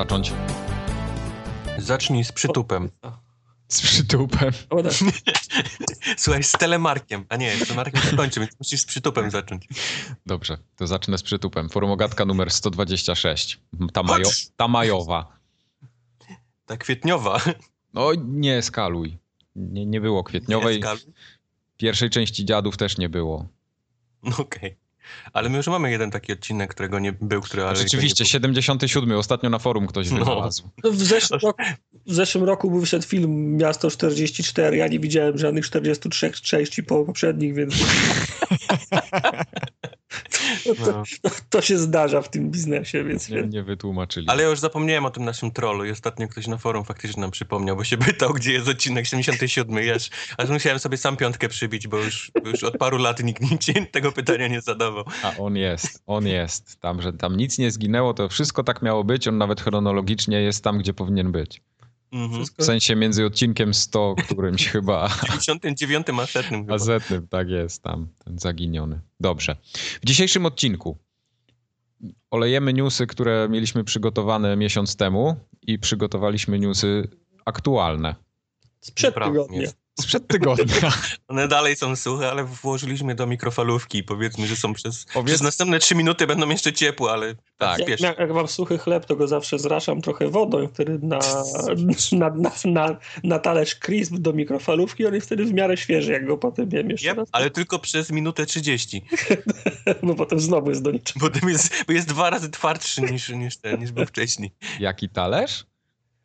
zacząć? Zacznij z przytupem. Z przytupem. Tak. Słuchaj, z telemarkiem. A nie, z telemarkiem się kończy, więc musisz z przytupem zacząć. Dobrze, to zacznę z przytupem. Formogatka numer 126. Ta, majo, ta majowa. Ta kwietniowa. No nie skaluj. Nie, nie było kwietniowej. Nie, skaluj. Pierwszej części dziadów też nie było. No okej. Ale my już mamy jeden taki odcinek, którego nie był, który... Ale Rzeczywiście, 77. Ostatnio na forum ktoś No. wynalazł. No, w, zeszłym roku, w zeszłym roku był wyszedł film Miasto 44. Ja nie widziałem żadnych 43 części po poprzednich, więc No. to, to się zdarza w tym biznesie, więc Nie, nie wytłumaczyli. Ale ja już zapomniałem o tym naszym trollu i ostatnio ktoś na forum faktycznie nam przypomniał, bo się pytał, gdzie jest odcinek 77. Aż, aż musiałem sobie sam piątkę przybić, bo już, już od paru lat nikt nic tego pytania nie zadawał. A on jest, on jest. Tam, że tam nic nie zginęło, to wszystko tak miało być. On nawet chronologicznie jest tam, gdzie powinien być. Mhm. wszystko W sensie między odcinkiem 100, którymś chyba, 99 a setnym chyba. a setnym, tak jest tam, ten zaginiony. Dobrze. W dzisiejszym odcinku olejemy newsy, które mieliśmy przygotowane miesiąc temu i przygotowaliśmy newsy aktualne. sprzed tygodnia. Sprzed tygodnia. One dalej są suche, ale włożyliśmy do mikrofalówki i powiedzmy, że są przez, Powiedz- przez następne 3 minuty będą jeszcze ciepłe, ale Tak. Jak, wiesz. jak mam suchy chleb, to go zawsze zraszam trochę wodą, wtedy na, na, na, na, na talerz crisp do mikrofalówki, on jest wtedy w miarę świeży, jak go potem jem jeszcze Yep, raz, ale tylko przez minutę 30, bo potem znowu jest do niczego. bo, tym jest, bo jest dwa razy twardszy niż, niż, ten, niż był wcześniej. Jaki talerz?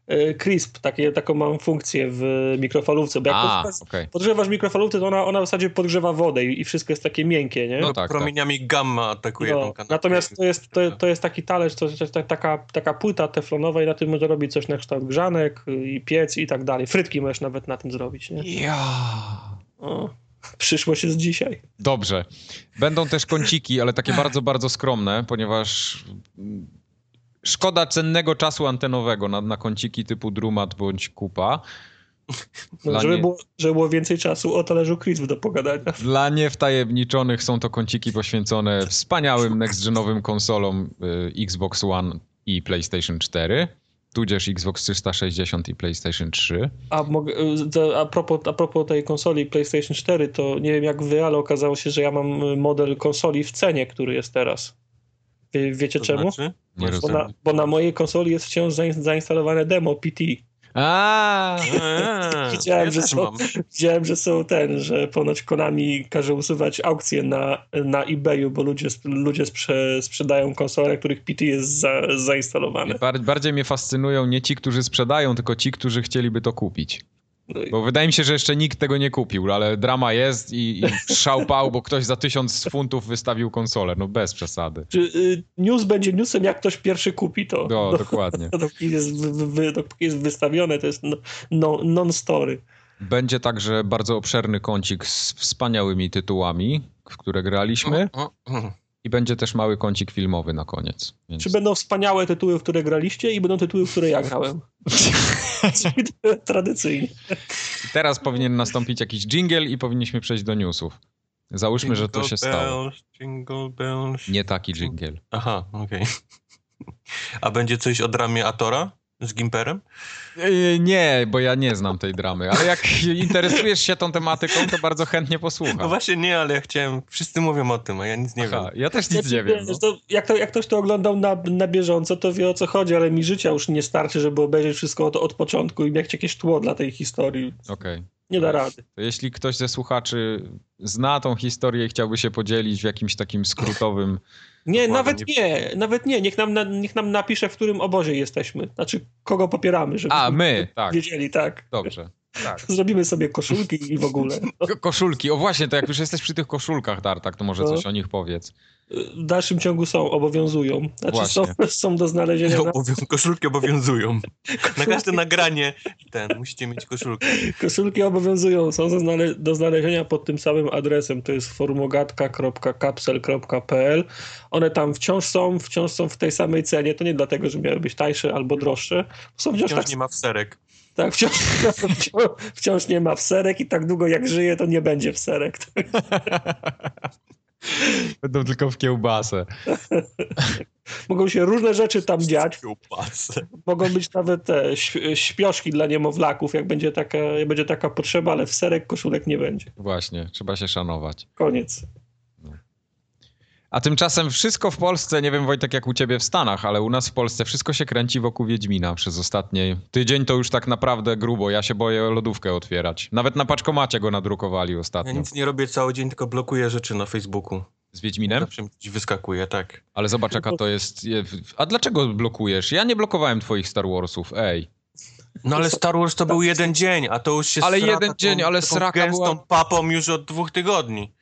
E, Crisp, takie, taką mam funkcję w mikrofalówce, bo jak A, podgrzewasz- okej. podgrzewasz mikrofalówkę, to ona, ona w zasadzie podgrzewa wodę i, i wszystko jest takie miękkie, nie? No No tak, promieniami gamma atakuje No, tą kanapę. natomiast to jest, to, to jest taki talerz, to jest ta- taka, taka płyta teflonowa i na tym można robić coś na kształt grzanek i piec i tak dalej. Frytki możesz nawet na tym zrobić, nie? Ja. O, przyszłość jest dzisiaj. Dobrze. Będą też kąciki, ale takie bardzo, bardzo skromne, ponieważ szkoda cennego czasu antenowego na, na kąciki typu Drumat bądź Kupa. No, żeby, nie- było, żeby było więcej czasu o talerzu crisp do pogadania. Dla niewtajemniczonych są to kąciki poświęcone wspaniałym next-genowym konsolom y, Xbox One i PlayStation 4, tudzież Xbox 360 i PlayStation 3. A, mogę, y, a, propos, a propos tej konsoli PlayStation 4, to nie wiem jak wy, ale okazało się, że ja mam y, model konsoli w cenie, który jest teraz. Wie, wiecie To czemu? Znaczy? Nie Bo na, bo na mojej konsoli jest wciąż zain- zainstalowane demo PT. A, Widziałem, ja że są- mam. Widziałem, że są ten, że ponoć Konami każe usuwać aukcje na, na eBayu, bo ludzie, ludzie sprze, sprzedają konsole, których PT jest za, zainstalowane. bar- bardziej mnie fascynują nie ci, którzy sprzedają, tylko ci, którzy chcieliby to kupić. No Bo wydaje mi się, że jeszcze nikt tego nie kupił, ale drama jest i, i szałpał, bo ktoś za tysiąc funtów wystawił konsolę. No bez przesady. Czy y, news będzie newsem, jak ktoś pierwszy kupi to? No, dokładnie. Dopóki jest, dopóki jest wystawione, to jest no, no, non-story. Będzie także bardzo obszerny kącik z wspaniałymi tytułami, w które graliśmy. I będzie też mały kącik filmowy na koniec. Więc... Czy będą wspaniałe tytuły, w które graliście i będą tytuły, w które ja grałem? Tradycyjnie. Teraz powinien nastąpić jakiś jingle i powinniśmy przejść do newsów. Załóżmy, że to Jingle się stało. Jingle bells. Nie taki jingle. Aha, okej. A będzie coś o dramie Atora z Gimperem? Yy, Nie, bo ja nie znam tej dramy, ale jak interesujesz się tą tematyką, to bardzo chętnie No posłucham. właśnie nie, ale ja chciałem... Wszyscy mówią o tym, a ja nic nie Aha, wiem. ja też nic nie wiem. No. Wiesz, to, jak, to, jak ktoś to oglądał na, na bieżąco, to wie o co chodzi, ale mi życia już nie starczy, żeby obejrzeć wszystko od, od początku i mieć jakieś tło dla tej historii. Okej. Nie da rady. To jeśli ktoś ze słuchaczy zna tą historię i chciałby się podzielić w jakimś takim skrótowym... Nie, nawet nie, nawet nie. Niech nam, na, niech nam napisze, w którym obozie jesteśmy. Znaczy, kogo popieramy, żeby A, my, tak. wiedzieli, tak. Dobrze. Tak. Zrobimy sobie koszulki i w ogóle. Ko- Koszulki. O właśnie, to jak już jesteś przy tych koszulkach, Tartak, to może No. coś o nich powiedz. W dalszym ciągu są, obowiązują. Znaczy, są, są do znalezienia na Obowią- koszulki obowiązują. Na każde nagranie ten, musicie mieć koszulkę. Koszulki obowiązują, są do, znale- do znalezienia pod tym samym adresem, to jest formogatka.kapsel.pl. One tam wciąż są, wciąż są w tej samej cenie, to nie dlatego, że miały być tańsze albo droższe, są wciąż, Wciąż tak, nie ma wserek. Tak wciąż, wciąż, wciąż nie ma wserek i tak długo jak żyje, to nie będzie wserek. Będą tylko w kiełbasę. mogą się różne rzeczy tam dziać. Kiełbasę. Mogą być nawet te śp- śpioszki dla niemowlaków, jak będzie taka, jak będzie taka potrzeba, ale w serek koszulek nie będzie. Właśnie, trzeba się szanować. Koniec. A tymczasem wszystko w Polsce, nie wiem Wojtek jak u ciebie w Stanach, ale u nas w Polsce wszystko się kręci wokół Wiedźmina przez ostatni tydzień, to już tak naprawdę grubo. Ja się boję lodówkę otwierać. Nawet na paczkomacie go nadrukowali Ja ostatnio. nic nie robię cały dzień, tylko blokuję rzeczy na Facebooku. Z Wiedźminem? Zawsze mi wyskakuje, tak. Ale zobacz jaka to jest... je- A dlaczego blokujesz? Ja nie blokowałem twoich Star Warsów, ej. No ale Star Wars to był jeden dzień, a to już się Ale jeden dzień, ale taką sraka gęstą była- papą już od dwóch tygodni.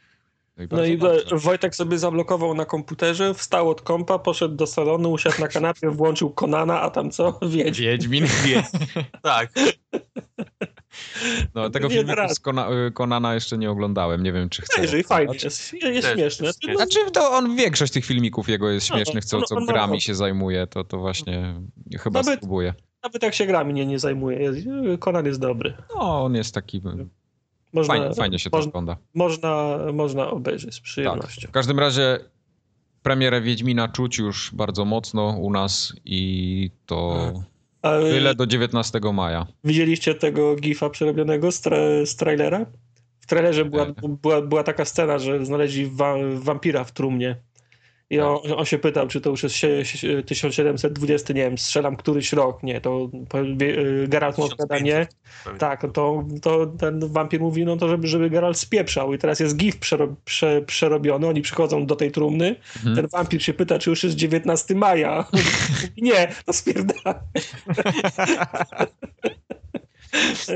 No i dobrze. Wojtek sobie zablokował na komputerze, wstał od kompa, poszedł do salonu, usiadł na kanapie, włączył Konana, a tam co? Wiedź. Wiedźmin. Wie. Tak. No, tego Nie filmu z Kona, Konana jeszcze nie oglądałem. Nie wiem, czy chcę. Jeżeli fajnie, jest, jest Też jest No, Znaczy, to on większość tych filmików jego jest No, śmiesznych, co, co grami się zajmuje, to, to właśnie chyba Nawet- spróbuję. Nawet jak się grami nie, nie zajmuje, Konan jest dobry. No, on jest taki... Można, Fajnie, fajnie się to można, ogląda. można, można obejrzeć z Tak. przyjemnością. W każdym razie premierę Wiedźmina czuć już bardzo mocno u nas i to A, tyle do 19 maja. Widzieliście tego gifa przerobionego z, tra z trailera? W trailerze była, Nie. była, była taka scena, że znaleźli wa wampira w trumnie. I on, on się pytał, czy to już jest sie- sie- 1720, nie wiem, strzelam któryś rok. Nie, to y, Geralt mu odpowiada nie. Tak, to, to ten wampir mówi, no to żeby, żeby Geralt spieprzał. I teraz jest gif prze, przerobiony, oni przychodzą do tej trumny, Mhm. ten wampir się pyta, czy już jest 19 maja. Nie, to spierdala.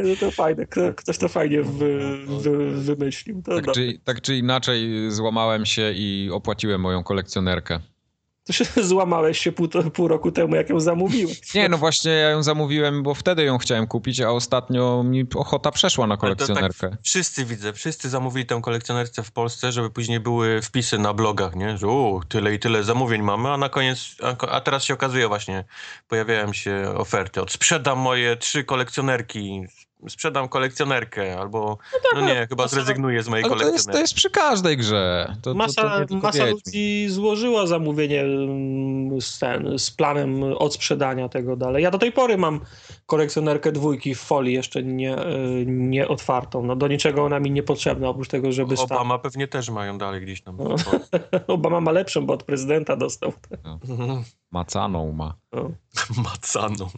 No to fajne, kto- ktoś to fajnie wy, wy, wymyślił. To, Tak czy, tak czy inaczej złamałem się i opłaciłem moją kolekcjonerkę. To się złamałeś się pół, pół roku temu, jak ją zamówiłeś. Nie, no właśnie ja ją zamówiłem, bo wtedy ją chciałem kupić, a ostatnio mi ochota przeszła na to kolekcjonerkę. Tak, wszyscy widzę, wszyscy zamówili tę kolekcjonerkę w Polsce, żeby później były wpisy na blogach, nie? Że u, tyle i tyle zamówień mamy, a na koniec, a, ko- a teraz się okazuje właśnie, pojawiają się oferty od sprzedam moje trzy kolekcjonerki, sprzedam kolekcjonerkę, albo no, nie, chyba masa- zrezygnuję z mojej Ale to jest, to kolekcjonerki. jest przy każdej grze. To, to, Masa, to tylko masa ludzi złożyła zamówienie mm, z, ten, z planem odsprzedania tego dalej. Ja do tej pory mam kolekcjonerkę dwójki w folii jeszcze nie, y, nie otwartą. No, do niczego ona mi niepotrzebna, oprócz tego, żeby stać. Obama pewnie też mają dalej gdzieś tam. No. Obama ma lepszą, bo od prezydenta dostał. Macaną ma. No. Macaną.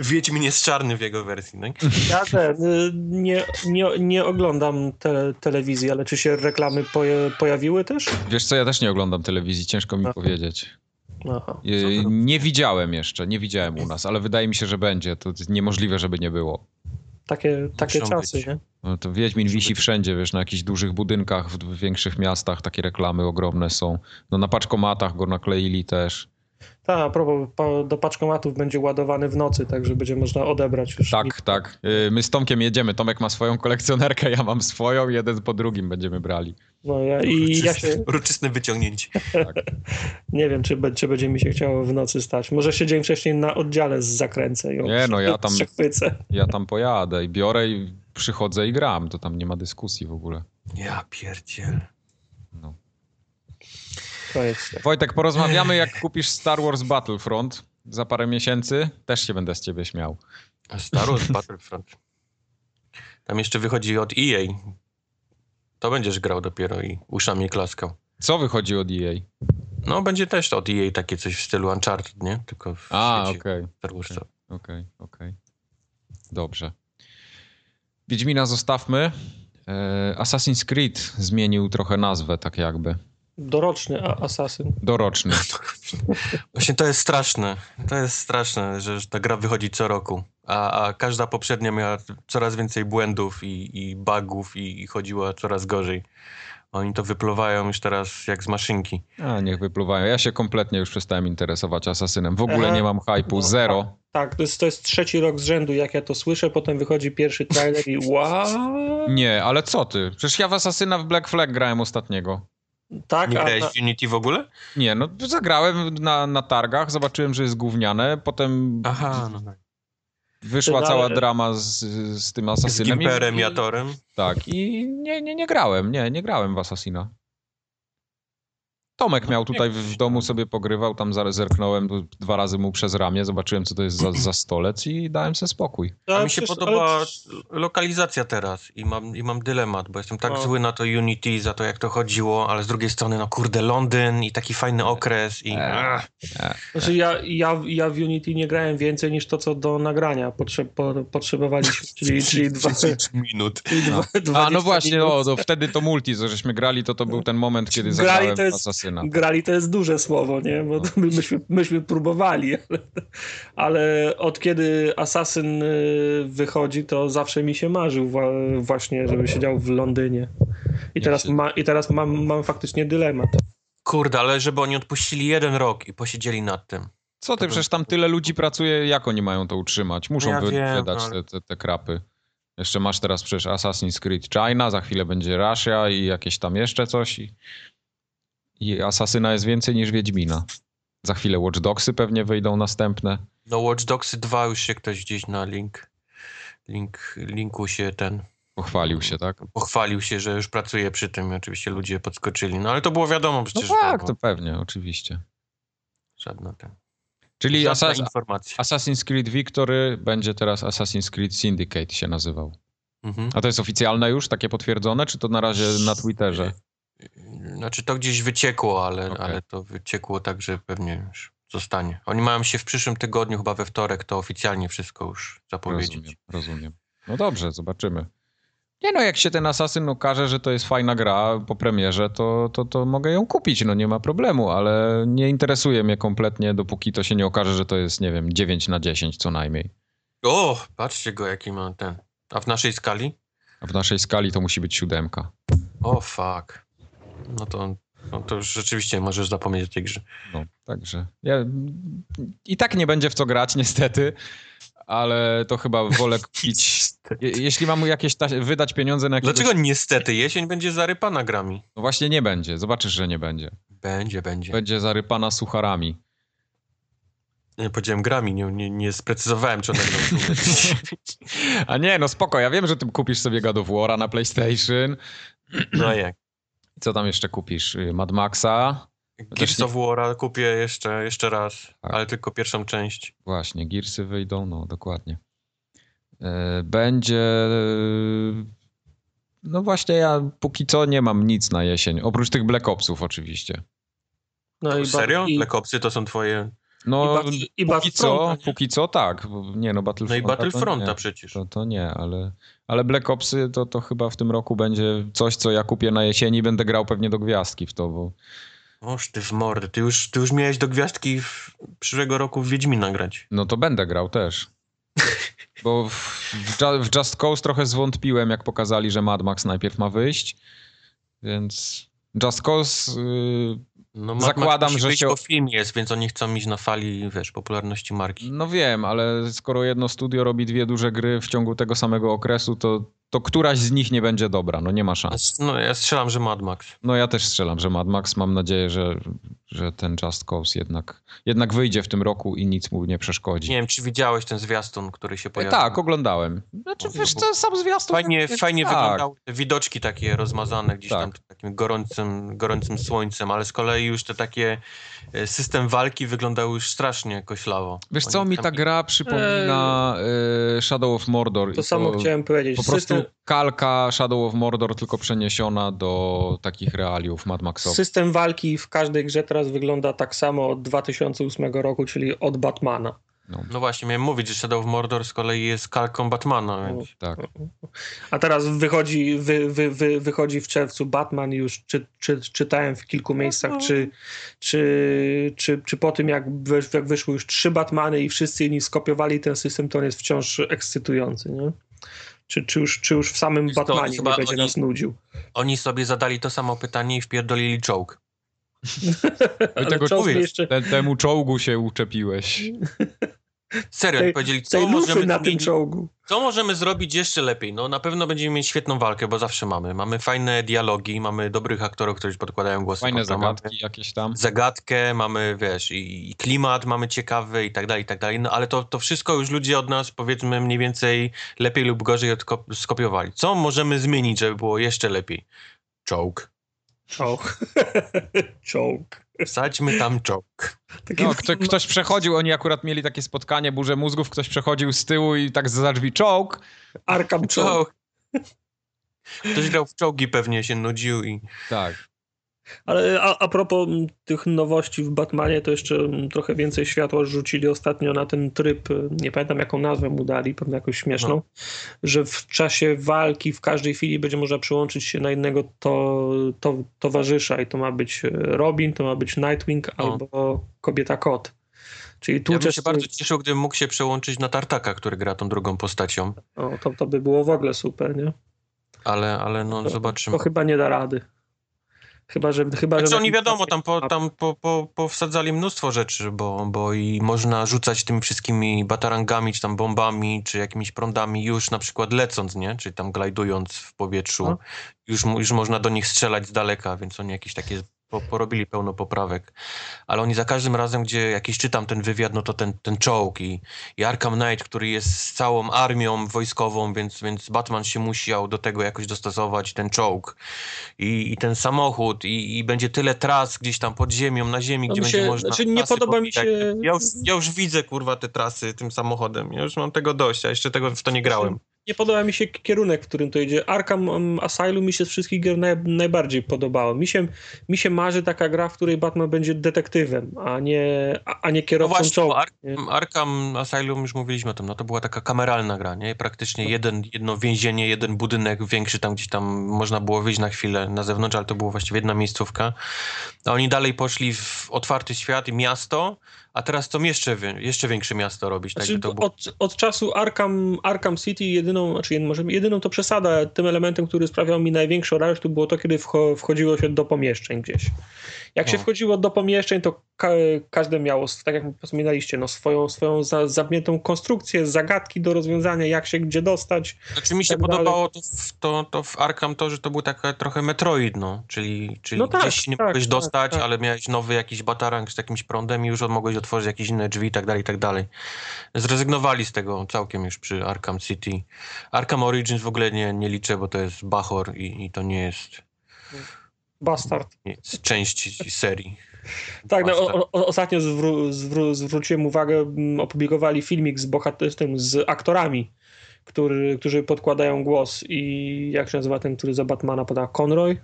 Wiedźmin jest czarny w jego wersji, no? Ja ten, y, nie, nie, nie oglądam te, telewizji, ale czy się reklamy poje, pojawiły też? Wiesz co, ja też nie oglądam telewizji, ciężko mi Aha. powiedzieć. Aha. Robisz? Nie widziałem jeszcze, nie widziałem u nas, ale wydaje mi się, że będzie. To niemożliwe, żeby nie było. Takie, takie Muszą czasy, być. nie? No to Wiedźmin Musi wisi być. wszędzie, wiesz, na jakichś dużych budynkach, w, w większych miastach takie reklamy ogromne są. No na paczkomatach go nakleili też. Tak, a propos, po, do paczkomatów będzie ładowany w nocy, także będzie można odebrać już. Tak, tak. Yy, My z Tomkiem jedziemy. Tomek ma swoją kolekcjonerkę, ja mam swoją, jeden po drugim będziemy brali. No ja, I ja się Uroczyste wyciągnięcie. nie wiem, czy, be- czy będzie mi się chciało w nocy stać. Może się dzień wcześniej na oddziale z zakręcę. ją Nie, no ja tam-. Ja tam pojadę i biorę i przychodzę i gram. To tam nie ma dyskusji w ogóle. Ja pierdziel. No. To jest. Wojtek, porozmawiamy jak kupisz Star Wars Battlefront za parę miesięcy. Też się będę z ciebie śmiał. Star Wars Battlefront. Tam jeszcze wychodzi od EA. To będziesz grał dopiero i uszami klaskał. Co wychodzi od EA? No, będzie też od EA takie coś w stylu Uncharted, nie? Tylko w A, świecie okej. Star Warsa. Okej, okej. Dobrze. Wiedźmina zostawmy. E, Assassin's Creed zmienił trochę nazwę, tak jakby. Doroczny a- asasyn. Doroczny. Właśnie to jest straszne. To jest straszne, że że ta gra wychodzi co roku. A, a każda poprzednia miała coraz więcej błędów i, i bugów i, i chodziła coraz gorzej. Oni to wypluwają już teraz jak z maszynki. A, niech wypluwają. Ja się kompletnie już przestałem interesować Asasynem. W ogóle Aha. nie mam hypu. No, Zero. Tak, to jest, to jest trzeci rok z rzędu, jak ja to słyszę, potem wychodzi pierwszy trailer i wow. Nie, ale co ty? Przecież ja w Asasyna w Black Flag grałem ostatniego. Tak, Nie a, grałeś w Unity w ogóle? Nie, no zagrałem na, na targach, zobaczyłem, że jest gówniane, potem Aha, no tak. wyszła Ty, cała drama z, z tym Z Asasynem. i- Gimperem i i- Atorem. Tak, i nie, nie, nie grałem, nie, nie grałem w Assassina. Tomek miał tutaj w, domu sobie pogrywał, tam zerknąłem dwa razy mu przez ramię, zobaczyłem co to jest za, za stolec i dałem sobie spokój. A Ale mi się podoba lokalizacja teraz i mam, i mam dylemat, bo jestem tak No. zły na to Unity, za to jak to chodziło, ale z drugiej strony, no kurde, Londyn i taki fajny okres i... Eee. Znaczy ja, ja, ja w Unity nie grałem więcej niż to, co do nagrania potrze, po, potrzebowaliśmy, czyli, czyli, dwa, 10 minut. dwa, A 20 no właśnie, no, no, wtedy to multi, żeśmy grali, to to był ten moment, kiedy Grali zagrałem to jest- Asasyna. Grali to jest duże słowo, nie? Bo to my, myśmy, myśmy próbowali, ale, ale od kiedy Assassin y, wychodzi, to zawsze mi się marzył właśnie, żeby siedział w Londynie. I teraz, ma, i teraz mam, mam faktycznie dylemat. Kurde, ale żeby oni odpuścili jeden rok i posiedzieli nad tym. Co ty, przecież tam tyle ludzi pracuje, jak oni mają to utrzymać? Muszą Ja wydać ale- te, te, te krapy. Jeszcze masz teraz przecież Assassin's Creed China, za chwilę będzie Russia i jakieś tam jeszcze coś. I, i Asasyna jest więcej niż Wiedźmina. Za chwilę Watch Dogsy pewnie wyjdą następne. No Watch Dogs 2 już się ktoś gdzieś na link, link linku się ten Pochwalił się, tak? pochwalił się, że już pracuje przy tym. Oczywiście ludzie podskoczyli. No ale to było wiadomo No przecież. tak, dawno. to pewnie, oczywiście. Żadna ten. Czyli. Assassin's Creed Victory będzie teraz Assassin's Creed Syndicate się nazywał. Mhm. A to jest oficjalne już, takie potwierdzone, czy to na razie na Twitterze? Znaczy to gdzieś wyciekło, ale, Okej. ale to wyciekło tak, że pewnie już zostanie. Oni mają się w przyszłym tygodniu, chyba we wtorek, to oficjalnie wszystko już zapowiedzieć. Rozumiem, rozumiem. No dobrze, zobaczymy. Nie no, jak się ten Assassin okaże, że to jest fajna gra po premierze, to, to, to mogę ją kupić, no nie ma problemu, ale nie interesuje mnie kompletnie, dopóki to się nie okaże, że to jest, nie wiem, 9 na 10 co najmniej. O, patrzcie go, jaki ma ten. A w naszej skali? A w naszej skali to musi być siódemka. O, fuck. No to, no to już rzeczywiście możesz zapomnieć o tej grze. No, także ja, i tak nie będzie w co grać niestety, ale to chyba wolę kupić, je, jeśli mam jakieś ta, wydać pieniądze na jakieś... Dlaczego niestety? Jesień będzie zarypana grami. No właśnie nie będzie, zobaczysz, że nie będzie. Będzie, będzie. Będzie zarypana sucharami. Nie powiedziałem grami, nie, nie, nie sprecyzowałem, czy one będą A nie, no spoko, ja wiem, że ty kupisz sobie God of War'a na PlayStation. No jak? Co tam jeszcze kupisz? Y, Mad Maxa? Gears of War'a kupię jeszcze, jeszcze raz, Tak. ale tylko pierwszą część. Właśnie, Gearsy wyjdą, no dokładnie. E, Będzie... No właśnie, ja póki co nie mam nic na jesień, oprócz tych Black Opsów oczywiście. No i Serio? I, Black Opsy to są twoje... No, i, Bat- i póki co, póki co tak. Nie no, No Battlefronta i Battlefronta to nie. przecież. To, to nie, ale, ale Black Opsy to, to chyba w tym roku będzie coś, co ja kupię na jesieni i będę grał pewnie do gwiazdki w to, bo Oż ty w mordę, ty już, ty już miałeś do gwiazdki w przyszłego roku w Wiedźmina grać. no to będę grał też. Bo w, w Just Cause trochę zwątpiłem, jak pokazali, że Mad Max najpierw ma wyjść, więc Just Cause... Yy, No, Mad Zakładam, Max że się- bo film jest, więc oni chcą iść na fali, wiesz, popularności marki. no wiem, ale skoro jedno studio robi dwie duże gry w ciągu tego samego okresu, to, to któraś z nich nie będzie dobra, no nie ma szans. No ja strzelam, że Mad Max. No ja też strzelam, że Mad Max. Mam nadzieję, że, że ten Just Cause jednak, jednak wyjdzie w tym roku i nic mu nie przeszkodzi. Nie wiem, czy widziałeś ten zwiastun, który się E, pojawił. tak, oglądałem. Znaczy, No, wiesz co, sam zwiastun... Fajnie, jak- fajnie tak. wyglądały te widoczki takie rozmazane gdzieś Tak. tam takim gorącym, gorącym słońcem, ale z kolei już te takie e, system walki wyglądał już strasznie koślawo. Wiesz co, mi ta gra przypomina e, Shadow of Mordor. to i samo chciałem powiedzieć. Po prostu System, kalka Shadow of Mordor, tylko przeniesiona do takich realiów Mad Maxowych. system walki w każdej grze teraz wygląda tak samo od 2008 roku, czyli od Batmana. No, No właśnie, miałem mówić, że Shadow of Mordor z kolei jest kalką Batmana, więc... tak. A teraz wychodzi, wy, wy, wy, wychodzi w czerwcu Batman już czy, czy, czytałem w kilku miejscach, czy, czy, czy, czy po tym jak, wy, jak wyszły już trzy Batmany i wszyscy inni skopiowali ten system, to on jest wciąż ekscytujący, nie? Czy, czy, już, czy już w samym co, Batmanie chyba nie będzie oni- nas nudził? Oni sobie zadali to samo pytanie i wpierdolili czołg. Ale tego czołg jeszcze Te, temu czołgu się uczepiłeś. Serio, Tej- powiedzieli, co tej możemy, na tym czołgu. Co możemy zrobić jeszcze lepiej? No na pewno będziemy mieć świetną walkę, bo zawsze mamy. Mamy fajne dialogi, mamy dobrych aktorów, którzy podkładają głosy. Fajne mamy zagadki jakieś tam. Zagadkę, mamy, wiesz, i, i klimat mamy ciekawy i tak dalej, i tak dalej. No ale to, to wszystko już ludzie od nas, powiedzmy, mniej więcej lepiej lub gorzej odko- skopiowali. Co możemy zmienić, żeby było jeszcze lepiej? Czołg. Czołg. Czołg. Wsadźmy tam czołg. No, kto, ktoś przechodził, oni akurat mieli takie spotkanie, burzę mózgów, ktoś przechodził z tyłu i tak za drzwi czołg. Czołg. Czołg. Ktoś grał w czołgi, pewnie się nudził i Tak. Ale a, a propos tych nowości w Batmanie, to jeszcze m, trochę więcej światła rzucili ostatnio na ten tryb, y, nie pamiętam jaką nazwę mu dali, pewnie jakąś śmieszną, No. że w czasie walki w każdej chwili będzie można przyłączyć się na innego to, to, towarzysza i to ma być y, Robin, to ma być Nightwing No. albo Kobieta Kot. Czyli ja bym tłuczesz... się bardzo cieszył, gdybym mógł się przełączyć na Tartaka, który gra tą drugą postacią. o, to, to by było w ogóle super, nie? Ale, ale no To, zobaczymy. to chyba nie da rady. Chyba, że... Chyba, Znaczy że oni wiadomo, tam, po, tam po, po, powsadzali mnóstwo rzeczy, bo, bo i można rzucać tymi wszystkimi batarangami, czy tam bombami, czy jakimiś prądami już na przykład lecąc, nie? Czyli tam glajdując w powietrzu. No. Już, już można do nich strzelać z daleka, więc oni jakieś takie po, porobili pełno poprawek. Ale oni za każdym razem, gdzie jakiś czytam ten wywiad, no to ten, ten czołg i, i Arkham Knight, który jest z całą armią wojskową, więc, więc Batman się musiał do tego jakoś dostosować, ten czołg i, i ten samochód i, i będzie tyle tras gdzieś tam pod ziemią, na ziemi, No gdzie mi będzie się- można... znaczy nie podoba mi się- Ja już, ja już widzę, kurwa, te trasy tym samochodem. Ja już mam tego dość, a jeszcze tego w to nie grałem. Nie podoba mi się kierunek, w którym to idzie. Arkham um, Asylum mi się z wszystkich gier naj, najbardziej podobało. Mi się, mi się marzy taka gra, w której Batman będzie detektywem, a nie, a, a nie No kierowcą właśnie, nie? Arkham, Arkham Asylum, już mówiliśmy o tym, no to była taka kameralna gra, nie? Praktycznie jeden, jedno więzienie, jeden budynek większy, tam gdzieś tam można było wyjść na chwilę na zewnątrz, ale to było właściwie jedna miejscówka. A oni dalej poszli w otwarty świat i miasto, a teraz chcą jeszcze, jeszcze większe miasto robić. Tak, Znaczy, by to było... od, od czasu Arkham, Arkham City jedyną, znaczy może jedyną to przesada, tym elementem, który sprawiał mi największą radość, to było to, kiedy wcho, wchodziło się do pomieszczeń gdzieś. Jak się No. wchodziło do pomieszczeń, to ka każde miało, tak jak wspominaliście, no swoją, swoją za zamkniętą konstrukcję, zagadki do rozwiązania, jak się gdzie dostać. Znaczy mi się tak podobało to w, to, to w Arkham to, że to był taka trochę Metroid, no. Czyli, czyli No tak, gdzieś się nie tak, mogłeś tak, dostać, tak. ale miałeś nowy jakiś batarang z jakimś prądem i już mogłeś otworzyć jakieś inne drzwi i tak dalej, i tak dalej. Zrezygnowali z tego całkiem już przy Arkham City. Arkham Origins w ogóle nie, nie liczę, bo to jest Bachor i, i to nie jest, Bastard. jest część serii. Tak, no, Bastard. o, o, ostatnio zwró, zwró, zwróciłem uwagę, mm, opublikowali filmik z bohaterstwem, z aktorami, który, którzy podkładają głos i jak się nazywa ten, który za Batmana poda Conroy?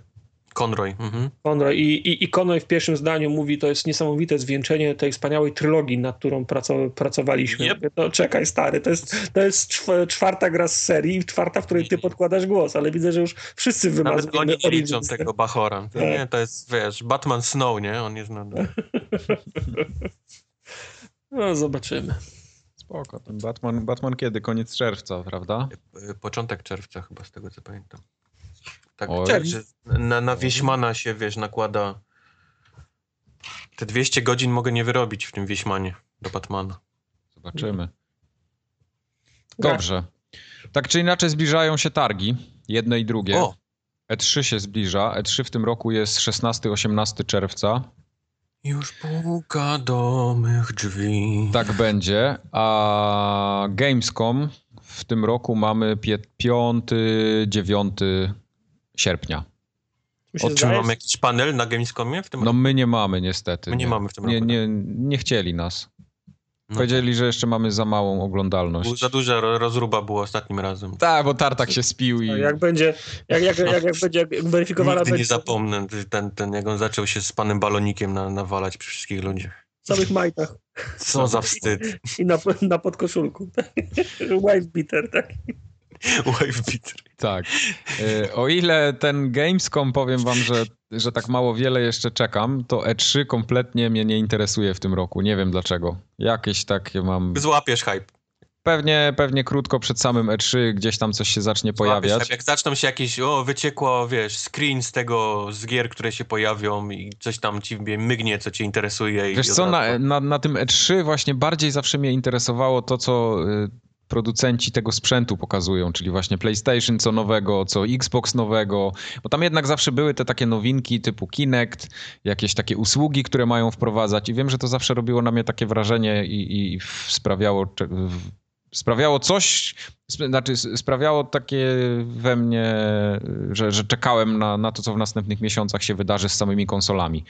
Conroy. Mhm. Conroy. I, i, I Conroy w pierwszym zdaniu mówi, to jest niesamowite zwieńczenie tej wspaniałej trylogii, nad którą praco, pracowaliśmy. Yep. Mówię, No czekaj stary, to jest, to jest czw- czwarta gra z serii, czwarta, w której ty podkładasz głos, ale widzę, że już wszyscy Nawet wymazujemy oni nie liczą Origins. tego Bachora. To Tak. nie, to jest, wiesz, Batman Snow, nie? On jest... No, no. No zobaczymy. Spoko. Ten Batman, Batman kiedy? Koniec czerwca, prawda? Y, Początek czerwca chyba, z tego co pamiętam. Tak, Oj. tak że na, na Wieśmana się, wiesz, nakłada... Te 200 godzin mogę nie wyrobić w tym Wieśmanie do Batmana. Zobaczymy. Dobrze. Tak czy inaczej zbliżają się targi, jedne i drugie. O! E3 się zbliża. E3 w tym roku jest 16-18 czerwca. Już puka do mych drzwi. Tak będzie. A Gamescom w tym roku mamy 5-9 sierpnia. O czym zdaje, mamy jakiś panel na Gamescomie w tym No roku? my nie mamy niestety. My nie mamy w tym nie, roku, nie, nie chcieli nas. No. Powiedzieli, że jeszcze mamy za małą oglądalność. Za duża ro- rozruba była ostatnim razem. Tak, bo tartak się spił i... no, jak będzie, jak, jak, jak, jak będzie weryfikowana Nigdy nie zapomnę, ten, ten, jak on zaczął się z panem balonikiem na, nawalać przy wszystkich ludziach. w samych majtach Co za wstyd. i na, na podkoszulku. Wife beater, tak. Wife beater. Tak. E, O ile ten Gamescom, powiem wam, że, że tak mało wiele jeszcze czekam, to E3 kompletnie mnie nie interesuje w tym roku. Nie wiem dlaczego. Jakieś takie mam... Złapiesz hype. Pewnie, pewnie krótko przed samym E3 gdzieś tam coś się zacznie Złapiesz pojawiać. hype. Jak zaczną się jakieś, o wyciekło, wiesz, screen z tego, z gier, które się pojawią i coś tam ci mygnie, co cię interesuje. Wiesz co, na, na, na tym E3 właśnie bardziej zawsze mnie interesowało to, co y, producenci tego sprzętu pokazują, czyli właśnie PlayStation co nowego, co Xbox nowego, bo tam jednak zawsze były te takie nowinki typu Kinect, jakieś takie usługi, które mają wprowadzać i wiem, że to zawsze robiło na mnie takie wrażenie i, i sprawiało Sprawiało coś, znaczy sprawiało takie we mnie, że, że czekałem na, na to, co w następnych miesiącach się wydarzy z samymi konsolami.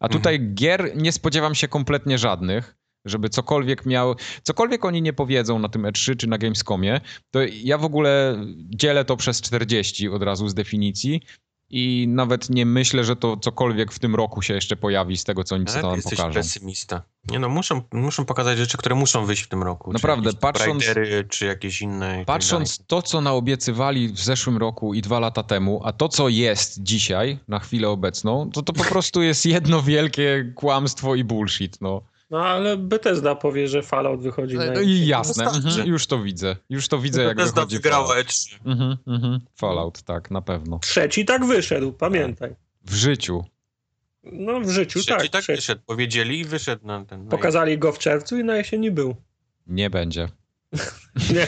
A tutaj gier nie spodziewam się kompletnie żadnych, żeby cokolwiek miał, cokolwiek oni nie powiedzą na tym E3 czy na Gamescomie, to ja w ogóle dzielę to przez 40 od razu z definicji i nawet nie myślę, że to cokolwiek w tym roku się jeszcze pojawi z tego, co oni tam ty jesteś pokażą. pesymista. Nie no, muszą, muszą pokazać rzeczy, które muszą wyjść w tym roku. Naprawdę, czy patrząc- czy jakieś inne. tak Patrząc to, co naobiecywali w zeszłym roku i dwa lata temu, a to, co jest dzisiaj, na chwilę obecną, to to po prostu jest jedno wielkie kłamstwo i bullshit, no. No ale Bethesda powie, że Fallout wychodzi na No i jasne, mhm, już to widzę. Już to widzę, jak Bethesda wychodzi wygrała Fallout. E3. Mhm, mhm. Fallout, tak, na pewno. Trzeci tak wyszedł, pamiętaj. W życiu. No w życiu Trzeci tak. tak trzeci. wyszedł. Powiedzieli i wyszedł na ten. na Pokazali go w czerwcu i na jesieni był. Nie będzie. Nie,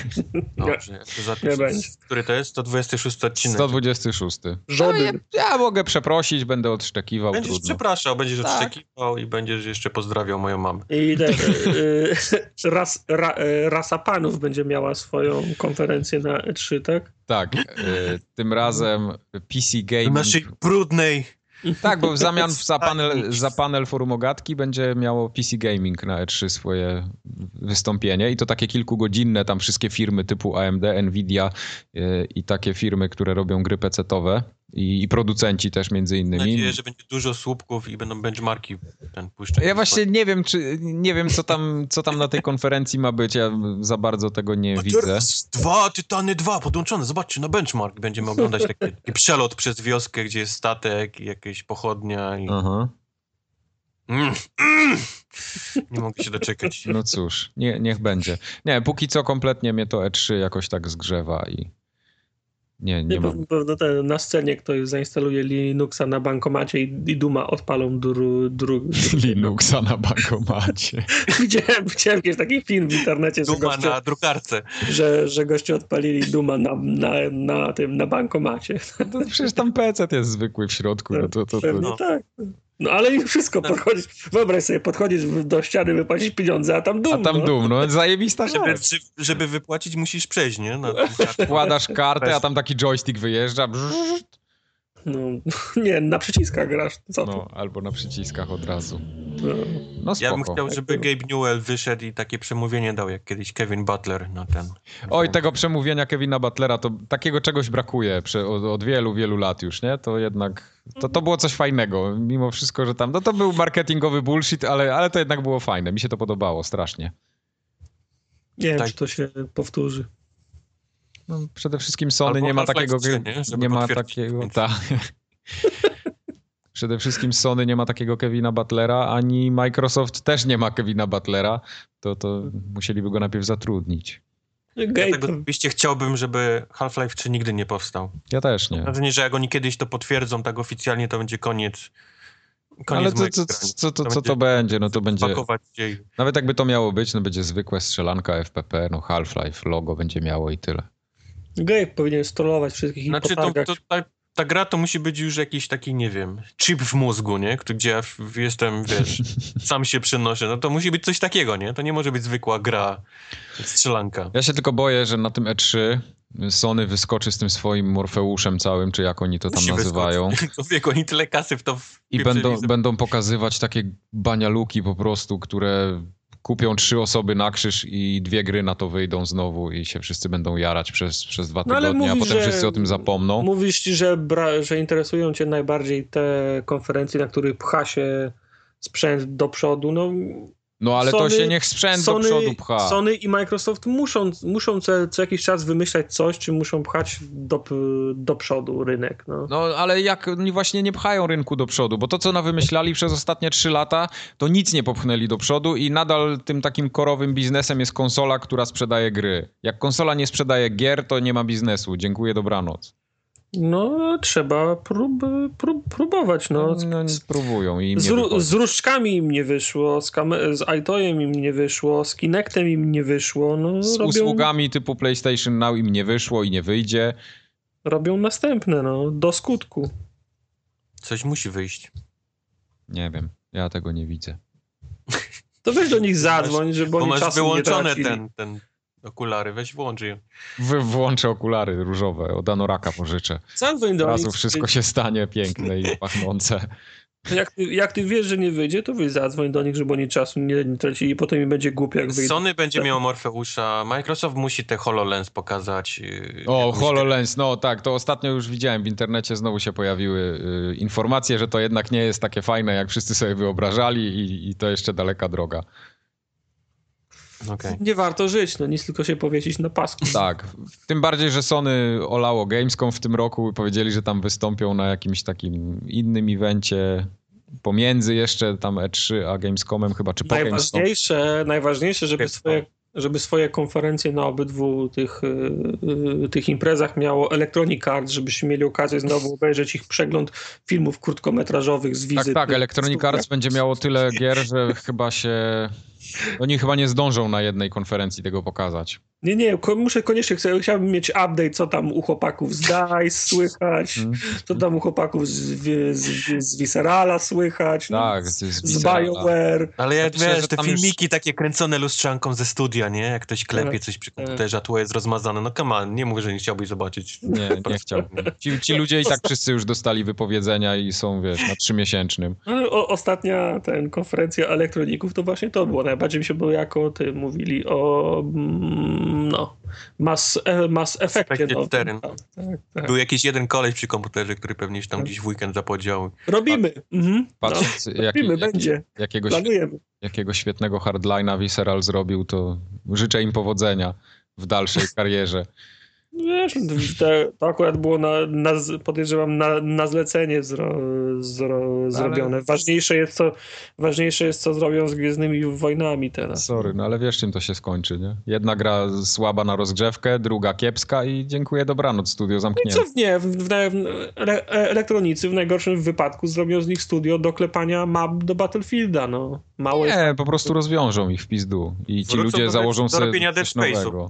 Dobrze, to zapisz, Nie. Który to jest? 126 odcinek. 126. żody. Ja, ja mogę przeprosić, będę odszczekiwał, Będziesz trudno. przepraszał, będziesz Tak. odszczekiwał i będziesz jeszcze pozdrawiał moją mamę. I te, y, ras, ra, y, rasa panów będzie miała swoją konferencję na E3, tak? Tak, y, tym razem PC W Gaming... naszej brudnej Tak, bo w zamian za panel, za panel forum ogatki będzie miało PC Gaming na E3 swoje wystąpienie i to takie kilkugodzinne, tam wszystkie firmy typu AMD, Nvidia y, i takie firmy, które robią gry PC-towe i, i producenci też między Mam innymi. nadzieję, że będzie dużo słupków i będą benchmarki ten puszczać. Ja właśnie nie wiem, czy nie wiem, co tam, co tam na tej konferencji ma być. Ja za bardzo tego nie A widzę. Dwa, Tytany dwa podłączone. Zobaczcie, na benchmark będziemy oglądać taki, taki przelot przez wioskę, gdzie jest statek i jakieś pochodnia. I... Aha. Mm, mm. Nie mogę się doczekać. No cóż, nie, niech będzie. Nie, póki co kompletnie mnie to E3 jakoś tak zgrzewa i nie, nie Nie, mam. pewno ten, na scenie ktoś zainstaluje Linuxa na bankomacie i, i Duma odpalą dru, dru, Linuxa na bankomacie. widziałem, widziałem jakiś taki film w internecie, że Duma goście, na drukarce. że, że goście odpalili Duma na, na, na tym, na bankomacie. To przecież tam PC jest zwykły w środku. No to, to, to, Pewnie no. tak. No ale i wszystko podchodzisz, wyobraź sobie, podchodzisz do ściany, wypłacić pieniądze, a tam Dum. A tam no. dum, no zajebista Żeby, rzecz. żeby wypłacić, musisz przejść, nie? Na. Wkładasz kartę, a tam taki joystick wyjeżdża. brrr, No, nie, na przyciskach grasz, co ty? No, albo na przyciskach od razu. No. No Ja bym spoko. chciał, żeby Gabe Newell wyszedł i takie przemówienie dał, jak kiedyś Kevin Butler na ten. Oj, tego przemówienia Kevina Butlera, to takiego czegoś brakuje prze, od, od wielu, wielu lat już, nie? To jednak, to, to było coś fajnego, mimo wszystko, że tam, no to był marketingowy bullshit, ale, ale to jednak było fajne, mi się to podobało strasznie. Nie wiem, Tak. czy to się powtórzy. No, przede wszystkim Sony Albo nie ma takiego, 3, nie? Nie ma takiego, tak. Przede wszystkim Sony nie ma takiego Kevina Butlera, ani Microsoft też nie ma Kevina Butlera, to, to musieliby go najpierw zatrudnić. Ja Gabe, tego oczywiście chciałbym, żeby Half-Life 3 nigdy nie powstał. Ja też nie. Mam wrażenie, że jak oni kiedyś to potwierdzą tak oficjalnie, to będzie koniec. Ale Koniec co, mojego co, grania. co, co, to będzie? No to będzie... Nawet jakby to miało być, no będzie zwykłe strzelanka FPP, no Half-Life, logo będzie miało i tyle. Gabe powinien strollować wszystkich i Znaczy, to, potargać. to, ta, ta gra to musi być już jakiś taki, nie wiem, chip w mózgu, nie? Gdzie ja w- jestem, wiesz, sam się przenoszę. No to musi być coś takiego, nie? To nie może być zwykła gra, strzelanka. Ja się tylko boję, że na tym E3 Sony wyskoczy z tym swoim Morfeuszem całym, czy jak oni to tam Musi nazywają. Człowieku, oni tyle kasy w to I wpieprzyli, będą, będą pokazywać takie banialuki po prostu, które kupią trzy osoby na krzyż i dwie gry na to wyjdą znowu i się wszyscy będą jarać przez, przez dwa No tygodnie, a mówisz, potem że- wszyscy o tym zapomną. Mówisz, że, bra- że interesują cię najbardziej te konferencje, na których pcha się sprzęt do przodu. No, No ale to Sony- się niech sprzęt do przodu pcha. Sony i Microsoft muszą, muszą co, co jakiś czas wymyślać coś, czy muszą pchać do, do przodu rynek. No. No ale jak oni właśnie nie pchają rynku do przodu, bo to co nawymyślali przez ostatnie trzy lata, to nic nie popchnęli do przodu i nadal tym takim korowym biznesem jest konsola, która sprzedaje gry. Jak konsola nie sprzedaje gier, to nie ma biznesu. Dziękuję, dobranoc. No, trzeba prób, prób, próbować. No. No, spróbują i im Z, nie ru- z różdżkami im nie wyszło, z, kame- z iToyem im nie wyszło, z Kinectem im nie wyszło. No, Z robią, usługami typu PlayStation Now im nie wyszło i nie wyjdzie. robią następne, no, do skutku. Coś musi wyjść. Nie wiem, ja tego nie widzę. To weź do nich zadzwoń, żeby Bo oni masz czasu nie wyłączone tracili. ten, ten Okulary, weź włącz je. Wy, włączę okulary różowe, od Anoraka pożyczę. Do Od razu wszystko się stanie piękne i pachnące. Jak ty, jak ty wiesz, że nie wyjdzie, to wy zadzwoń do nich, żeby oni czasu nie, nie tracili i potem mi będzie głupio, jak wyjdzie. Sony będzie miał Morfeusza, Microsoft musi te HoloLens pokazać. yy, O, HoloLens, no tak, to ostatnio już widziałem w internecie, znowu się pojawiły y, informacje, że to jednak nie jest takie fajne, jak wszyscy sobie wyobrażali i, i to jeszcze daleka droga. Okej. Nie warto żyć, no nic tylko się powiesić na pasku. Tak, tym bardziej, że Sony olało Gamescom w tym roku i powiedzieli, że tam wystąpią na jakimś takim innym evencie pomiędzy jeszcze tam E3 a Gamescomem chyba, czy po Gamescom. Najważniejsze, najważniejsze żeby, Gamescom. swoje, żeby swoje konferencje na obydwu tych, y, y, tych imprezach miało Electronic Arts, żebyśmy mieli okazję znowu obejrzeć ich przegląd filmów krótkometrażowych z Tak, wizyt. tak, Electronic Arts będzie miało tyle gier, że chyba się... Oni chyba nie zdążą na jednej konferencji tego pokazać. Nie, nie, muszę koniecznie, chcę, chciałbym mieć update, co tam u chłopaków z DICE słychać, Hmm? co tam u chłopaków z, wi- z, z Viscerala słychać, no, Tak, z, jest z Viscerala. BioWare. Ale ja, Myślę, że wiesz, te tam już- filmiki takie kręcone lustrzanką ze studia, nie? Jak ktoś klepie Tak, coś przy tak. komputerze, a tło jest rozmazane. No come on, nie mów, że nie chciałbyś zobaczyć. Nie, nie chciałbym. Ci, ci ludzie i tak wszyscy już dostali wypowiedzenia i są, wiesz, na trzymiesięcznym. No, o, ostatnia ten, konferencja elektroników to właśnie to było. Najbardziej mi się było jako ty mówili o mm, no, Mass, e, mass nowym. 4. Tak, tak, tak. Był jakiś jeden koleś przy komputerze, który pewnie się tam gdzieś w weekend zapodział. Robimy. Mhm. No, Patrząc, jaki, robimy, jaki, będzie. jakiego, Planujemy. jakiego świetnego hardline'a Visceral zrobił, to życzę im powodzenia w dalszej karierze. Wiesz, te, to akurat było na, na, podejrzewam na, na zlecenie zro, zro, zrobione. Ważniejsze jest, co, ważniejsze jest, co zrobią z Gwiezdnymi Wojnami teraz. Sorry, no ale wiesz czym to się skończy, nie? Jedna gra słaba na rozgrzewkę, druga kiepska i dziękuję, dobranoc, studio I zamknięte. co w nie, w, w, w, ele- elektronicy w najgorszym wypadku zrobią z nich studio do klepania map do Battlefielda, no. Mało jest. Nie, po prostu rozwiążą ich w pizdu i ci Wrócą ludzie do- założą do sobie robienia coś Dead Space'u.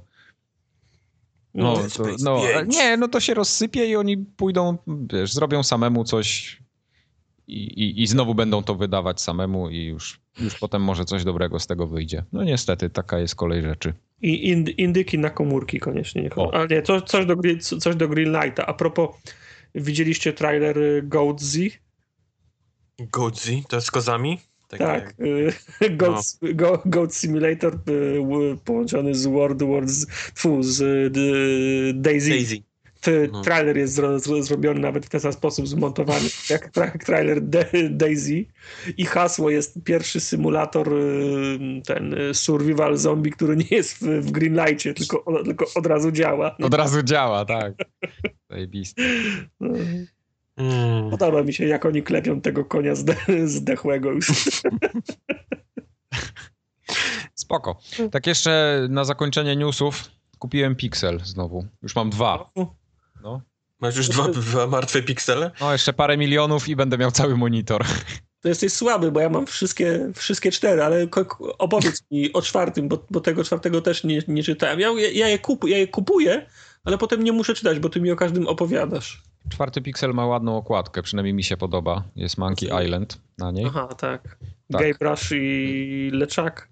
No, No, to, no, 5. nie, no to się rozsypie i oni pójdą, wiesz, zrobią samemu coś i, i, i znowu będą to wydawać samemu i już, już potem może coś dobrego z tego wyjdzie. No niestety, taka jest kolej rzeczy. I ind, indyki na komórki koniecznie. Niech, O. ale nie, to, coś, do, Green- coś do Greenlighta. A propos, widzieliście trailer y, Goatsy? Godzi, to jest z kozami? Tak. y, Goat, Go, Goat Simulator y, połączony z World Wars, tfu, z y, Daisy. Daisy. No. Trailer jest zro, zro, zrobiony nawet w ten sam sposób zmontowany jak tra- trailer De, Daisy i hasło jest pierwszy symulator ten survival zombie, który nie jest w, w Greenlightie, tylko, tylko od razu działa. Od razu działa, tak. Zajebiste. No, Mm. Podoba mi się, jak oni klepią tego konia zde, zdechłego już. Spoko. Tak jeszcze na zakończenie newsów kupiłem Pixel znowu. Już mam dwa. No. Masz już dwa, dwa martwe piksele? no, jeszcze parę milionów i będę miał cały monitor. To jesteś słaby, bo ja mam wszystkie, wszystkie cztery, ale opowiedz mi o czwartym, bo, bo tego czwartego też nie, nie czytałem. Ja, ja, je kupu, ja je kupuję, ale potem nie muszę czytać, bo ty mi o każdym opowiadasz. Czwarty Pixel ma ładną okładkę, przynajmniej mi się podoba. Jest Monkey Island na niej. Aha, tak. Tak. Gaybrush i Leczak.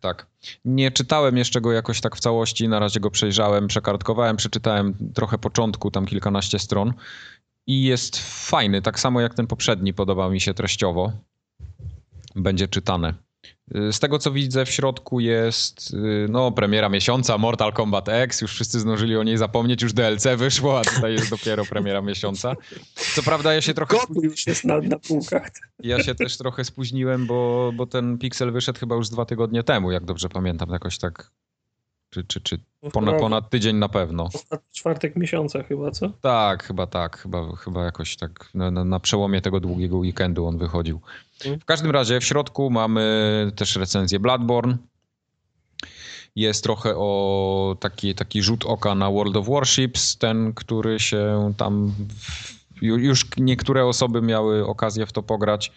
Tak. Nie czytałem jeszcze go jakoś tak w całości, na razie go przejrzałem, przekartkowałem, przeczytałem trochę początku, tam kilkanaście stron i jest fajny, tak samo jak ten poprzedni, podoba mi się treściowo. Będzie czytane. Y, Z tego co widzę w środku jest y, no premiera miesiąca Mortal Kombat X, już wszyscy zdążyli o niej zapomnieć, już DLC wyszło, a tutaj jest dopiero premiera miesiąca. Co prawda ja się trochę Gotu już jest na, na półkach. ja się też trochę spóźniłem, bo, bo ten Pixel wyszedł chyba już dwa tygodnie temu, jak dobrze pamiętam, jakoś tak. Czy, czy, czy ponad, ponad tydzień na pewno. Ostatni czwartek miesiąca chyba, co? Tak, chyba tak. Chyba, chyba jakoś tak na, na, przełomie tego długiego weekendu on wychodził. W każdym razie w środku mamy też recenzję Bloodborne. Jest trochę o taki, taki rzut oka na World of Warships, ten, który się tam. w- ju- Już niektóre osoby miały okazję w to pograć.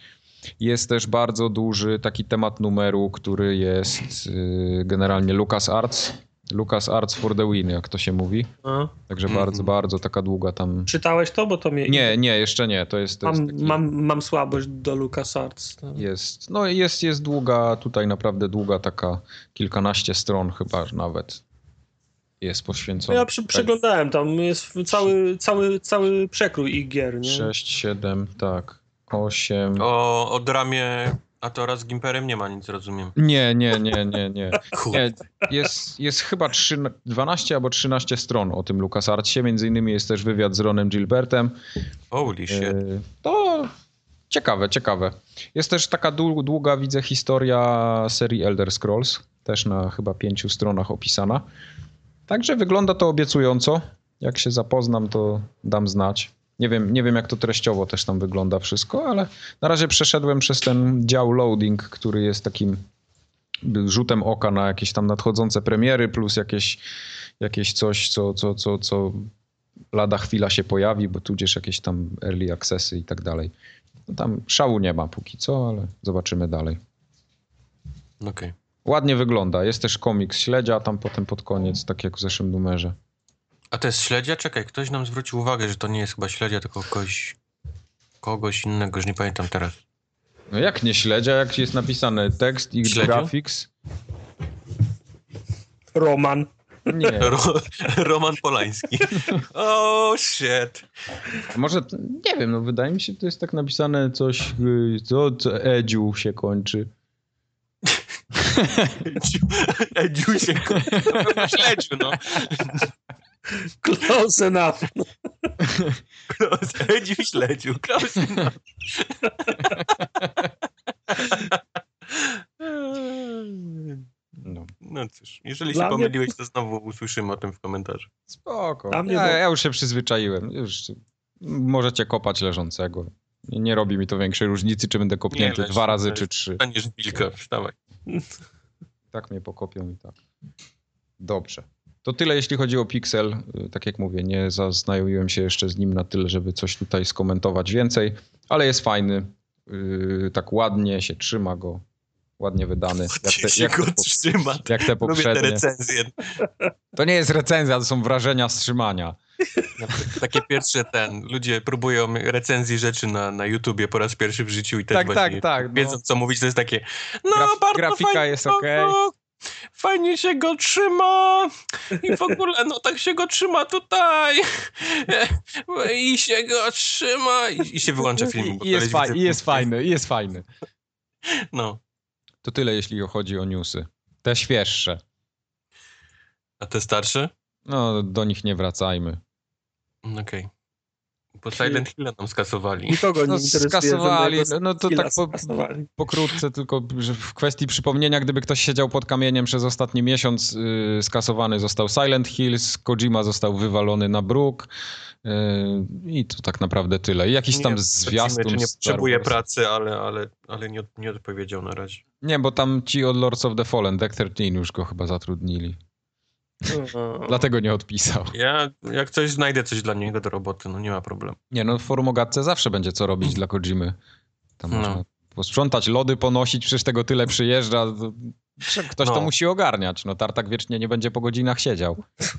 Jest też bardzo duży taki temat numeru, który jest y, generalnie LucasArts. LucasArts for the win, jak to się mówi. A. Także Mhm. bardzo, bardzo taka długa tam. Czytałeś to, bo to mnie... Nie, nie, jeszcze nie. To jest. To jest Mam, taki... mam, mam słabość do LucasArts. tak. Jest, no jest, jest długa, tutaj naprawdę długa, taka kilkanaście stron chyba nawet. jest poświęcony. Ja przy, przeglądałem, tam jest cały, cały, cały przekrój ich gier, nie? 6, 7, tak. 8. O, o dramie Atora z Gimperem nie ma nic, rozumiem. Nie, nie, nie, nie, nie. Nie jest, jest chyba 3, 12 albo 13 stron o tym LucasArtsie. Między innymi jest też wywiad z Ronem Gilbertem. Holy shit. E, To ciekawe, ciekawe. Jest też taka dłu- długa, widzę, historia serii Elder Scrolls. Też na chyba pięciu stronach opisana. Także wygląda to obiecująco. Jak się zapoznam, to dam znać. Nie wiem, nie wiem, jak to treściowo też tam wygląda wszystko, ale na razie przeszedłem przez ten dział loading, który jest takim rzutem oka na jakieś tam nadchodzące premiery, plus jakieś, jakieś coś, co, co, co, co lada chwila się pojawi, bo tudzież jakieś tam early accessy i tak dalej. No tam szału nie ma póki co, ale zobaczymy dalej. Okej. Ładnie wygląda. Jest też komiks śledzia tam potem pod koniec, tak jak w zeszłym numerze. A to jest śledzia? Czekaj, ktoś nam zwrócił uwagę, że to nie jest chyba śledzia, tylko kogoś, kogoś innego, już nie pamiętam teraz. No jak nie śledzia, jak jest napisane tekst i Śledziu? graphics? Roman. Nie. Ro, Roman Polański. oh shit. Może, nie wiem, no wydaje mi się, to jest tak napisane coś, y, co, co Edziu się kończy. Edziu się śledziu, no. Close enough. Edziu śledziu. Close enough. No. No cóż, jeżeli Dla się mnie- pomyliłeś, to znowu usłyszymy o tym w komentarzu. Spoko. Mnie Ja, to- ja już się przyzwyczaiłem. Już możecie kopać leżącego. Nie, nie robi mi to większej różnicy, czy będę kopnięty dwa razy, leż. czy trzy. Staniesz wilka, wstawaj. Tak mnie pokopią i tak. Dobrze. To tyle, jeśli chodzi o Pixel. Y, Tak jak mówię, nie zaznajomiłem się jeszcze z nim na tyle, żeby coś tutaj skomentować więcej, ale jest fajny. Yy, Tak ładnie się trzyma go. Ładnie wydany. Jak te, się jak go te, trzyma. jak te Lubię te poprzednie. recenzje. To nie jest recenzja, to są wrażenia z trzymania. Takie pierwsze ten, ludzie próbują recenzji rzeczy na, na YouTubie po raz pierwszy w życiu i też Tak, właśnie tak, tak. No. wiedzą co mówić, to jest takie no Graf- bardzo grafika fajnie, jest no, okej. no, Fajnie się go trzyma i w ogóle no tak się go trzyma tutaj i się go trzyma i, i się wyłącza film. I, jest, fa- I jest fajny, i jest fajny. No, To tyle, jeśli chodzi o newsy. Te świeższe. a te starsze? No, do nich nie wracajmy. Okej. Bo Silent Hill nam skasowali. Nikogo nie No, interesuje. skasowali, no to tak po-. Pokrótce, tylko że w kwestii przypomnienia, gdyby ktoś siedział pod kamieniem przez ostatni miesiąc, yy, skasowany został Silent Hills, Kojima został wywalony na bruk yy, i to tak naprawdę tyle. I jakiś tam Nie, zwiastun Czy nie potrzebuje pracy, ale, ale, ale nie, nie odpowiedział na razie. Nie, bo tam ci od Lords of the Fallen, Deck 13 już go chyba zatrudnili. No. Dlatego nie odpisał. Ja jak coś znajdę coś dla niego do roboty, no nie ma problemu. Nie no, w forum o gadce zawsze będzie co robić dla Kojimy. Tam No. można posprzątać, lody ponosić, przecież tego tyle przyjeżdża. to- Ktoś to No. musi ogarniać. No Tartak wiecznie nie będzie po godzinach siedział.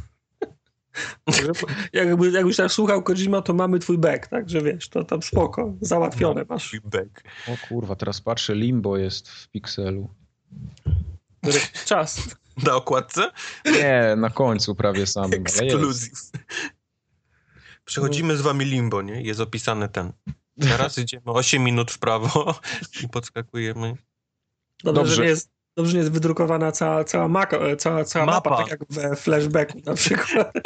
Jakby, jakbyś tak słuchał Kojima, to mamy twój back, także wiesz, to tam spoko, załatwione masz. Feedback. O kurwa, teraz patrzę, Limbo jest w Pixelu. Czas. Na okładce? Nie, na końcu prawie samym. Ekskluzyw. Przechodzimy z wami limbo, nie? Jest opisany ten. Teraz idziemy 8 minut w prawo i podskakujemy. Dobrze, Dobrze. Że nie jest, dobrze, jest wydrukowana cała, cała, e, cała, cała mapa. Mapa. tak jak we flashbacku na przykład.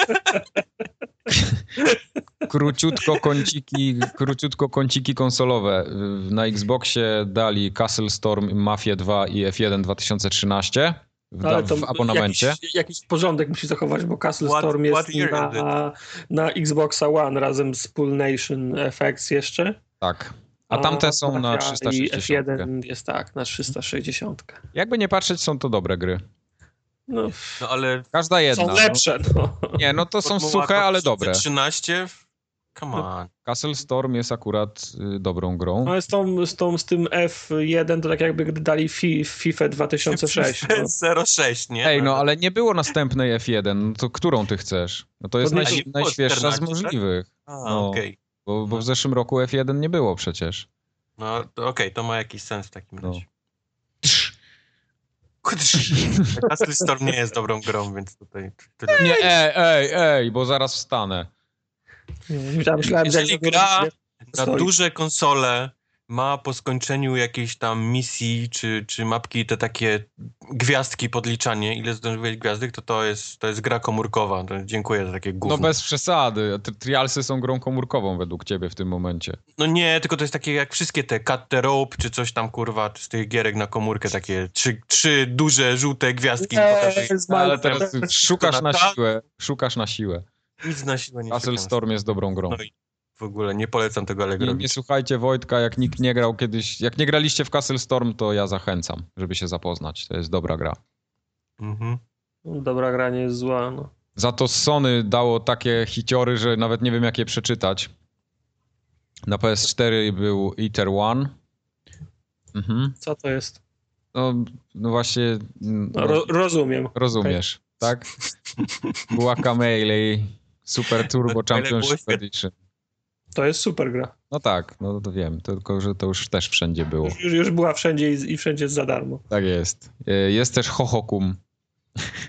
Króciutko kąciki, króciutko kąciki konsolowe. Na Xboxie dali Castle Storm, Mafia 2 i F1 2013 w, Ale to w abonamencie. Jakiś, jakiś porządek musi zachować, bo Castle What- Storm jest na, na Xboxa One razem z Pool Nation FX jeszcze. Tak. A tamte są na Mafia 360. I F1 jest tak, na 360. Jakby nie patrzeć, są to dobre gry. No, No ale Każda jedna. są no. lepsze. No. Nie, no to są suche, ale dobre. 13? Come on. Castle Storm jest akurat y, dobrą grą. No, z, tą, z, tą, z tym F1 to tak jakby gdy dali fi, FIFA 2006. No. 06, nie? Ej, no ale nie było następnej F1, no to którą ty chcesz? No to jest To naj, najświeższa z 14, możliwych, A, no. okej. bo, bo w zeszłym roku F1 nie było przecież. No okej, to ma jakiś sens w takim No. razie. Castle Storm nie jest dobrą grą, więc tutaj. Nie, ej, ej, ej, bo zaraz wstanę. Myślałem, że Jeżeli gra na stoi. duże konsole ma po skończeniu jakiejś tam misji, czy, czy mapki, te takie gwiazdki, podliczanie, ile zdążyłeś gwiazdek, to to jest, to jest gra komórkowa. To dziękuję za takie gówno. No bez przesady. Tri- Trialsy są grą komórkową według ciebie w tym momencie. No nie, tylko to jest takie jak wszystkie te Cut the Rope, czy coś tam, kurwa, z tych gierek na komórkę, takie trzy, trzy duże, żółte gwiazdki. Ale teraz szukasz na siłę. Szukasz na siłę. Nic na siłę nie Castle. Storm jest dobrą grą. No i w ogóle nie polecam tego Nie, Allegrowi. nie słuchajcie Wojtka, jak nikt nie grał kiedyś, jak nie graliście w Castle Storm, to ja zachęcam, żeby się zapoznać. To jest dobra gra. Mhm. Dobra gra nie jest zła, no. Za to Sony dało takie hiciory, że nawet nie wiem jak je przeczytać. Na PS4 był Eater One. Mhm. Co to jest? No, no właśnie, mm, No, ro, rozumiem. rozumiesz, tak? Guacamelee Super Turbo Championship. Edition. To jest super gra. No tak, no to wiem, tylko że to już też wszędzie było. Już, już, była wszędzie i, i wszędzie jest za darmo. Tak jest. E, Jest też Hohokum.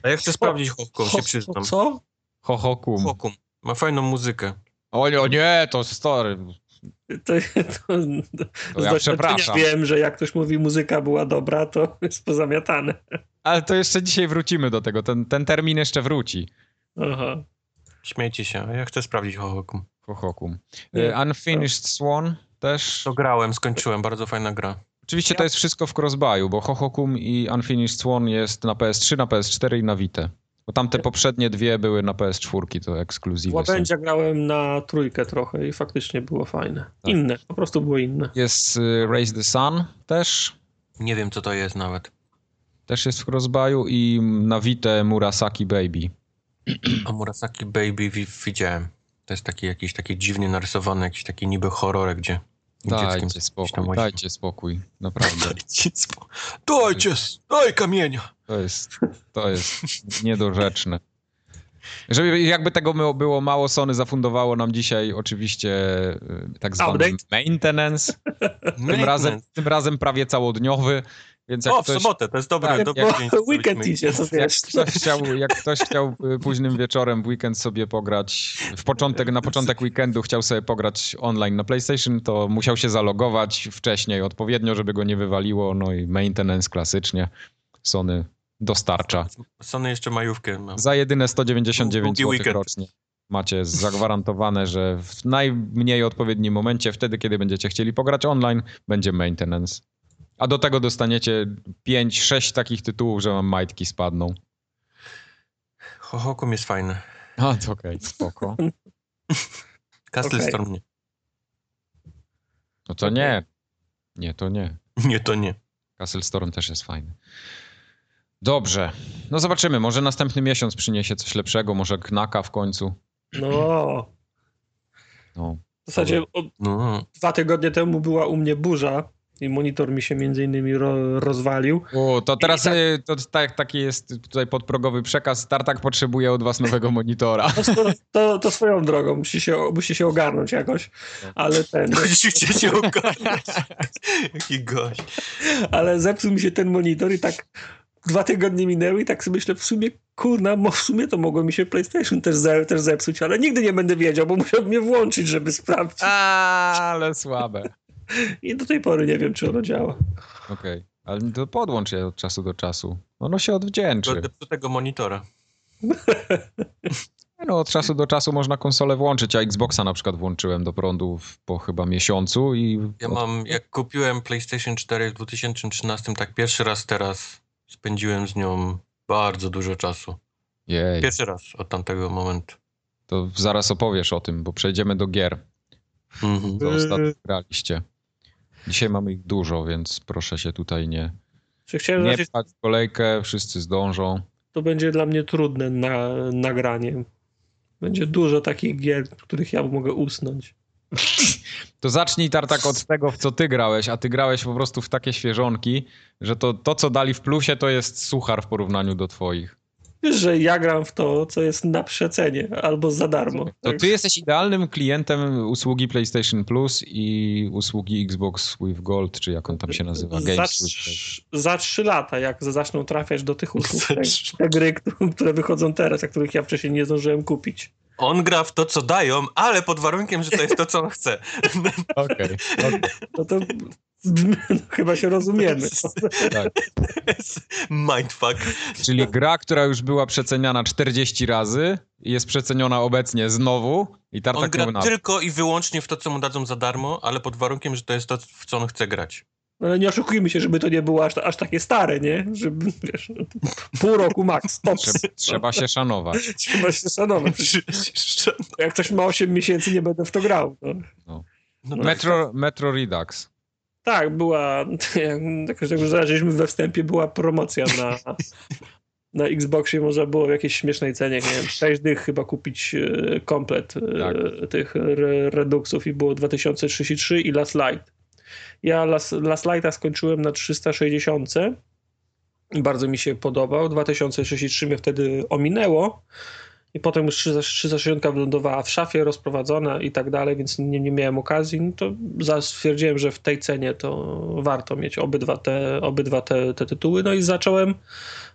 A ja chcę sprawdzić Hokum, się przyznam. Co? Hohokum. Hokum. Ma fajną muzykę. O, nie, o nie, to story. To, to, To z ja doświadczenia przepraszam. wiem, że jak ktoś mówi muzyka była dobra, to jest pozamiatane. Ale to jeszcze dzisiaj wrócimy do tego. Ten, ten termin jeszcze wróci. Aha. Śmiejcie się, ja chcę sprawdzić Hokum. Hohokum. Nie. E, Unfinished Swan też. To grałem, skończyłem, bardzo fajna gra. Oczywiście to jest wszystko w crossbuyu, bo Hohokum i Unfinished Swan jest na PS3, na PS4 i na Vita. Bo tamte poprzednie dwie były na PS4, to ekskluzywy są. Łabędzia grałem na trójkę trochę i faktycznie było fajne. Tak. Inne, po prostu było inne. Jest y, Raise the Sun też. Nie wiem, co to jest nawet. Też jest w crossbuyu i na Vita Murasaki Baby. A Murasaki Baby wi- widziałem. To jest taki jakiś taki dziwnie narysowany, jakiś taki niby horror, gdzie Dajcie spokój, dajcie spokój, naprawdę. Dajcie spo- Dajcie, daj kamienia. To jest, to jest niedorzeczne. Żeby jakby tego było mało, Sony zafundowało nam dzisiaj oczywiście y, tak zwany Update? maintenance. Tym razem, tym razem prawie całodniowy, więc jak O, w ktoś, sobotę, to jest dobry, Tak, dobry jak- dzień. Weekend idzie, to jak, wiesz. ktoś chciał, jak ktoś chciał y, późnym wieczorem w weekend sobie pograć, w początek, na początek weekendu chciał sobie pograć online na PlayStation, to musiał się zalogować wcześniej odpowiednio, żeby go nie wywaliło, no i maintenance klasycznie Sony dostarcza. Sony jeszcze majówkę ma. Za jedyne 199 Długi zł rocznie macie zagwarantowane, że w najmniej odpowiednim momencie, wtedy kiedy będziecie chcieli pograć online, będzie maintenance. A do tego dostaniecie 5-6 takich tytułów, że wam majtki spadną. Hohokum jest fajny. A, to okej, spoko. Castle Okej. Storm nie. No to nie. Nie, to nie. Nie, to nie. Castle Storm też jest fajny. Dobrze. No zobaczymy. Może następny miesiąc przyniesie coś lepszego. Może Knaka w końcu. No. No. W zasadzie No, dwa tygodnie temu była u mnie burza i monitor mi się między innymi ro, rozwalił. O, to teraz tak- y, to tak, taki jest tutaj podprogowy przekaz. Startak potrzebuje od was nowego monitora. To, to, to, swoją drogą, musi się, musi się ogarnąć jakoś, ale ten, Musicie się ogarnąć. Jaki gość. ale zepsuł mi się ten monitor i tak dwa tygodnie minęły i tak sobie myślę, w sumie kurna, mo- w sumie to mogło mi się PlayStation też, ze, też zepsuć, ale nigdy nie będę wiedział, bo musiał mnie włączyć, żeby sprawdzić. Ale słabe. I do tej pory nie wiem, czy ono działa. Okej. Ale to podłącz je od czasu do czasu. Ono się odwdzięczy. Do, do tego monitora. No, od czasu do czasu można konsolę włączyć. Ja Xboxa na przykład włączyłem do prądu w- po chyba miesiącu i Ja mam, jak kupiłem PlayStation 4 w 2013, tak pierwszy raz teraz spędziłem z nią bardzo dużo czasu. Jej, Pierwszy raz od tamtego momentu. to zaraz opowiesz o tym, bo przejdziemy do gier, Mhm. co Yy. ostatnio graliście. Dzisiaj mamy ich dużo, więc proszę się tutaj nie, Czy chciałem nie zacząć, pchać kolejkę, wszyscy zdążą. to będzie dla mnie trudne na nagranie. Będzie dużo takich gier, w których ja mogę usnąć. To zacznij Tartak od tego, w co ty grałeś, a ty grałeś po prostu w takie świeżonki, że to, to co dali w plusie, to jest suchar w porównaniu do twoich. Wiesz, że ja gram w to, co jest na przecenie albo za darmo. To ty jesteś idealnym klientem usługi PlayStation Plus i usługi Xbox with Gold, czy jak on tam się nazywa? Za, Games with trz- za trzy lata, jak zaczną trafiać do tych usług, te, te gry, które- wychodzą teraz, a których ja wcześniej nie zdążyłem kupić. On gra w to, co dają, ale pod warunkiem, że to jest to, co on chce. Okej, okej, No to no, chyba się rozumiemy. tak. Mindfuck. Czyli gra, która już była przeceniana 40 razy i jest przeceniona obecnie znowu i On Tartak gra mówi na tylko i wyłącznie w to, co mu dadzą za darmo, ale pod warunkiem, że to jest to, w co on chce grać. Ale No, nie oszukujmy się, żeby to nie było aż, aż takie stare, nie? Żeby, wiesz, pół roku max. Trzeba, trzeba się szanować. Trzeba się szanować. Jak ktoś ma 8 miesięcy, nie będę w to grał. No. No, Metro, Metro Redux. Tak, była, jak już zaczęliśmy we wstępie, była promocja na, na Xboxie, można było w jakiejś śmiesznej cenie, nie wiem, 6 dych chyba kupić e, komplet e, Tak. tych re, Reduxów i było 2033 i Last Light. Ja Last, Last Lighta skończyłem na 360. Bardzo mi się podobał. 2033 mnie wtedy ominęło. I potem już 360 wylądowała w szafie, rozprowadzona i tak dalej, więc nie, nie miałem okazji. No to stwierdziłem, że w tej cenie to warto mieć obydwa te, obydwa te, te tytuły. No i zacząłem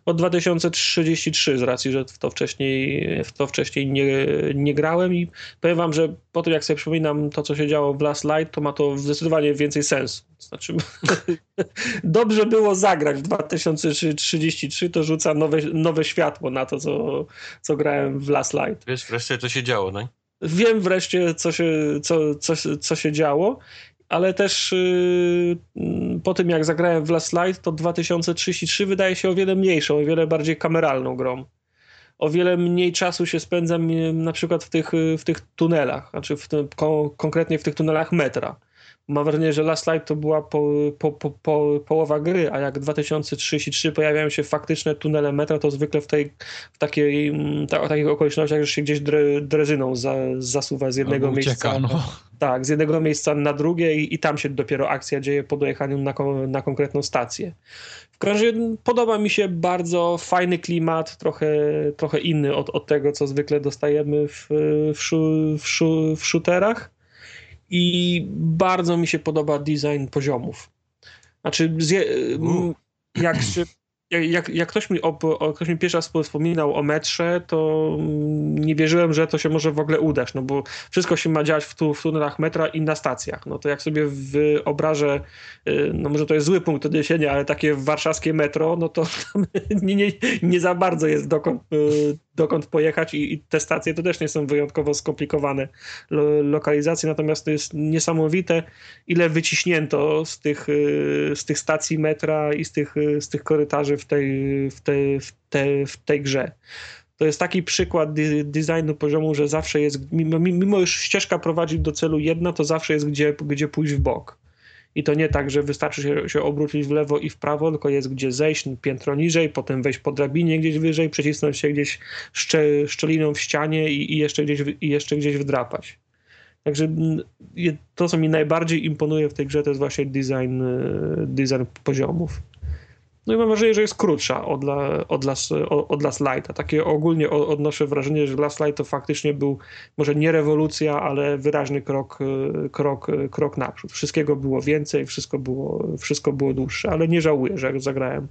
od 2033 z racji, że w to wcześniej, w to wcześniej nie, nie grałem i powiem wam, że po tym jak sobie przypominam to, co się działo w Last Light, to ma to zdecydowanie więcej sensu. Znaczy, dobrze było zagrać w 2033, to rzuca nowe, nowe światło na to, co, co grałem w Last Light. Wiesz wreszcie, co się działo, no? Wiem wreszcie, co się, co, co, co się działo, ale też yy, po tym, jak zagrałem w Last Light, to 2033 wydaje się o wiele mniejszą, o wiele bardziej kameralną grą. O wiele mniej czasu się spędzam yy, na przykład w tych, yy, w tych tunelach, znaczy w tym, ko, konkretnie w tych tunelach metra. Mam wrażenie, że Last Light to była po, po, po, po, połowa gry, a jak 2033 pojawiają się faktyczne tunele metra, to zwykle w, tej, w takiej, mm, ta, takich okolicznościach już się gdzieś dre, drezyną za, zasuwa z jednego miejsca. ucieka, no. Tak, z jednego miejsca na drugie i, i tam się dopiero akcja dzieje po dojechaniu na, na konkretną stację. W każdym razie podoba mi się bardzo fajny klimat, trochę, trochę inny od, od tego, co zwykle dostajemy w, w, szu, w, szu, w shooterach i bardzo mi się podoba design poziomów. Znaczy, zje, m, jak, się, jak, jak, ktoś, mi op, o, ktoś mi pierwszy raz wspominał o metrze, to mm, nie wierzyłem, że to się może w ogóle udać, no bo wszystko się ma dziać w, tu, w tunelach metra i na stacjach. No to jak sobie wyobrażę, y, no może to jest zły punkt odniesienia, ale takie warszawskie metro, no to nie, nie, nie za bardzo jest dokąd, y, dokąd pojechać i, i te stacje to też nie są wyjątkowo skomplikowane lo, lokalizacje, natomiast to jest niesamowite, ile wyciśnięto z tych, y, z tych stacji metra i z tych, y, z tych korytarzy w tej, w tej, w tej, w tej grze. To jest taki przykład designu poziomu, że zawsze jest, mimo, mimo już ścieżka prowadzi do celu jedna, to zawsze jest gdzie, gdzie pójść w bok. I to nie tak, że wystarczy się, się obrócić w lewo i w prawo, tylko jest gdzie zejść piętro niżej, potem wejść po drabinie gdzieś wyżej, przecisnąć się gdzieś szcze, szczeliną w ścianie i, i, jeszcze gdzieś, i jeszcze gdzieś wdrapać. Także mm, to, co mi najbardziej imponuje w tej grze, to jest właśnie design, y, design poziomów. No i mam wrażenie, że jest krótsza od, la, od, las, od Last Lighta. Takie ogólnie odnoszę wrażenie, że Last Light to faktycznie był może nie rewolucja, ale wyraźny krok, y, krok, y, krok naprzód. Wszystkiego było więcej, wszystko było, wszystko było dłuższe, ale nie żałuję, że zagrałem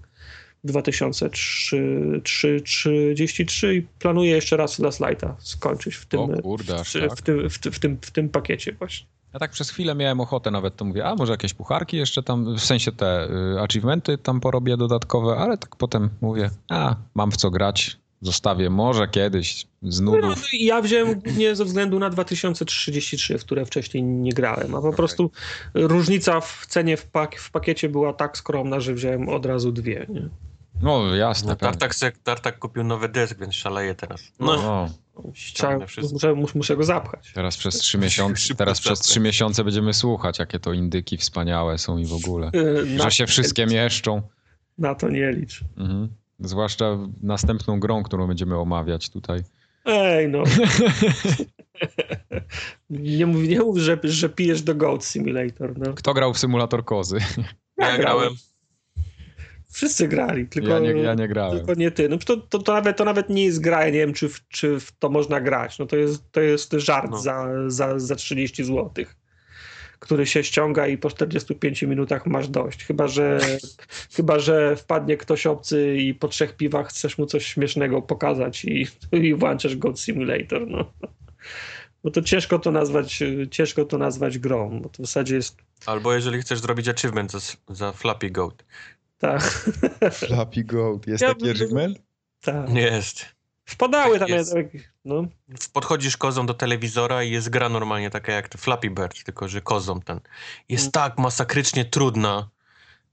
w 2033 i planuję jeszcze raz Last Lighta skończyć w tym, O kurde, w, tak. w, tym, w, tym- w, tym, w tym pakiecie właśnie. Ja tak przez chwilę miałem ochotę nawet, to mówię, a może jakieś pucharki jeszcze tam, w sensie te y, achievementy tam porobię dodatkowe, ale tak potem mówię, a mam w co grać, zostawię może kiedyś z nudów. no, ja wziąłem głównie ze względu na 2033, w które wcześniej nie grałem, a po prostu różnica w cenie w, pak w pakiecie była tak skromna, że wziąłem od razu dwie. Nie? No jasne, No. Tartak, se, Tartak kupił nowy dysk, więc szaleje teraz. No, No, wszystko. muszę, mus- muszę go zapchać. Teraz przez trzy miesiące, teraz przez trzy miesiące będziemy słuchać, jakie to indyki wspaniałe są i w ogóle. Yy, Że się wszystkie mieszczą. na to nie licz. Mhm. Zwłaszcza następną grą, którą będziemy omawiać tutaj. Ej, no. nie mów, nie mów że, że pijesz do Goat Simulator. No. Kto grał w symulator kozy? Ja grałem. Wszyscy grali, tylko Ja nie, ja nie grałem. tylko nie ty. No to, to, to, nawet, to nawet nie jest gra, ja nie wiem, czy, w- czy w to można grać. No to jest, to jest żart No. za, za, za 30 zł, który się ściąga i po 45 minutach masz dość. Chyba, że chyba, że wpadnie ktoś obcy i po trzech piwach chcesz mu coś śmiesznego pokazać i, i włączasz Goat Simulator. No. Bo to ciężko to nazwać, ciężko to nazwać grą, bo to w zasadzie jest Albo jeżeli chcesz zrobić achievement za, za Flappy Goat. Tak, Flappy Goat. Jest Ja taki bym- tak. Nie jest. Wpadały Tak tam, jest. no, Podchodzisz kozą do telewizora i jest gra normalnie taka jak Flappy Bird, tylko że kozą ten. Jest Mm. tak masakrycznie trudna,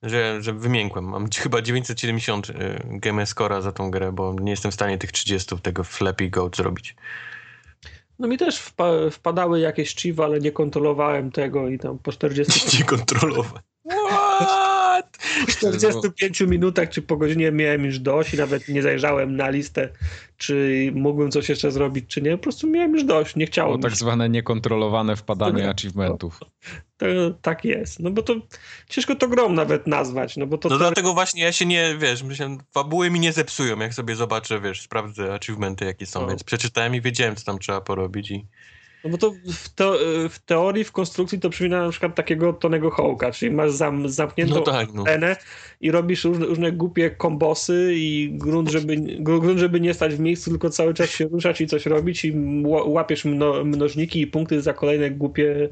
że, że wymiękłem. Mam chyba 970 y, game za tą grę, bo nie jestem w stanie tych 30 tego Flappy Goat zrobić. No mi też wpa- wpadały jakieś chiwy, ale nie kontrolowałem tego i tam po 40, Nie kontrolować. What? 45 minutach czy po godzinie miałem już dość i nawet nie zajrzałem na listę, czy mógłbym coś jeszcze zrobić, czy nie. Po prostu miałem już dość, nie Było chciałem. tak zwane niekontrolowane wpadanie Nie. achievementów. to, tak jest. No bo to ciężko to grą nawet nazwać, no bo to... No to dlatego właśnie ja się nie, wiesz, myślę, fabuły mi nie zepsują, jak sobie zobaczę, wiesz, sprawdzę achievementy jakie są, No. więc przeczytałem i wiedziałem, co tam trzeba porobić i... No bo to w, te, w teorii, w konstrukcji to przypomina na przykład takiego Tonego Hołka, czyli masz zam, zamkniętą No tak, no. i robisz różne, różne głupie kombosy i grunt żeby, gru- grunt, żeby nie stać w miejscu, tylko cały czas się ruszać i coś robić i ła- łapiesz mno, mnożniki i punkty za kolejne głupie,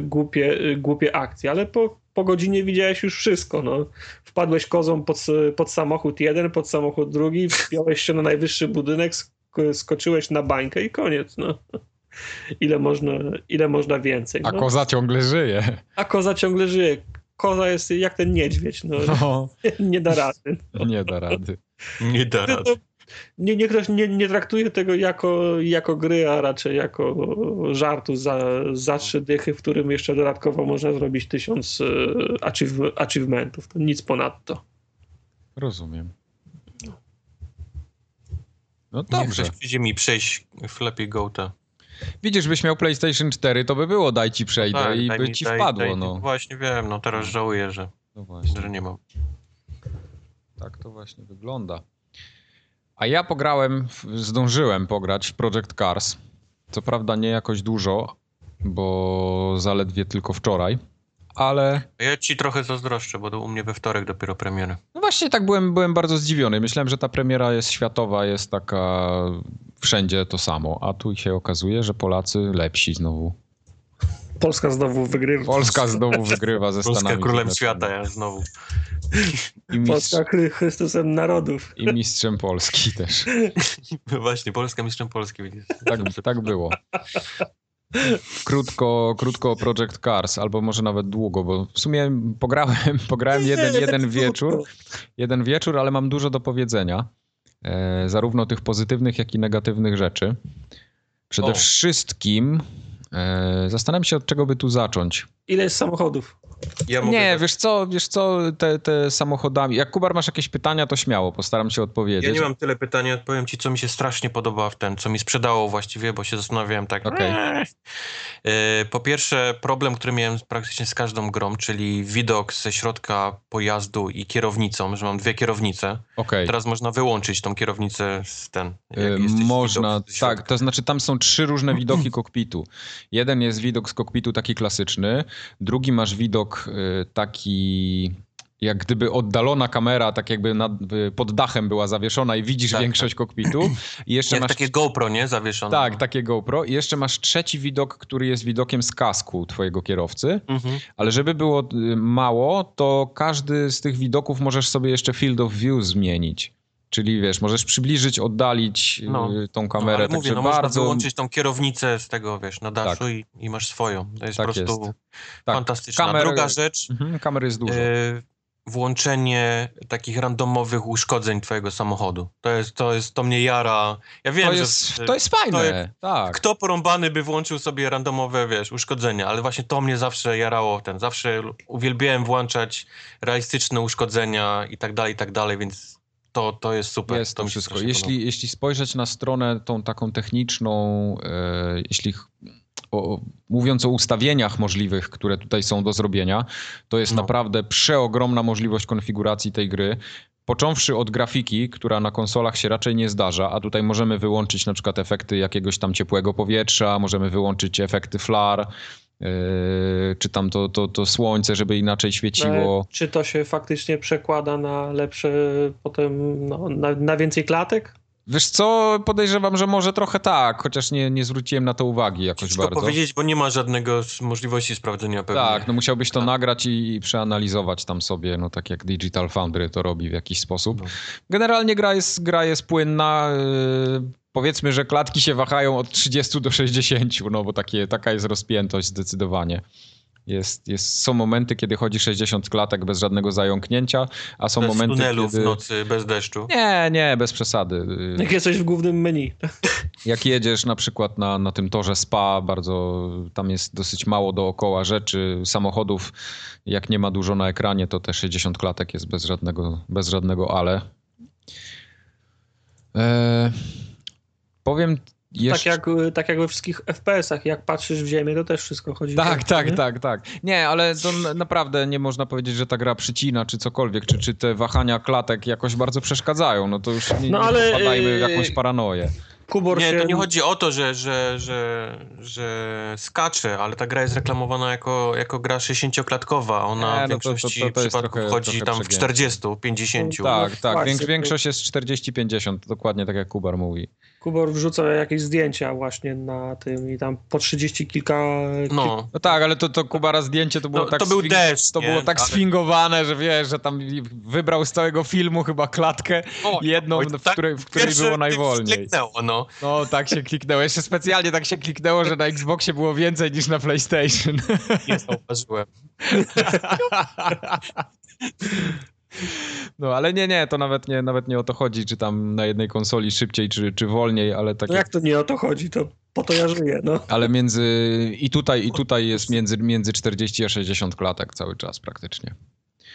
głupie, głupie akcje, ale po, po godzinie widziałeś już wszystko, no. Wpadłeś kozą pod, pod samochód jeden, pod samochód drugi, wpiąłeś się na najwyższy budynek, sk- skoczyłeś na bańkę i koniec, no. Ile można, ile można więcej. A no. koza ciągle żyje. A koza ciągle żyje. Koza jest jak ten niedźwiedź, no, No, nie da rady. nie da rady. Nie da To, rady. nie, nie, ktoś nie, nie traktuje tego jako, jako gry, a raczej jako żartu za, za trzy dychy, w którym jeszcze dodatkowo można zrobić tysiąc e, achieve, achievementów. To nic ponadto. Rozumiem. No Niech dobrze. ktoś przyjdzie mi przejść Flappy Goata. Widzisz, byś miał PlayStation 4, to by było daj ci przejdę Tak, i by mi- ci daj- wpadło, daj- no. Właśnie wiem, no teraz żałuję, że, No że nie mam. Tak to właśnie wygląda. A ja pograłem, zdążyłem pograć w Project Cars. Co prawda nie jakoś dużo, bo zaledwie tylko wczoraj, ale Ja ci trochę zazdroszczę, bo u mnie we wtorek dopiero premiery. no właśnie tak byłem, byłem bardzo zdziwiony. Myślałem, że ta premiera jest światowa, jest taka wszędzie to samo, a tu się okazuje, że Polacy lepsi znowu. Polska znowu wygrywa. Polska znowu wygrywa ze Polska Stanami królem świata, ja znowu. I, mistrz, Polska Chry- Chrystusem narodów. I mistrzem Polski też. Właśnie, Polska mistrzem Polski. widzisz. Tak, tak było. Krótko, krótko o Project Cars, albo może nawet długo, bo w sumie pograłem, pograłem jeden, jeden wieczór, jeden wieczór, ale mam dużo do powiedzenia. E, zarówno tych pozytywnych, jak i negatywnych rzeczy. Przede O. wszystkim e, zastanawiam się, od czego by tu zacząć. Ile jest samochodów? Ja Nie, tak- wiesz co, wiesz co, te, te samochodami. Jak Kubar masz jakieś pytania, to śmiało, postaram się odpowiedzieć. Ja nie mam tyle pytań, odpowiem ci, co mi się strasznie podoba w ten, co mi sprzedało właściwie, bo się zastanawiałem tak. Okej. eee. E, Po pierwsze, problem, który miałem praktycznie z każdą grą, czyli widok ze środka pojazdu i kierownicą, że mam dwie kierownice. Okej. Teraz można wyłączyć tą kierownicę z ten. jesteś Można, tak, to znaczy tam są trzy różne widoki kokpitu. Jeden jest widok z kokpitu taki klasyczny, drugi masz widok y, taki jak gdyby oddalona kamera, tak jakby nad, y, pod dachem była zawieszona i widzisz Tak, większość kokpitu. I jeszcze Jak masz takie GoPro, nie? Zawieszone. tak, takie GoPro i jeszcze masz trzeci widok, który jest widokiem z kasku twojego kierowcy. Mhm. Ale żeby było y, mało, to każdy z tych widoków możesz sobie jeszcze field of view zmienić. Czyli wiesz, możesz przybliżyć, oddalić y, No. tą No, kamerę, ale także mówię, no można bardzo wyłączyć tą kierownicę z tego, wiesz, na daszu i, i masz swoją. To jest Tak po prostu jest. Tak, fantastyczna. kamer- Druga rzecz, Mhm, kamery jest dużo. e, włączenie takich randomowych uszkodzeń twojego samochodu. To jest, to jest, to mnie jara. Ja wiem, to, jest, że to jest fajne, to jest- tak. kto porąbany by włączył sobie randomowe, wiesz, uszkodzenia, ale właśnie to mnie zawsze jarało, ten, zawsze uwielbiałem włączać realistyczne uszkodzenia i tak dalej, i tak dalej, więc to, to jest super. Jest to wszystko. podoba. Jeśli, jeśli spojrzeć na stronę tą taką techniczną, e, jeśli o, mówiąc o ustawieniach możliwych, które tutaj są do zrobienia, to jest No. naprawdę przeogromna możliwość konfiguracji tej gry. Począwszy od grafiki, która na konsolach się raczej nie zdarza, a tutaj możemy wyłączyć na przykład efekty jakiegoś tam ciepłego powietrza, możemy wyłączyć efekty flar, czy tam to, to, to słońce, żeby inaczej świeciło. E, Czy to się faktycznie przekłada na lepsze potem, no, na, na więcej klatek? Wiesz co, podejrzewam, że może trochę tak, chociaż nie, nie zwróciłem na to uwagi jakoś Ciężko bardzo. powiedzieć, bo nie ma żadnego możliwości sprawdzenia pewnie. Tak, no musiałbyś to nagrać i, i przeanalizować tam sobie, no tak jak Digital Foundry to robi w jakiś sposób. No. Generalnie gra jest, gra jest płynna. Yy, powiedzmy, że klatki się wahają od 30 do 60, no bo takie, taka jest rozpiętość zdecydowanie. Jest, jest, są momenty, kiedy chodzi 60 klatek bez żadnego zająknięcia, a są Bez momenty, tunelu kiedy... w nocy, bez deszczu. Nie, nie, bez przesady. Jak jesteś w głównym menu. jak jedziesz na przykład na, na tym torze spa, bardzo tam jest dosyć mało dookoła rzeczy, samochodów, jak nie ma dużo na ekranie, to te 60 klatek jest bez żadnego, bez żadnego ale. E, powiem jeszcze... Tak, jak, tak jak we wszystkich FPS-ach, jak patrzysz w ziemię, to też wszystko chodzi. Tak, w tak, nie? tak, tak. Nie, ale to naprawdę nie można powiedzieć, że ta gra przycina, czy cokolwiek, czy, czy te wahania klatek jakoś bardzo przeszkadzają. No to już nie, No nie ale, popadajmy w jakąś yy, paranoję. Kubor Nie, się... to nie chodzi o to, że, że, że, że skacze, ale ta gra jest reklamowana jako, jako gra 60-klatkowa. Ona Nie, w no to- to- większości to- przypadków trochę- chodzi trochę tam w przegięcie. 40, 50. Tak, tak. to- większość jest 40-50, dokładnie tak jak Kubar mówi. Kubor wrzuca jakieś zdjęcia właśnie na tym i tam po 30 kilka... No, No tak, ale to, to Kubara zdjęcie to było No, tak to był deszcz, to nie? było tak Ale- sfingowane, że wiesz, że tam wybrał z całego filmu chyba klatkę O, jedną, oj, w tak której, w której było najwolniej. kliknęło, no. No tak się kliknęło. Jeszcze specjalnie tak się kliknęło, że na Xboxie było więcej niż na PlayStation. Nie zauważyłem. No ale nie, nie, to nawet nie, nawet nie o to chodzi, czy tam na jednej konsoli szybciej, czy, czy wolniej, ale tak No jak to nie o to chodzi, to po to ja żyję, no. Ale między i tutaj, i tutaj jest między, między 40 a 60 klatek cały czas praktycznie.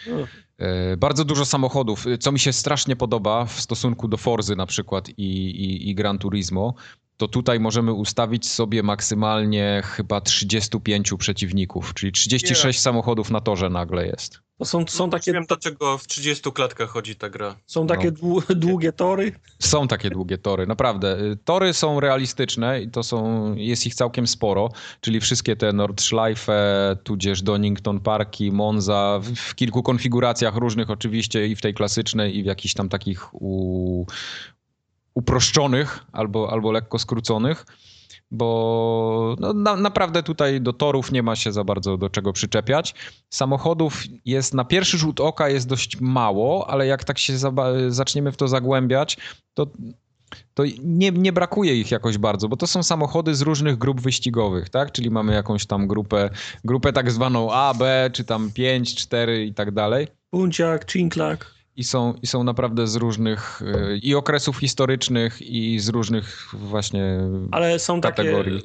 No. E, Bardzo dużo samochodów, co mi się strasznie podoba w stosunku do Forzy na przykład i, i, i Gran Turismo, to tutaj możemy ustawić sobie maksymalnie chyba 35 przeciwników, czyli 36 samochodów na torze nagle jest. To są, są takie, Wiem, dlaczego w 30 klatkach chodzi ta gra. są takie No. dłu- długie tory. Są takie długie tory, naprawdę. Y, Tory są realistyczne i to są, jest ich całkiem sporo, czyli wszystkie te Nordschleife, tudzież Donington Parki, Monza, w, w kilku konfiguracjach różnych oczywiście i w tej klasycznej i w jakichś tam takich u, uproszczonych albo, albo lekko skróconych, bo no, na, naprawdę tutaj do torów nie ma się za bardzo do czego przyczepiać. Samochodów jest na pierwszy rzut oka jest dość mało, ale jak tak się zaba- zaczniemy w to zagłębiać, to, to nie, nie brakuje ich jakoś bardzo, bo to są samochody z różnych grup wyścigowych, tak? Czyli mamy jakąś tam grupę, grupę tak zwaną A, B, czy tam 5, 4 i tak dalej. Punciak, Cinklak. I są, I są naprawdę z różnych y, i okresów historycznych, i z różnych właśnie. Ale są takie, Kategorii.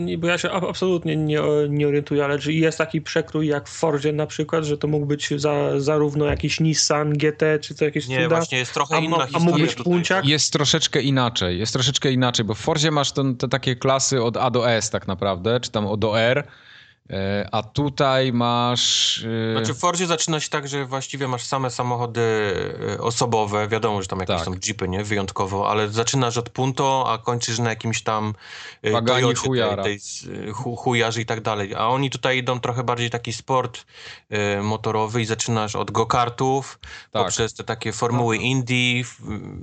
nie- bo ja się a- absolutnie nie, nie orientuję, ale czy jest taki przekrój jak w Fordzie na przykład, że to mógł być za, zarówno jakiś Nissan GT, czy to jakieś Nie, cuda? właśnie jest trochę A inna a historia mógł być tutaj. Punciak? Jest troszeczkę inaczej. Jest troszeczkę inaczej, bo w Forzie masz ten, te takie klasy od A do S tak naprawdę, czy tam od do R. e, A tutaj masz. e, Znaczy w Fordzie zaczyna się tak, że właściwie masz same samochody e, osobowe, wiadomo, że tam jakieś Tak. są jeepy, nie? Wyjątkowo, ale zaczynasz od Punto, a kończysz na jakimś tam Pagani Toyocie, Hujara. tej, tej, z, e, hu, hujarzy i tak dalej. A oni tutaj idą trochę bardziej taki sport motorowy i zaczynasz od go-kartów, Tak. poprzez te takie formuły Indy, f-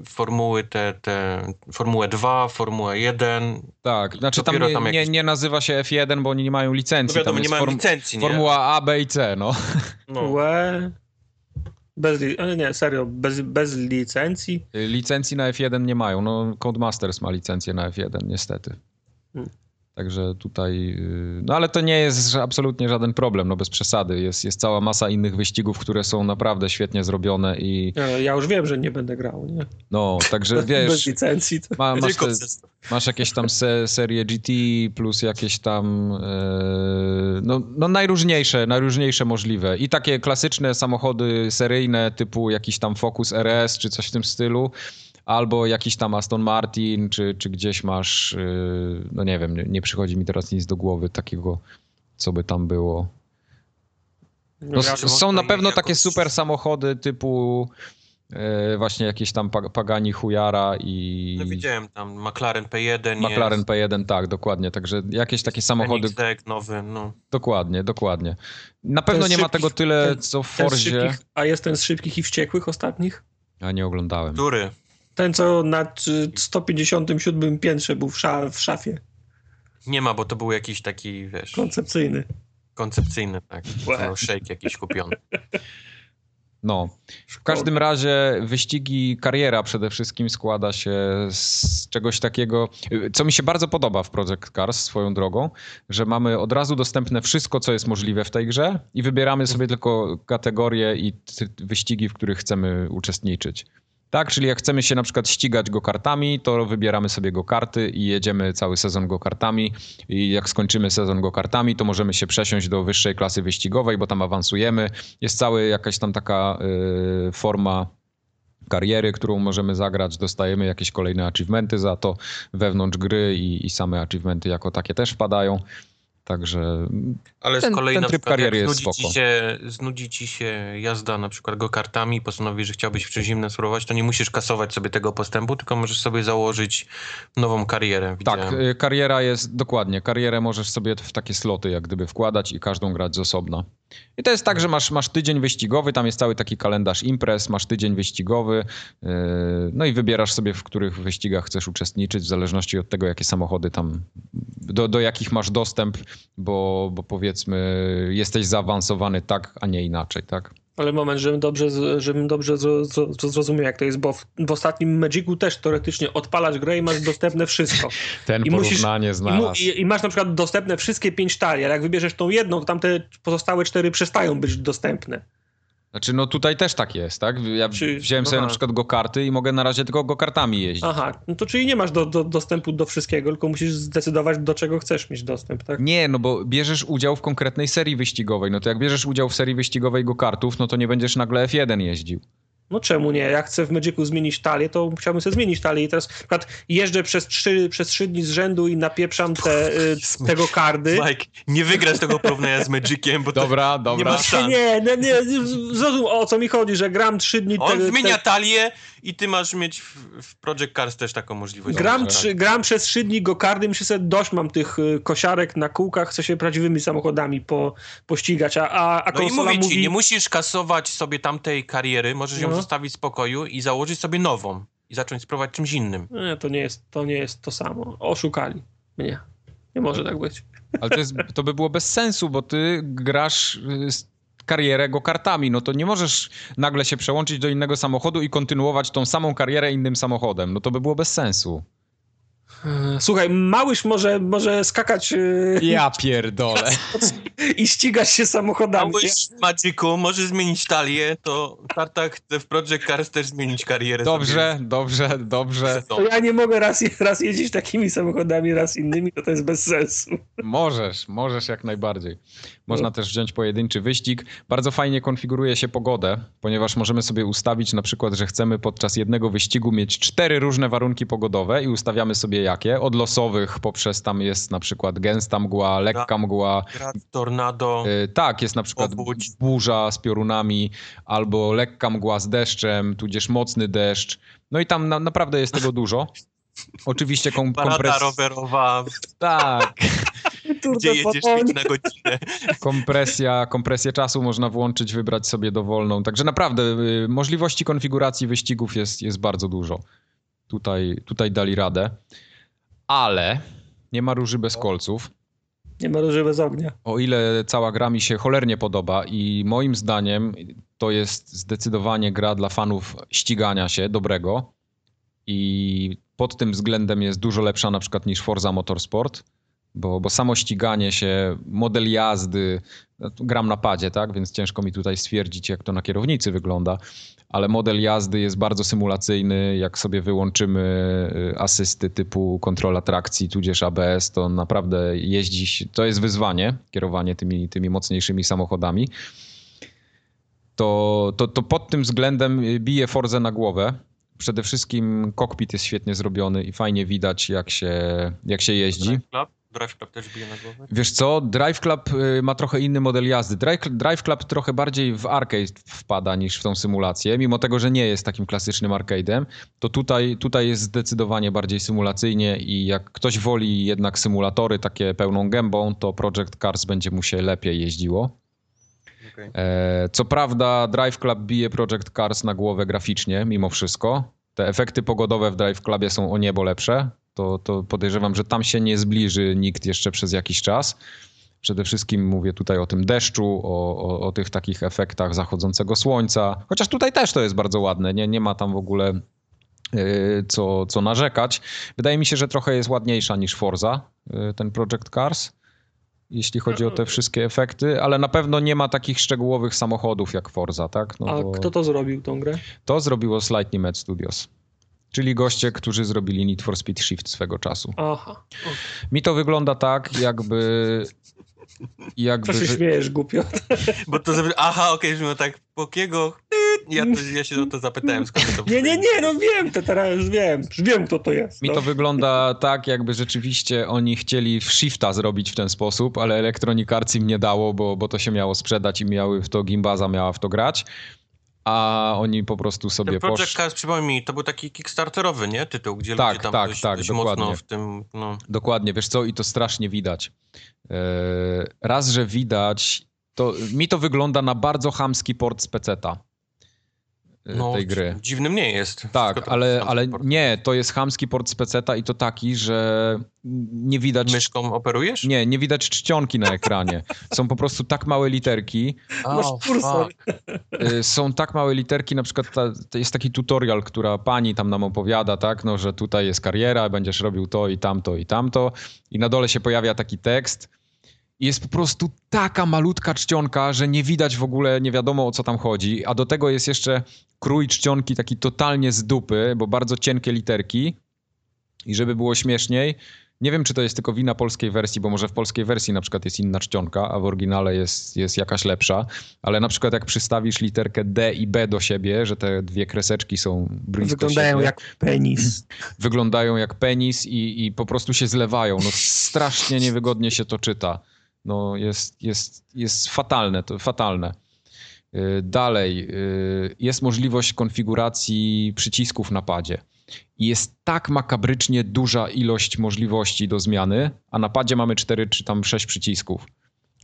formuły te, te, Formułę 2, Formułę 1. Tak, znaczy tam dopiero nie, tam nie, jakieś- nie nazywa się F1, bo oni nie mają No licencji. wiadomo, tam nie form- licencji, nie? Formuła A, B i C, no. No. Bez, nie, serio, bez, bez licencji. Licencji na F1 nie mają. No, Codemasters ma licencję na F1, niestety. Hmm. Także tutaj. yy, No ale to nie jest absolutnie żaden problem, no bez przesady. Jest, jest cała masa innych wyścigów, które są naprawdę świetnie zrobione i Ja, ja już wiem, że nie będę grał, nie? no, także Bez wiesz, licencji. To... ma, masz, te, masz jakieś tam se, serie GT plus jakieś tam yy, no, no najróżniejsze, najróżniejsze możliwe. I takie klasyczne samochody seryjne typu jakiś tam Focus RS czy coś w tym stylu. Albo jakiś tam Aston Martin, czy, czy gdzieś masz, y, no nie wiem, nie, nie przychodzi mi teraz nic do głowy takiego, co by tam było. No, Ja- s- są na pewno jakoś- takie super samochody typu e, właśnie jakieś tam Pag- Pagani Huyara i No widziałem tam McLaren P1 McLaren jest, P1, tak, dokładnie. Także jakieś takie samochody, NXT nowy, no. dokładnie, dokładnie. Na pewno nie ma tego tyle, ten- co w Forzie. szybkich, a jest ten z szybkich i wściekłych ostatnich? A nie oglądałem. Który? Ten, co na y, 157 piętrze był w, sza, w szafie. Nie ma, bo to był jakiś taki, wiesz, Koncepcyjny. koncepcyjny, tak. Shake jakiś kupiony. No. W każdym razie wyścigi, kariera przede wszystkim składa się z czegoś takiego, co mi się bardzo podoba w Project Cars swoją drogą, że mamy od razu dostępne wszystko, co jest możliwe w tej grze i wybieramy sobie tylko kategorie i wyścigi, w których chcemy uczestniczyć. Tak, czyli jak chcemy się na przykład ścigać go-kartami, to wybieramy sobie go-karty i jedziemy cały sezon go-kartami i jak skończymy sezon go-kartami, to możemy się przesiąść do wyższej klasy wyścigowej, bo tam awansujemy. Jest cała jakaś tam taka y, forma kariery, którą możemy zagrać, dostajemy jakieś kolejne achievementy za to wewnątrz gry i, i same achievementy jako takie też wpadają. Także Ale Ten- z kolei ten na tryb przykład kariery jest znudzi ci, spoko. się, znudzi ci się jazda na przykład go-kartami postanowisz, że chciałbyś w czymś innym spróbować, to nie musisz kasować sobie tego postępu, tylko możesz sobie założyć nową karierę. tak, Widziałem. y, kariera jest, dokładnie, karierę możesz sobie w takie sloty jak gdyby wkładać i każdą grać z osobna. I to jest tak, że masz, masz tydzień wyścigowy, tam jest cały taki kalendarz imprez, masz tydzień wyścigowy, yy, no i wybierasz sobie, w których wyścigach chcesz uczestniczyć, w zależności od tego, jakie samochody tam, do, do jakich masz dostęp, bo, bo powiedzmy jesteś zaawansowany tak, a nie inaczej, tak? Ale moment, żebym dobrze, żebym dobrze zro- zro- zrozumiał, jak to jest, bo w, w ostatnim Magicu też teoretycznie odpalasz grę i masz dostępne wszystko. Ten I musisz- porównanie I, mu, znalazł. i, I masz na przykład dostępne wszystkie pięć talii, ale jak wybierzesz tą jedną, to tamte pozostałe cztery przestają być dostępne. Znaczy, no tutaj też tak jest, tak? Ja Czy- wziąłem sobie aha. na przykład go-karty i mogę na razie tylko go-kartami jeździć. Aha, no to czyli nie masz do, do, dostępu do wszystkiego, tylko musisz zdecydować, do czego chcesz mieć dostęp, tak? Nie, no bo bierzesz udział w konkretnej serii wyścigowej. No to jak bierzesz udział w serii wyścigowej go-kartów, no to nie będziesz nagle F1 jeździł. No czemu nie? Jak chcę w Magicu zmienić talię, to chciałbym sobie zmienić talię i teraz na przykład jeżdżę przez trzy, przez trzy dni z rzędu i napieprzam te, y, tego kardy. Mike, nie wygrasz tego porównania z Magiciem, bo to Dobra, nie dobra. masz szans. Nie, nie, nie, zrozum o co mi chodzi, że gram trzy dni... On te- zmienia te- talię i ty masz mieć w, w Project Cars też taką możliwość. Gram, Dobrze. trzy, gram przez trzy dni go kardy, myślę sobie, dość mam tych y, kosiarek na kółkach, chcę się prawdziwymi samochodami po, pościgać, a, a, a No i mówię ci, mówi... nie musisz kasować sobie tamtej kariery, możesz ją No. zostawić w spokoju i założyć sobie nową i zacząć spróbować czymś innym. Nie, to nie, jest, to nie jest to samo. Oszukali mnie. Nie może tak być. Ale to, jest, to by było bez sensu, bo ty grasz y, z- karierę go-kartami. No to nie możesz nagle się przełączyć do innego samochodu i kontynuować tą samą karierę innym samochodem. No to by było bez sensu. E, Słuchaj, małyż może, może skakać y, Ja pierdolę. i ścigać się samochodami. Małeś w Magicu, możesz zmienić talię, to Tartak chce w Project Cars też zmienić karierę. Dobrze, dobrze, dobrze. To ja nie mogę raz, raz jeździć takimi samochodami, raz innymi, to to jest bez sensu. Możesz, możesz jak najbardziej. Można No. też wziąć pojedynczy wyścig. Bardzo fajnie konfiguruje się pogodę, ponieważ możemy sobie ustawić na przykład, że chcemy podczas jednego wyścigu mieć cztery różne warunki pogodowe i ustawiamy sobie jakie. Od losowych poprzez tam jest na przykład gęsta mgła, lekka mgła. Grad, tornado. Y, Tak, jest na przykład Powódź. burza z piorunami albo lekka mgła z deszczem, tudzież mocny deszcz. No i tam na, naprawdę jest tego dużo. Oczywiście kom, kompres... rowerowa, Tak, Tour gdzie jedziesz na godzinę. kompresja, kompresję czasu można włączyć, wybrać sobie dowolną. Także naprawdę y, możliwości konfiguracji wyścigów jest, jest bardzo dużo. Tutaj, tutaj dali radę. Ale nie ma róży bez kolców. Nie ma róży bez ognia. O ile cała gra mi się cholernie podoba i moim zdaniem to jest zdecydowanie gra dla fanów ścigania się dobrego i pod tym względem jest dużo lepsza na przykład niż Forza Motorsport, bo, bo samo ściganie się, model jazdy, no, gram na padzie, tak, więc ciężko mi tutaj stwierdzić jak to na kierownicy wygląda, ale model jazdy jest bardzo symulacyjny, jak sobie wyłączymy y, asysty typu kontrola trakcji, tudzież ABS, to naprawdę jeździ, się- to jest wyzwanie, kierowanie tymi, tymi mocniejszymi samochodami. To, to, to pod tym względem bije Forzę na głowę, Przede wszystkim kokpit jest świetnie zrobiony i fajnie widać, jak się, jak się jeździ. Drive Club? Też bije na głowę? Wiesz co, Drive Club y, ma trochę inny model jazdy. Drive, Drive Club trochę bardziej w arcade wpada niż w tą symulację, mimo tego, że nie jest takim klasycznym arcade'em, to tutaj, tutaj jest zdecydowanie bardziej symulacyjnie i jak ktoś woli jednak symulatory takie pełną gębą, to Project Cars będzie mu się lepiej jeździło. Okay. E, co prawda Drive Club bije Project Cars na głowę graficznie, mimo wszystko. Te efekty pogodowe w Drive Clubie są o niebo lepsze. To, to podejrzewam, że tam się nie zbliży nikt jeszcze przez jakiś czas. Przede wszystkim mówię tutaj o tym deszczu, o, o, o tych takich efektach zachodzącego słońca. Chociaż tutaj też to jest bardzo ładne. Nie, nie ma tam w ogóle yy, co, co narzekać. Wydaje mi się, że trochę jest ładniejsza niż Forza, yy, ten Project Cars jeśli chodzi o te wszystkie efekty, ale na pewno nie ma takich szczegółowych samochodów jak Forza, tak? No A bo... kto to zrobił, tą grę? To zrobiło Slightly Mad Studios. Czyli goście, którzy zrobili Need for Speed Shift swego czasu. Aha. Okay. Mi to wygląda tak, jakby jakby... Co się śmiejesz, głupio? Bo to... Aha, okej, okay, że tak pokiego... Ja, to, ja się o to zapytałem, skąd to Nie, nie, nie, no wiem, to teraz już wiem. Już wiem, kto to jest. Mi no. to wygląda tak, jakby rzeczywiście oni chcieli w shifta zrobić w ten sposób, ale Electronic Arts im nie dało, bo, bo to się miało sprzedać i miały w to Gimbaza miała w to grać a oni po prostu sobie Ten Project posz... Cars, przypomnij mi, to był taki kickstarterowy, nie? Tytuł, gdzie tak, ludzie tam tak, dość, tak, dość dokładnie. mocno w tym... No. Dokładnie, wiesz co, i to strasznie widać. Eee, raz, że widać, to mi to wygląda na bardzo chamski port z peceta. Y, no, tej gry. Dziwnym nie jest. Tak, ale, ale nie, to jest chamski port z peceta i to taki, że nie widać... Myszką operujesz? Nie, nie widać czcionki na ekranie. Są po prostu tak małe literki. Oh, kursor. Y, są tak małe literki, na przykład ta, jest taki tutorial, która pani tam nam opowiada, tak, no, że tutaj jest kariera, będziesz robił to i tamto i tamto i na dole się pojawia taki tekst jest po prostu taka malutka czcionka, że nie widać w ogóle, nie wiadomo o co tam chodzi, a do tego jest jeszcze krój czcionki taki totalnie z dupy, bo bardzo cienkie literki i żeby było śmieszniej, nie wiem, czy to jest tylko wina polskiej wersji, bo może w polskiej wersji na przykład jest inna czcionka, a w oryginale jest, jest jakaś lepsza, ale na przykład jak przystawisz literkę D i B do siebie, że te dwie kreseczki są blisko Wyglądają siebie, jak penis. Wyglądają jak penis i, i po prostu się zlewają. No strasznie niewygodnie się to czyta no jest, jest, jest fatalne, to fatalne. Y, dalej, y, jest możliwość konfiguracji przycisków na padzie. Jest tak makabrycznie duża ilość możliwości do zmiany, a na padzie mamy 4 czy tam 6 przycisków.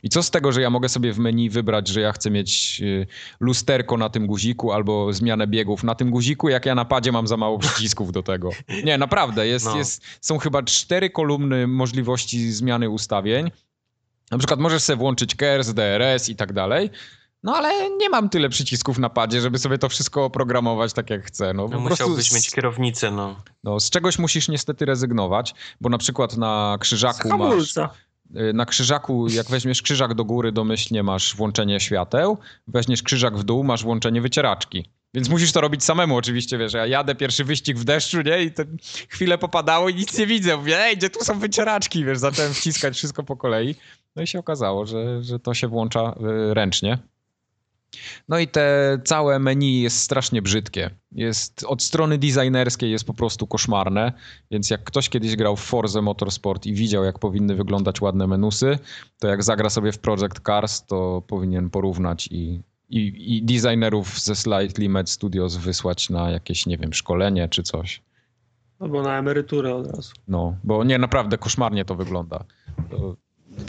I co z tego, że ja mogę sobie w menu wybrać, że ja chcę mieć y, lusterko na tym guziku albo zmianę biegów na tym guziku, jak ja na padzie mam za mało przycisków do tego. Nie, naprawdę, jest, no. jest, są chyba cztery kolumny możliwości zmiany ustawień na przykład możesz sobie włączyć KERS, DRS i tak dalej, no ale nie mam tyle przycisków na padzie, żeby sobie to wszystko oprogramować tak jak chcę. No, no musiałbyś z, mieć kierownicę, no. no. Z czegoś musisz niestety rezygnować, bo na przykład na krzyżaku masz... Y, na krzyżaku, jak weźmiesz krzyżak do góry, domyślnie masz włączenie świateł, weźmiesz krzyżak w dół, masz włączenie wycieraczki. Więc musisz to robić samemu oczywiście, wiesz, ja jadę pierwszy wyścig w deszczu, nie, i to chwilę popadało i nic nie widzę. Mówię, ej, gdzie tu są wycieraczki, wiesz, zacząłem wciskać wszystko po kolei. No i się okazało, że, że to się włącza y, ręcznie. No i te całe menu jest strasznie brzydkie. Jest od strony designerskiej jest po prostu koszmarne, więc jak ktoś kiedyś grał w Forza Motorsport i widział jak powinny wyglądać ładne menusy, to jak zagra sobie w Project Cars, to powinien porównać i, i, i designerów ze Slightly Mad Studios wysłać na jakieś, nie wiem, szkolenie czy coś. Albo na emeryturę od razu. No, bo nie, naprawdę koszmarnie to wygląda. To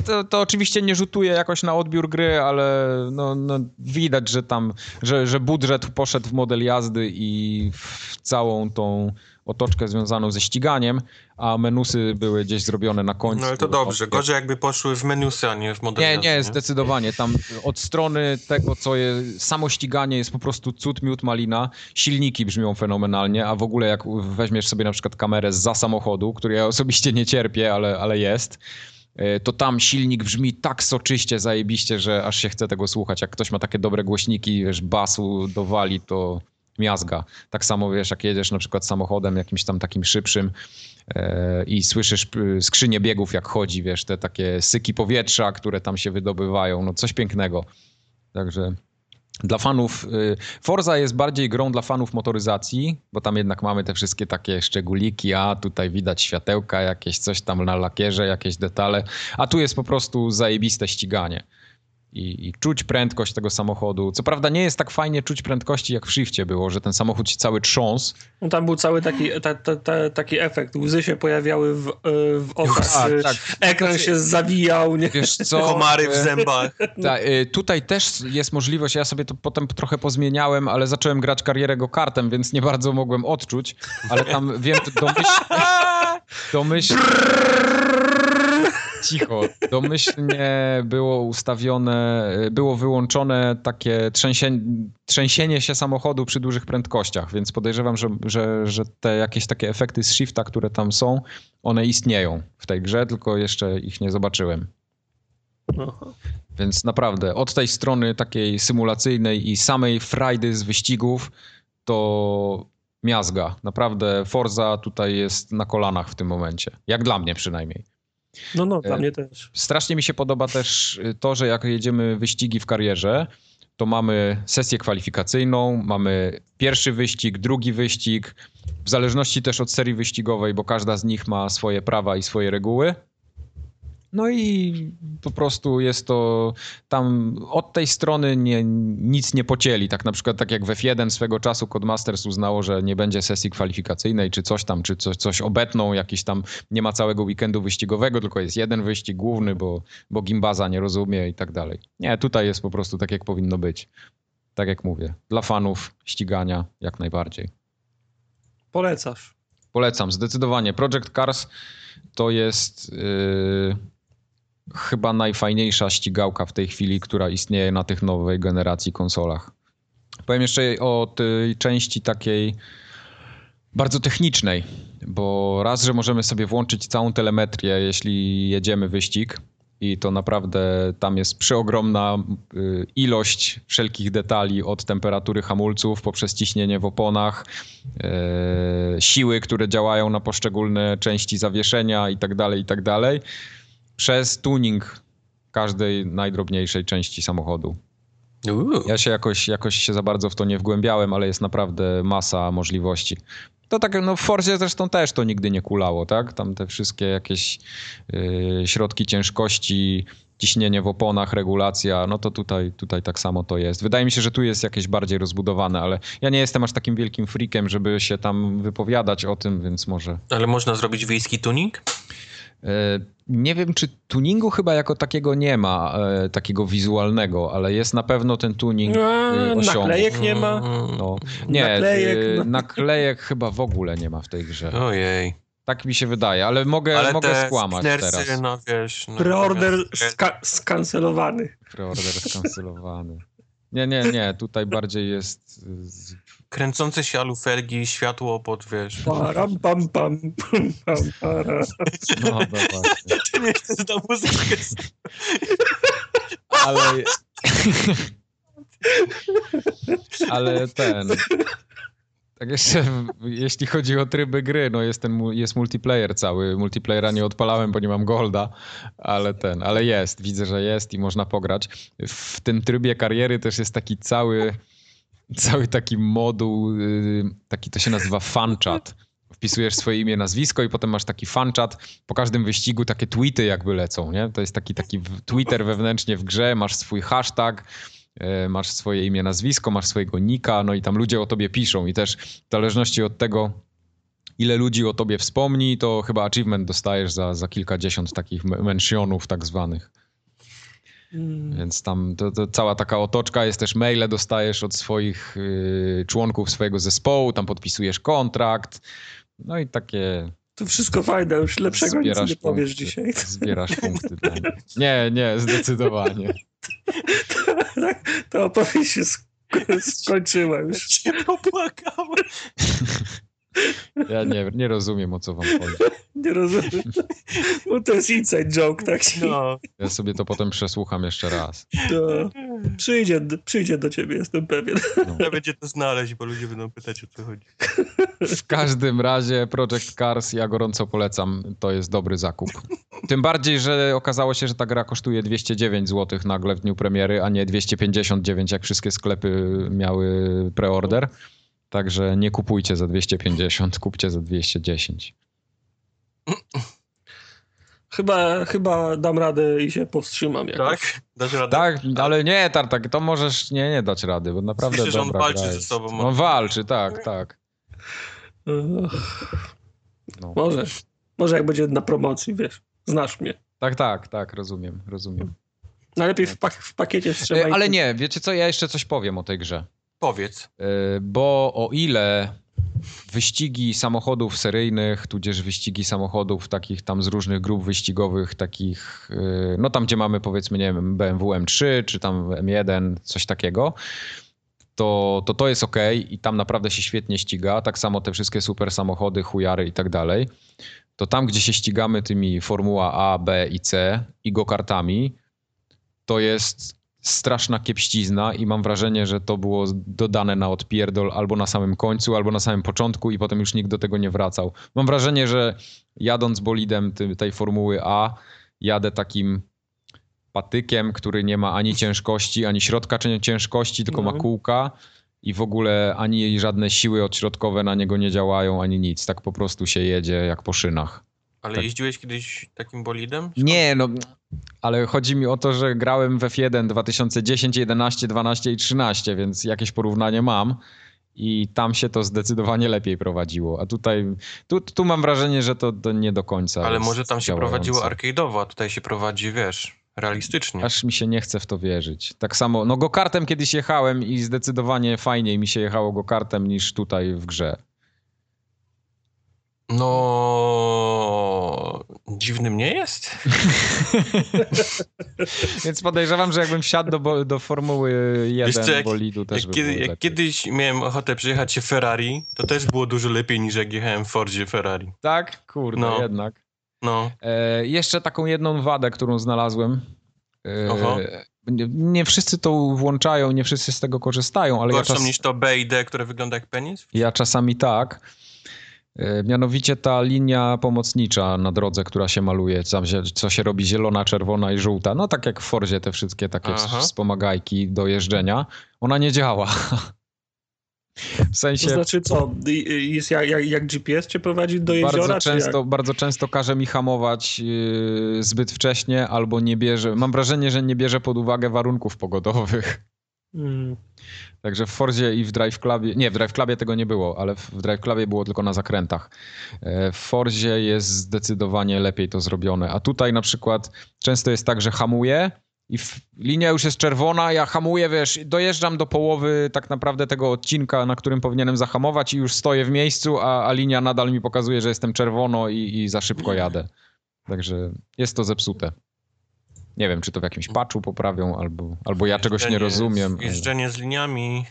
to, to, oczywiście nie rzutuje jakoś na odbiór gry, ale no, no widać, że tam, że, że budżet poszedł w model jazdy i w całą tą otoczkę związaną ze ściganiem, a menusy były gdzieś zrobione na końcu. No ale to dobrze, gorzej jakby poszły w menusy, a nie w model Nie, jazdy, nie, nie, zdecydowanie. Tam od strony tego, co jest, samo ściganie jest po prostu cud, miód, malina. Silniki brzmią fenomenalnie, a w ogóle jak weźmiesz sobie na przykład kamerę za samochodu, który ja osobiście nie cierpię, ale, ale jest, to tam silnik brzmi tak soczyście, zajebiście, że aż się chce tego słuchać. Jak ktoś ma takie dobre głośniki, wiesz, basu dowali, to miazga. Tak samo, wiesz, jak jedziesz na przykład samochodem jakimś tam takim szybszym e, i słyszysz skrzynię biegów, jak chodzi, wiesz, te takie syki powietrza, które tam się wydobywają, no coś pięknego. Także Dla fanów, y, Forza jest bardziej grą dla fanów motoryzacji, bo tam jednak mamy te wszystkie takie szczególiki, a tutaj widać światełka, jakieś coś tam na lakierze, jakieś detale, a tu jest po prostu zajebiste ściganie i, i, czuć prędkość tego samochodu. Co prawda nie jest tak fajnie czuć prędkości jak w Shifcie było, że ten samochód się cały trząsł. No tam był cały taki, ta, ta, ta, taki efekt. Łzy się pojawiały w, w oczach. Tak, tak. Ekran się zawijał. Nie? Wiesz co? Komary w zębach. Ta, y, tutaj też jest możliwość, ja sobie to potem trochę pozmieniałem, ale zacząłem grać karierę go kartem, więc nie bardzo mogłem odczuć, ale tam wiem, domyślnie, domyślnie cicho. Domyślnie było ustawione, było wyłączone takie trzęsienie, trzęsienie się samochodu przy dużych prędkościach, więc podejrzewam, że, że, że te jakieś takie efekty z shifta, które tam są, one istnieją w tej grze, tylko jeszcze ich nie zobaczyłem. Aha. Więc naprawdę od tej strony takiej symulacyjnej i samej frajdy z wyścigów to miazga. Naprawdę Forza tutaj jest na kolanach w tym momencie. Jak dla mnie przynajmniej. No, no, dla e, mnie też. Strasznie mi się podoba też y, to, że jak jedziemy wyścigi w karierze, to mamy sesję kwalifikacyjną, mamy pierwszy wyścig, drugi wyścig, w zależności też od serii wyścigowej, bo każda z nich ma swoje prawa i swoje reguły. No i po prostu jest to tam od tej strony nie, nic nie pocięli. Tak na przykład tak jak w F1 swego czasu Codemasters uznało, że nie będzie sesji kwalifikacyjnej czy coś tam, czy coś, coś obetną, jakiś tam nie ma całego weekendu wyścigowego, tylko jest jeden wyścig główny, bo, bo gimbaza nie rozumie i tak dalej. Nie, tutaj jest po prostu tak jak powinno być. Tak jak mówię, dla fanów ścigania jak najbardziej. Polecasz. Polecam, zdecydowanie. Project Cars to jest... Yy chyba najfajniejsza ścigałka w tej chwili, która istnieje na tych nowej generacji konsolach. Powiem jeszcze o tej części takiej bardzo technicznej, bo raz, że możemy sobie włączyć całą telemetrię, jeśli jedziemy wyścig, i to naprawdę tam jest przeogromna y, ilość wszelkich detali od temperatury hamulców poprzez ciśnienie w oponach, y, siły, które działają na poszczególne części zawieszenia i tak przez tuning każdej najdrobniejszej części samochodu. Ja się jakoś, jakoś się za bardzo w to nie wgłębiałem, ale jest naprawdę masa możliwości. To tak, no w Forzie zresztą też to nigdy nie kulało, tak? Tam te wszystkie jakieś yy, środki ciężkości, ciśnienie w oponach, regulacja, no to tutaj, tutaj tak samo to jest. Wydaje mi się, że tu jest jakieś bardziej rozbudowane, ale ja nie jestem aż takim wielkim freakiem, żeby się tam wypowiadać o tym, więc może... Ale można zrobić wiejski tuning? E, nie wiem, czy tuningu chyba jako takiego nie ma, e, takiego wizualnego, ale jest na pewno ten tuning no, Naklejek nie ma? No, nie, naklejek, no. naklejek chyba w ogóle nie ma w tej grze. Ojej. Tak mi się wydaje, ale mogę, ale mogę skłamać teraz. No, wiesz, no, Preorder ska skancelowany. Preorder skancelowany. Nie, nie, nie, tutaj bardziej jest kręcące się alufergi, światło pod, wiesz... Param, pam, pam, pam, para. No, no właśnie. Ty nie chcesz na muzykę. Ale... Ale ten... Tak jeszcze, jeśli chodzi o tryby gry, no jest ten, jest multiplayer cały. Multiplayera nie odpalałem, bo nie mam golda, ale ten, ale jest, widzę, że jest i można pograć. W tym trybie kariery też jest taki cały cały taki moduł, y, taki to się nazywa fanchat. Wpisujesz swoje imię, nazwisko i potem masz taki fanchat. Po każdym wyścigu takie tweety jakby lecą, nie? To jest taki, taki Twitter wewnętrznie w grze, masz swój hashtag, y, masz swoje imię, nazwisko, masz swojego nika, no i tam ludzie o tobie piszą i też w zależności od tego, ile ludzi o tobie wspomni, to chyba achievement dostajesz za, za kilkadziesiąt takich mentionów tak zwanych. Mm. Więc tam to, to, cała taka otoczka jest też maile dostajesz od swoich y, członków swojego zespołu, tam podpisujesz kontrakt. No i takie. To wszystko fajne, już lepszego nic nie punkty, powiesz dzisiaj. Zbierasz punkty. Tak. Nie, nie, zdecydowanie. to, to opowieść się skończyła już. Cię popłakałem. Ja nie, nie rozumiem, o co wam chodzi. Nie rozumiem. Bo to jest inside joke, tak? No, Ja sobie to potem przesłucham jeszcze raz. To przyjdzie, przyjdzie do ciebie, jestem pewien. No. trzeba będzie to znaleźć, bo ludzie będą pytać, o co chodzi. W każdym razie Project Cars ja gorąco polecam. To jest dobry zakup. Tym bardziej, że okazało się, że ta gra kosztuje 209 zł nagle w dniu premiery, a nie 259, jak wszystkie sklepy miały preorder. Także nie kupujcie za 250, kupcie za 210. Chyba, chyba dam radę i się powstrzymam. Jakoś. Tak? Dasz radę? Tak, ale nie, Tartak, to możesz nie, nie dać rady, bo naprawdę Myślę, że on walczy ze sobą. On walczy, tak, tak. No. Może. Może jak będzie na promocji, wiesz. Znasz mnie. Tak, tak, tak, rozumiem, rozumiem. Najlepiej w, pak- w pakiecie trzeba. E, Ale nie, wiecie co, ja jeszcze coś powiem o tej grze. Powiedz. E, Bo o ile wyścigi samochodów seryjnych, tudzież wyścigi samochodów takich tam z różnych grup wyścigowych, takich, e, no tam gdzie mamy powiedzmy, nie wiem, BMW M3 czy tam M1, coś takiego, to to, to jest ok i tam naprawdę się świetnie ściga. Tak samo te wszystkie super samochody, chujary i tak dalej. To tam, gdzie się ścigamy tymi Formuła A, B i C i go-kartami, to jest straszna kiepścizna i mam wrażenie, że to było dodane na odpierdol albo na samym końcu, albo na samym początku i potem już nikt do tego nie wracał. Mam wrażenie, że jadąc bolidem tej Formuły A, jadę takim patykiem, który nie ma ani ciężkości, ani środka ciężkości, tylko ma No. kółka i w ogóle ani żadne siły odśrodkowe na niego nie działają, ani nic. Tak po prostu się jedzie jak po szynach. Ale Tak. jeździłeś kiedyś takim bolidem? Nie, no, ale chodzi mi o to, że grałem w F1 2010, 11, 12 i 13, więc jakieś porównanie mam i tam się to zdecydowanie lepiej prowadziło. A tutaj, tu, tu mam wrażenie, że to, to nie do końca. Ale może tam się prowadziło arcade'owo, a tutaj się prowadzi, wiesz, realistycznie. Aż mi się nie chce w to wierzyć. Tak samo, no go-kartem kiedyś jechałem i zdecydowanie fajniej mi się jechało go-kartem niż tutaj w grze. No... Dziwnym nie jest? Więc podejrzewam, że jakbym wsiadł do, do Formuły 1 co, jak- bolidu też Jak, kiedy, jak kiedyś miałem ochotę przejechać się Ferrari, to też było dużo lepiej niż jak jechałem w Fordzie Ferrari. Tak? Kurde, No. jednak. No, E, jeszcze taką jedną wadę, którą znalazłem. E, nie, nie wszyscy to włączają, nie wszyscy z tego korzystają, ale ja, gorszą czas, niż to B i D, które wygląda jak penis? ja czasami tak. E, mianowicie ta linia pomocnicza na drodze, która się maluje, tam się, co się robi zielona, czerwona i żółta, no tak jak w Forzie te wszystkie takie Aha. wspomagajki do jeżdżenia, ona nie działa. W sensie To znaczy co? Jest jak, jak, jak GPS cię prowadzi do jeziora? bardzo często, bardzo często każe mi hamować yy, zbyt wcześnie albo nie bierze. Mam wrażenie, że nie bierze pod uwagę warunków pogodowych. Mm. Także w Forzie i w Drive Clubie, nie, w Drive Clubie tego nie było, ale w Drive Clubie było tylko na zakrętach. E, W Forzie jest zdecydowanie lepiej to zrobione, a tutaj na przykład często jest tak, że hamuję i linia już jest czerwona, ja hamuję, wiesz, dojeżdżam do połowy tak naprawdę tego odcinka, na którym powinienem zahamować i już stoję w miejscu, a, a linia nadal mi pokazuje, że jestem czerwono i, i za szybko jadę. Także jest to zepsute. Nie wiem, czy to w jakimś patchu poprawią, albo, albo ja czegoś nie rozumiem. Jeżdżenie z liniami...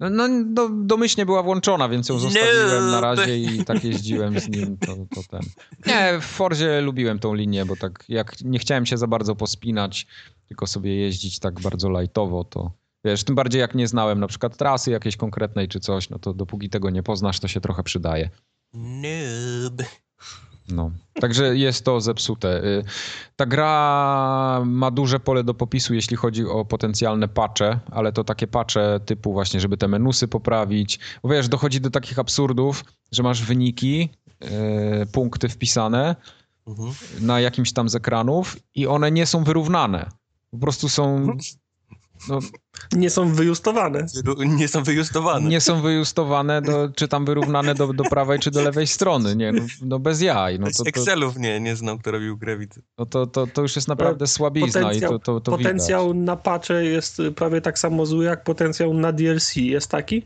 no, no do, domyślnie była włączona, więc ją Nie, zostawiłem na to- razie i tak jeździłem z nim. To, to ten. Nie, w Forzie lubiłem tą linię, bo tak jak nie chciałem się za bardzo pospinać, tylko sobie jeździć tak bardzo lightowo, to wiesz, tym bardziej jak nie znałem na przykład trasy jakiejś konkretnej czy coś, no to dopóki tego nie poznasz, to się trochę przydaje. Noob. No. Także jest to zepsute. Y, Ta gra ma duże pole do popisu, jeśli chodzi o potencjalne patche, ale to takie patche typu właśnie, żeby te menusy poprawić. Bo wiesz, dochodzi do takich absurdów, że masz wyniki, y, punkty wpisane Mhm. na jakimś tam z ekranów i one nie są wyrównane. Po prostu są... No, Nie są wyjustowane. Nie są wyjustowane. nie są wyjustowane, do, czy tam wyrównane do, do prawej, czy do lewej strony. Nie, no, no bez jaj. No Z to, to, Excelów nie, nie znam, kto robił widzę. no to, to, to już jest naprawdę słabizna i Potencjał, to, to, to potencjał widać. na patche jest prawie tak samo zły jak potencjał na DLC. Jest taki?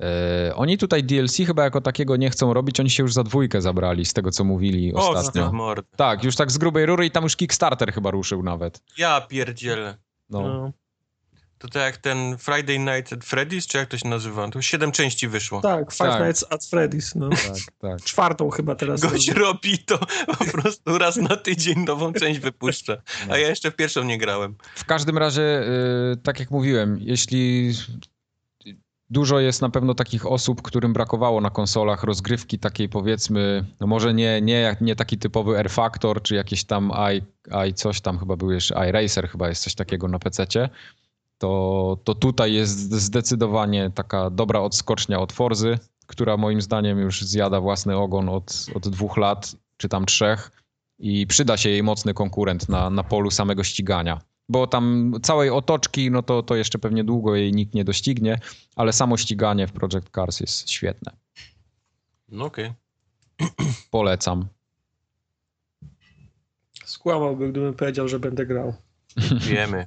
E, oni tutaj DLC chyba jako takiego nie chcą robić, oni się już za dwójkę zabrali z tego, co mówili O, ostatnio. mord. Tak, już tak z grubej rury i tam już Kickstarter chyba ruszył nawet. Ja pierdzielę. No. No. To tak jak ten Friday Night at Freddy's, czy jak to się nazywa? To siedem części wyszło. Tak, Five Tak. Nights at Freddy's. No. Tak, tak. Czwartą chyba teraz. Gość robi to po prostu raz na tydzień nową część wypuszcza. No. A ja jeszcze w pierwszą nie grałem. W każdym razie, y, tak jak mówiłem, jeśli dużo jest na pewno takich osób, którym brakowało na konsolach rozgrywki takiej powiedzmy, no może nie, nie, jak- nie taki typowy R Factor, czy jakieś tam i, i coś tam chyba był jeszcze, iRacer chyba jest coś takiego na PC-cie, to, to tutaj jest zdecydowanie taka dobra odskocznia od Forzy, która moim zdaniem już zjada własny ogon od, od dwóch lat, czy tam trzech i przyda się jej mocny konkurent na, na polu samego ścigania. Bo tam całej otoczki, no to, to jeszcze pewnie długo jej nikt nie doścignie, ale samo ściganie w Project Cars jest świetne. No okej. Polecam. Skłamałby, gdybym powiedział, że będę grał. Wiemy.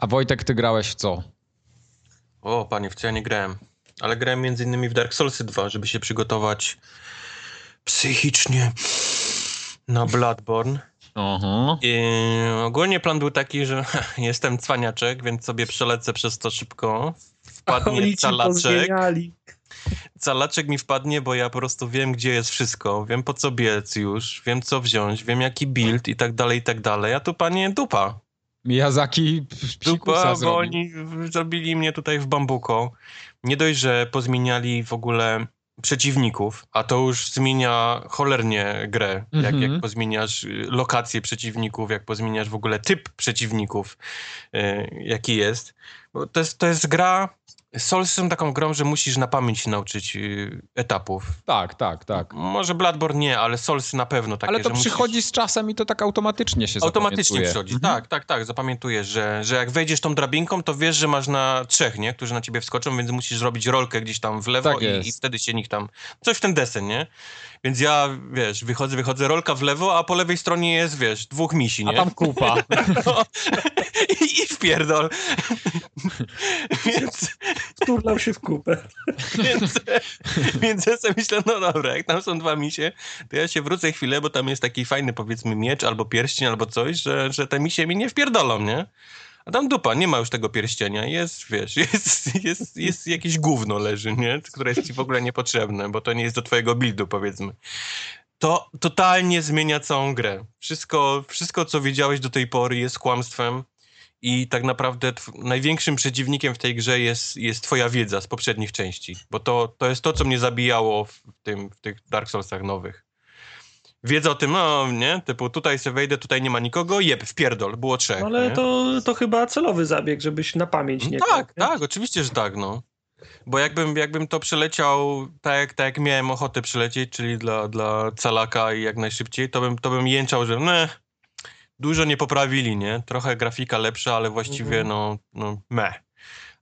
A Wojtek, ty grałeś w co? O, panie, w co ja nie grałem. Ale grałem między innymi w Dark Soulsy 2, żeby się przygotować psychicznie na Bloodborne. Aha. I ogólnie plan był taki, że jestem cwaniaczek, więc sobie przelecę przez to szybko. Wpadnie calaczek. Calaczek mi wpadnie, bo ja po prostu wiem, gdzie jest wszystko. Wiem, po co biec już, wiem, co wziąć, wiem, jaki build i tak dalej, i tak dalej. A tu, panie, dupa. Miyazaki Dupa, bo oni zrobili mnie tutaj w bambuko. Nie dość, że pozmieniali w ogóle przeciwników, a to już zmienia cholernie grę. Jak, Mhm. jak pozmieniasz y, lokacje przeciwników, jak pozmieniasz w ogóle typ przeciwników, y, jaki jest. Bo to jest. To jest gra. Souls są taką grą, że musisz na pamięć się nauczyć y, etapów. Tak, tak, tak. Może Bloodborne nie, ale Souls na pewno takie, Ale to że musisz- przychodzi z czasem i to tak automatycznie się Automatycznie przychodzi. Mhm. Tak, tak, tak. Zapamiętujesz, że, że jak wejdziesz tą drabinką, to wiesz, że masz na trzech, nie? Którzy na ciebie wskoczą, więc musisz zrobić rolkę gdzieś tam w lewo Tak i, i wtedy się nikt tam... Coś w ten desen, nie? Więc ja, wiesz, wychodzę, wychodzę, rolka w lewo, a po lewej stronie jest, wiesz, dwóch misi, nie? A tam kupa. No. I, I wpierdol. więc, Wturlał się w kupę. więc, więc ja sobie myślę, no dobra, jak tam są dwa misie, to ja się wrócę chwilę, bo tam jest taki fajny, powiedzmy, miecz albo pierścień albo coś, że, że te misie mi nie wpierdolą, nie? A tam dupa, nie ma już tego pierścienia, jest, wiesz, jest, jest, jest jakieś gówno leży, nie? Które jest ci w ogóle niepotrzebne, bo to nie jest do twojego buildu, powiedzmy. To totalnie zmienia całą grę. Wszystko, wszystko co wiedziałeś do tej pory jest kłamstwem i tak naprawdę największym przeciwnikiem w tej grze jest, jest twoja wiedza z poprzednich części, bo to, to jest to, co mnie zabijało w, tym, w tych Dark Soulsach nowych. Wiedza o tym, no nie, typu tutaj sobie wejdę, tutaj nie ma nikogo, jeb, wpierdol, było trzech. No ale nie? to, to chyba celowy zabieg, żebyś na pamięć nie No tak, nie? tak, oczywiście, że tak, no. Bo jakbym, jakbym to przeleciał tak, jak- tak jak miałem ochotę przelecieć, czyli dla, dla calaka i jak najszybciej, to bym, to bym jęczał, że ne, dużo nie poprawili, nie? Trochę grafika lepsza, ale właściwie Mhm. no, no meh.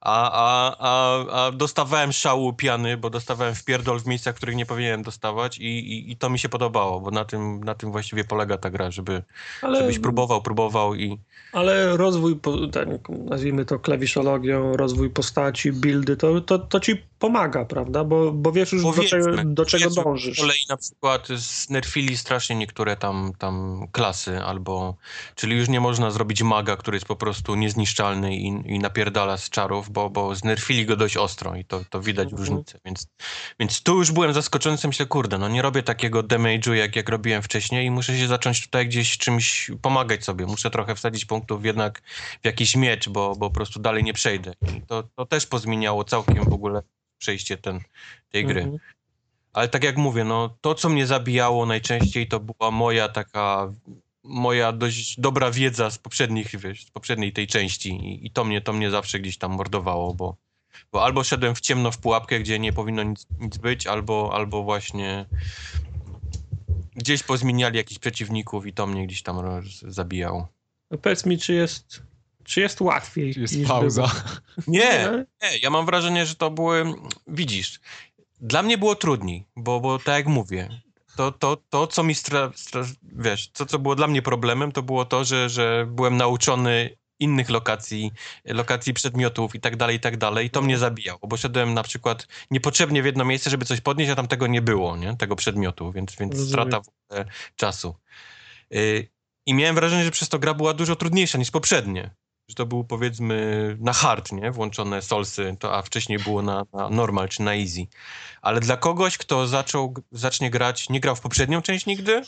A, a, a, a dostawałem szału piany, bo dostawałem wpierdol w miejscach, których nie powinienem dostawać i, i, i to mi się podobało, bo na tym, na tym właściwie polega ta gra, żeby, Ale, żebyś próbował, próbował i... ale rozwój, tak, nazwijmy to klawiszologią, rozwój postaci, buildy, to, to, to ci pomaga, prawda? Bo, bo wiesz już do Powiedzmy, czego, do czego dążysz. Z kolei na przykład znerfili strasznie niektóre tam, tam klasy, albo czyli już nie można zrobić maga, który jest po prostu niezniszczalny i, i napierdala z czarów, bo, bo znerfili go dość ostro i to, to widać Mhm. różnicę. Więc, więc tu już byłem zaskoczony, myślę, kurde, no nie robię takiego damage'u, jak, jak robiłem wcześniej i muszę się zacząć tutaj gdzieś czymś pomagać sobie. Muszę trochę wsadzić punktów jednak w jakiś miecz, bo, bo po prostu dalej nie przejdę. I to, to też pozmieniało całkiem w ogóle przejście ten, tej gry. Mhm. Ale tak jak mówię, no to co mnie zabijało najczęściej to była moja taka moja dość dobra wiedza z poprzednich, wiesz, z poprzedniej tej części i, i to mnie to mnie zawsze gdzieś tam mordowało, bo, bo albo szedłem w ciemno w pułapkę, gdzie nie powinno nic, nic być, albo, albo właśnie gdzieś pozmieniali jakichś przeciwników i to mnie gdzieś tam zabijało. No powiedz mi, czy jest, czy jest łatwiej Jest niż pauza. było? Nie, nie, ja mam wrażenie, że to były, widzisz, dla mnie było trudniej, bo, bo tak jak mówię, to, to, to co mi, stra, stra, wiesz, to co było dla mnie problemem, to było to, że, że byłem nauczony innych lokacji, lokacji przedmiotów i tak dalej, i tak dalej. I to mnie zabijało, bo szedłem na przykład niepotrzebnie w jedno miejsce, żeby coś podnieść, a tam tego nie było, nie? Tego przedmiotu, więc, więc Rozumiem. strata w ogóle czasu. Y, I miałem wrażenie, że przez to gra była dużo trudniejsza niż poprzednie. Że to był powiedzmy na hard, nie? Włączone solsy, to, a wcześniej było na, na normal czy na easy. Ale dla kogoś, kto zaczął, zacznie grać, nie grał w poprzednią część nigdy,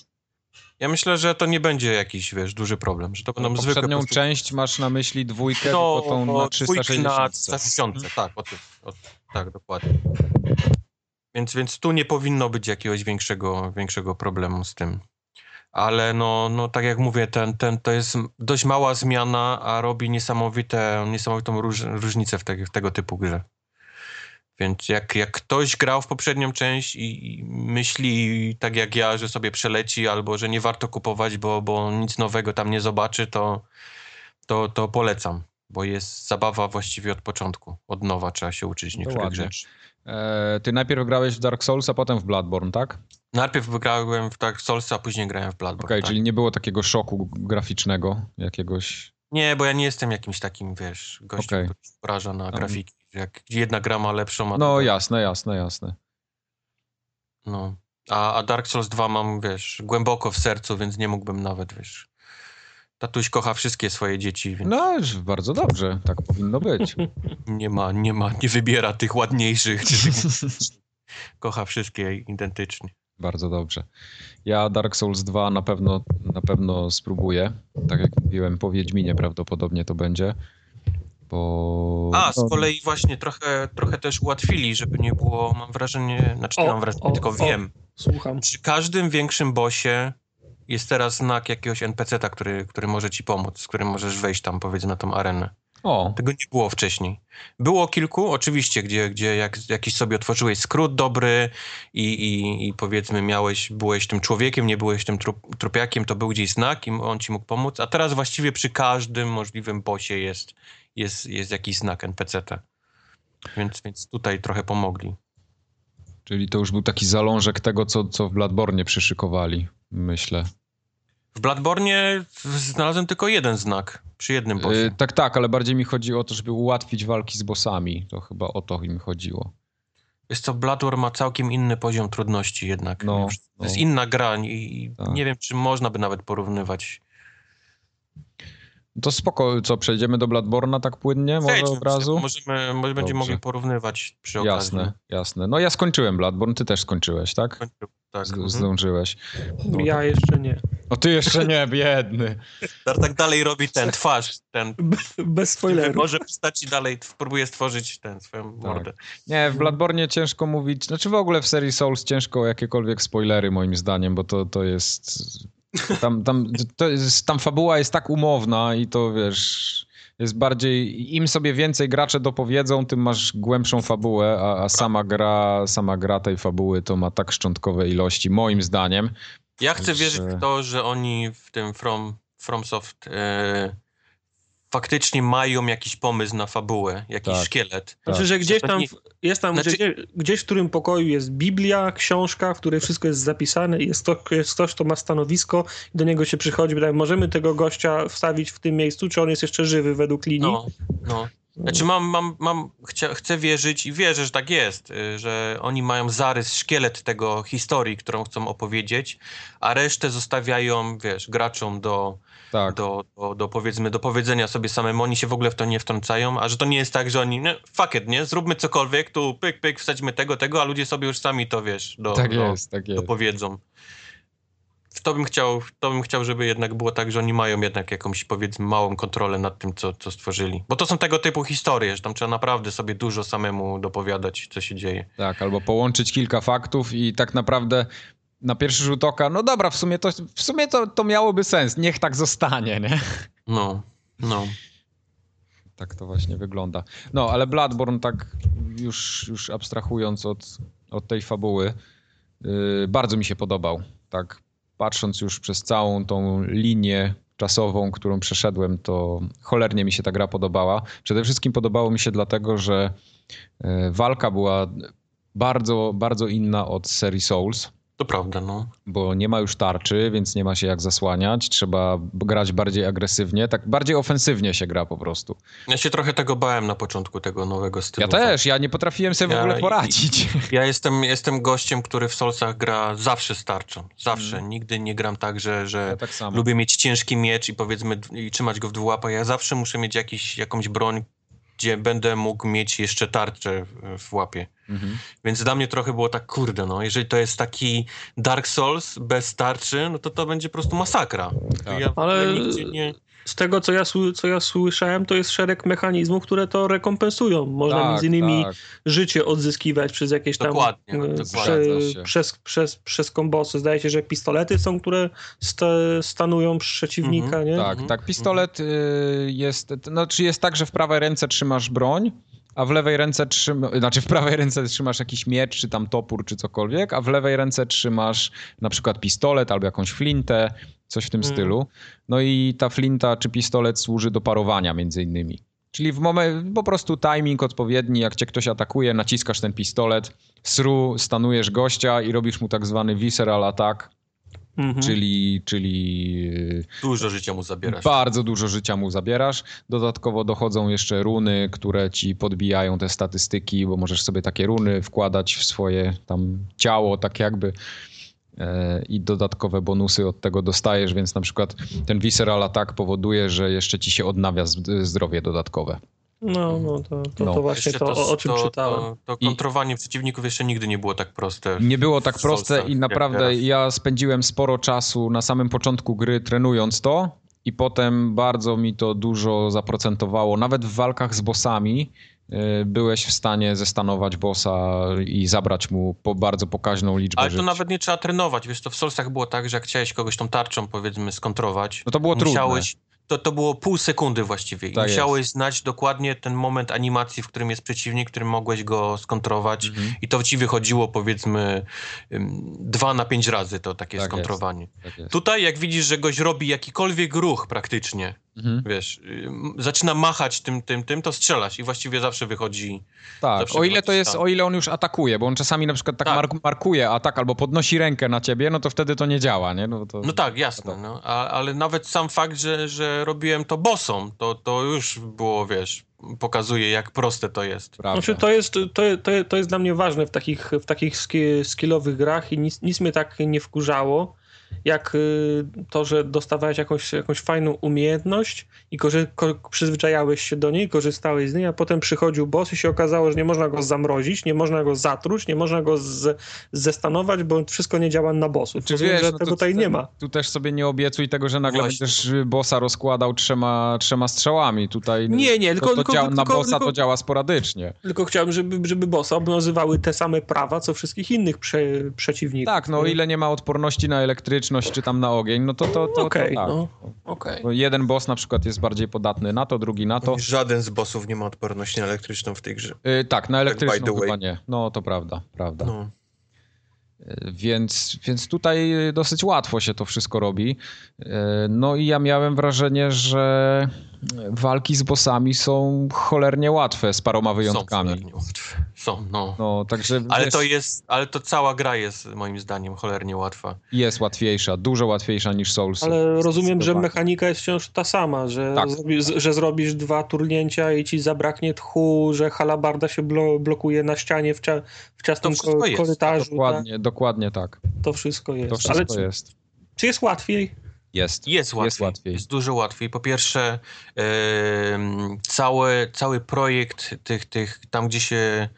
ja myślę, że to nie będzie jakiś, wiesz, duży problem, że to będą zwykłe... Poprzednią po prostu- część masz na myśli dwójkę, no, tą o, na dwójki 360. na 360, tak, o, tym- o, tak, dokładnie. Więc, więc tu nie powinno być jakiegoś większego, większego problemu z tym. Ale no, no tak jak mówię, ten, ten, to jest dość mała zmiana, a robi niesamowite, niesamowitą róż, różnicę w, te, w tego typu grze. Więc jak, jak ktoś grał w poprzednią część i, myśli tak jak ja, że sobie przeleci albo że nie warto kupować, bo, bo nic nowego tam nie zobaczy, to, to, to polecam. Bo jest zabawa właściwie od początku. Od nowa trzeba się uczyć niektórych rzeczy. E, ty najpierw grałeś w Dark Souls, a potem w Bloodborne, tak? Najpierw wygrałem w Dark Souls, a później grałem w Bloodborne. Okej, tak. czyli nie było takiego szoku graficznego jakiegoś. Nie, bo ja nie jestem jakimś takim, wiesz, gościem, Okej. który się poraża na Tam- grafiki. Jak jedna gra ma lepszą, a No jasne, jasne, jasne. No. A, a Dark Souls 2 mam, wiesz, głęboko w sercu, więc nie mógłbym nawet, wiesz. Tatuś kocha wszystkie swoje dzieci, więc No, bardzo dobrze, tak powinno być. nie ma, nie ma, nie wybiera tych ładniejszych. Kocha wszystkie identycznie. Bardzo dobrze. Ja Dark Souls 2 na pewno, na pewno spróbuję. Tak jak mówiłem, po Wiedźminie prawdopodobnie to będzie. Bo. A, z kolei właśnie trochę, trochę też ułatwili, żeby nie było, mam wrażenie, znaczy nie O, mam wrażenie, o, tylko o. wiem. Słucham. Przy każdym większym bossie jest teraz znak jakiegoś NPC-ta, który, który może ci pomóc, z którym możesz wejść tam, powiedzmy, na tą arenę. O, Tego nie było wcześniej. Było kilku, oczywiście, gdzie, gdzie jak, jakiś sobie otworzyłeś skrót dobry i, i, i powiedzmy miałeś, byłeś tym człowiekiem, nie byłeś tym trup, trupiakiem, to był gdzieś znak i on ci mógł pomóc, a teraz właściwie przy każdym możliwym bosie jest, jest, jest jakiś znak NPC-ta. Więc, więc tutaj trochę pomogli. czyli to już był taki zalążek tego, co, co w Bloodborne przyszykowali, myślę. W Bladbornie znalazłem tylko jeden znak przy jednym bossie. Yy, tak, tak, ale bardziej mi chodzi o to, żeby ułatwić walki z bossami. To chyba o to im chodziło. Jest to Bloodborne ma całkiem inny poziom trudności jednak. No, to jest no. inna gra i i Tak. nie wiem, czy można by nawet porównywać. To spoko, co, przejdziemy do Bloodborna tak płynnie, może Przejdźmy, od razu? Możemy, może będziemy mogli porównywać przy okazji. Jasne, jasne. No ja skończyłem Bloodborne, ty też skończyłeś, tak? Tak, Z, mhm. zdążyłeś. No, Ja jeszcze nie. O, ty jeszcze nie, biedny. tak dalej robi ten twarz, ten Bez spoilerów. może postaci dalej t- próbuje stworzyć ten swoją Tak. mordę. Nie, w Bloodborne ciężko mówić, znaczy w ogóle w serii Souls ciężko o jakiekolwiek spoilery moim zdaniem, bo to, to jest... Tam, tam, to jest, tam fabuła jest tak umowna i to wiesz... Jest bardziej, im sobie więcej gracze dopowiedzą, tym masz głębszą fabułę, a, a sama gra, sama gra tej fabuły to ma tak szczątkowe ilości, moim zdaniem. Ja chcę Że- wierzyć w to, że oni w tym From, FromSoft e, faktycznie mają jakiś pomysł na fabułę, jakiś Tak. szkielet. Znaczy, że gdzieś tam, jest tam Znaczy- gdzie, gdzieś w którym pokoju jest Biblia, książka, w której wszystko jest zapisane i jest, to, jest ktoś, kto ma stanowisko i do niego się przychodzi, pytają, możemy tego gościa wstawić w tym miejscu, czy on jest jeszcze żywy według linii? No, no. Znaczy mam, mam, mam chcia, chcę wierzyć i wierzę, że tak jest, y, że oni mają zarys, szkielet tego historii, którą chcą opowiedzieć, a resztę zostawiają, wiesz, graczom do, Tak. do, do, do powiedzmy, do powiedzenia sobie samemu, oni się w ogóle w to nie wtrącają, a że to nie jest tak, że oni, no, fuck it, nie, zróbmy cokolwiek, tu pyk, pyk, wsadźmy tego, tego, a ludzie sobie już sami to, wiesz, do, Tak do, jest, tak jest. dopowiedzą. W to bym chciał, to bym chciał, żeby jednak było tak, że oni mają jednak jakąś, powiedzmy, małą kontrolę nad tym, co, co stworzyli. Bo to są tego typu historie, że tam trzeba naprawdę sobie dużo samemu dopowiadać, co się dzieje. Tak, albo połączyć kilka faktów i tak naprawdę na pierwszy rzut oka, no dobra, w sumie to, w sumie to, to miałoby sens, niech tak zostanie, nie? No, no. Tak to właśnie wygląda. No, ale Bloodborne tak już, już abstrahując od, od tej fabuły, yy, bardzo mi się podobał. Tak patrząc już przez całą tą linię czasową, którą przeszedłem, to cholernie mi się ta gra podobała. Przede wszystkim podobało mi się dlatego, że yy, walka była bardzo, bardzo inna od serii Souls. To prawda, no. bo nie ma już tarczy, więc nie ma się jak zasłaniać. Trzeba grać bardziej agresywnie, tak bardziej ofensywnie się gra po prostu. Ja się trochę tego bałem na początku tego nowego stylu. Ja też, ja nie potrafiłem sobie w Ja ogóle i- poradzić. Ja jestem, jestem gościem, który w Solsach gra zawsze starczą. Zawsze. Mhm. Nigdy nie gram tak, że, że Ja tak lubię mieć ciężki miecz i powiedzmy i trzymać go w dwułapach. Ja zawsze muszę mieć jakiś, jakąś broń, gdzie będę mógł mieć jeszcze tarczę w, łapie. Mhm. Więc dla mnie trochę było tak, kurde, no, jeżeli to jest taki Dark Souls bez tarczy, no to to będzie po prostu masakra. Tak. Ja, Ale- ja nigdzie nie... Z tego, co ja, co ja słyszałem, to jest szereg mechanizmów, które to rekompensują. Można Tak, między innymi tak. życie odzyskiwać przez jakieś tam... Dokładnie, e, dokładnie. Prze, przez, przez, przez kombosy. Zdaje się, że pistolety są, które sta, stanują przeciwnika, Mhm, nie? Tak, Mhm. tak. Pistolet y, jest, znaczy jest tak, że w prawej ręce trzymasz broń, a w lewej ręce trzymasz, znaczy w prawej ręce trzymasz jakiś miecz, czy tam topór, czy cokolwiek, a w lewej ręce trzymasz na przykład pistolet albo jakąś flintę, coś w tym Mm. stylu. No i ta flinta czy pistolet służy do parowania między innymi. Czyli w momencie, po prostu timing odpowiedni, jak cię ktoś atakuje, naciskasz ten pistolet, sru, stanujesz gościa i robisz mu tak zwany visceral attack, Mhm. czyli, czyli y, Dużo życia mu zabierasz. bardzo dużo życia mu zabierasz. Dodatkowo dochodzą jeszcze runy, które ci podbijają te statystyki, bo możesz sobie takie runy wkładać w swoje tam ciało, tak jakby. e, I dodatkowe bonusy od tego dostajesz, więc na przykład ten visceral attack powoduje, że jeszcze ci się odnawia z- zdrowie dodatkowe. No, no to, to, No. to właśnie Jeszcze to, o, czym to, czytałem. To, to I- kontrowanie przeciwników jeszcze nigdy nie było tak proste. Nie było tak proste i naprawdę ja spędziłem sporo czasu na samym początku gry trenując to i potem bardzo mi to dużo zaprocentowało. Nawet w walkach z bossami y, byłeś w stanie zestanować bossa i zabrać mu po bardzo pokaźną liczbę Ale to żyć. nawet nie trzeba trenować. Wiesz, to w Soulsach było tak, że jak chciałeś kogoś tą tarczą, powiedzmy, skontrować, No to było trudne. To, to było pół sekundy właściwie. I Tak musiałeś znać dokładnie ten moment animacji, w którym jest przeciwnik, w którym mogłeś go skontrować. Mhm. I to ci wychodziło powiedzmy dwa na pięć razy to takie Tak skontrowanie. Tak jest. Tutaj jak widzisz, że goś robi jakikolwiek ruch praktycznie, Mhm. wiesz, ym, zaczyna machać tym, tym, tym, to strzelasz i właściwie zawsze wychodzi... Tak, zawsze o ile to jest, o ile on już atakuje, bo on czasami na przykład tak, Tak. mark- markuje atak albo podnosi rękę na ciebie, no to wtedy to nie działa, nie? No, to... No tak, jasne, no, a, ale nawet sam fakt, że, że robiłem to bossą, to, to już było, wiesz, pokazuje jak proste to jest. Prawda. Znaczy, to, jest, to, to, to jest dla mnie ważne w takich, w takich ski- skillowych grach i nic, nic mnie tak nie wkurzało, jak y, to, że dostawałeś jakąś, jakąś fajną umiejętność i korzy- ko- przyzwyczajałeś się do niej, korzystałeś z niej, a potem przychodził boss i się okazało, że nie można go zamrozić, nie można go zatruć, nie można go z, zestanować, bo wszystko nie działa na bossów. Czy Rozumiem, wiesz, że no tego tutaj tu- nie ma. Tu też sobie nie obiecuj tego, że nagle Właśnie. będziesz bossa rozkładał trzema, trzema strzałami. Tutaj Nie, nie, tylko- to, to tylko- działa, na tylko- bossa tylko- to działa sporadycznie. Tylko chciałbym, żeby, żeby bossa obowiązywały te same prawa, co wszystkich innych prze, przeciwników. Tak, no o ile nie ma odporności na elektryczność czy tam na ogień, no to to, to, Okej, to tak. no. Bo Jeden boss na przykład jest bardziej podatny na to, drugi na to. Żaden z bossów nie ma odporności na elektryczną w tej grze. Y, tak, na elektryczną by the way. chyba nie. No to prawda, prawda. No. Y, Więc, więc tutaj y, dosyć łatwo się to wszystko robi. Y, No i ja miałem wrażenie, że walki z bossami są cholernie łatwe z paroma Są, wyjątkami. cholernie łatwe. Są, no. No, także Ale wiesz, to jest, ale to cała gra jest moim zdaniem cholernie łatwa. jest łatwiejsza, dużo łatwiejsza niż Souls. Ale rozumiem, że mechanika jest wciąż ta sama, że, Tak. zrobi, z- że zrobisz dwa turnięcia i ci zabraknie tchu, że halabarda się blo, blokuje na ścianie w, cia, w ciasnym To wszystko ko- jest. korytarzu. Tak? Dokładnie, dokładnie tak. To wszystko jest. To Ale wszystko czy, jest. czy jest łatwiej? Jest. Jest łatwiej. Jest łatwiej. Jest dużo łatwiej. Po pierwsze, em, cały, cały projekt tych, tych, tam gdzie się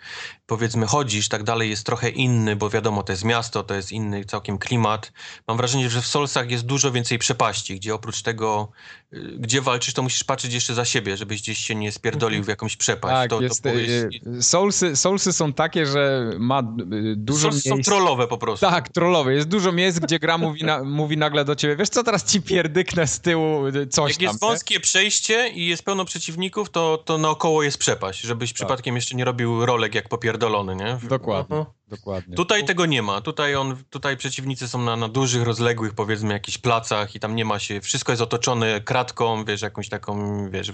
powiedzmy chodzisz, tak dalej, jest trochę inny, bo wiadomo, to jest miasto, to jest inny całkiem klimat. Mam wrażenie, że w Solsach jest dużo więcej przepaści, gdzie oprócz tego, y, gdzie walczysz, to musisz patrzeć jeszcze za siebie, żebyś gdzieś się nie spierdolił w jakąś przepaść. Tak, to, jest, to y, y, soulsy, soulsy są takie, że ma dużo Solsy są miejsc. trollowe po prostu. Tak, trollowe. Jest dużo miejsc, gdzie gra mówi, na, mówi nagle do ciebie, wiesz co, teraz ci pierdyknę z tyłu coś Jak tam. jest wąskie przejście i jest pełno przeciwników, to, to naokoło jest przepaść, żebyś przypadkiem jeszcze nie robił rolek jak popierdolony, nie? nie? Dokładnie, Aha. dokładnie. Tutaj tego nie ma. Tutaj, on, tutaj przeciwnicy są na, na dużych, rozległych, powiedzmy, jakichś placach i tam nie ma się, wszystko jest otoczone kratką, wiesz, jakąś taką, wiesz,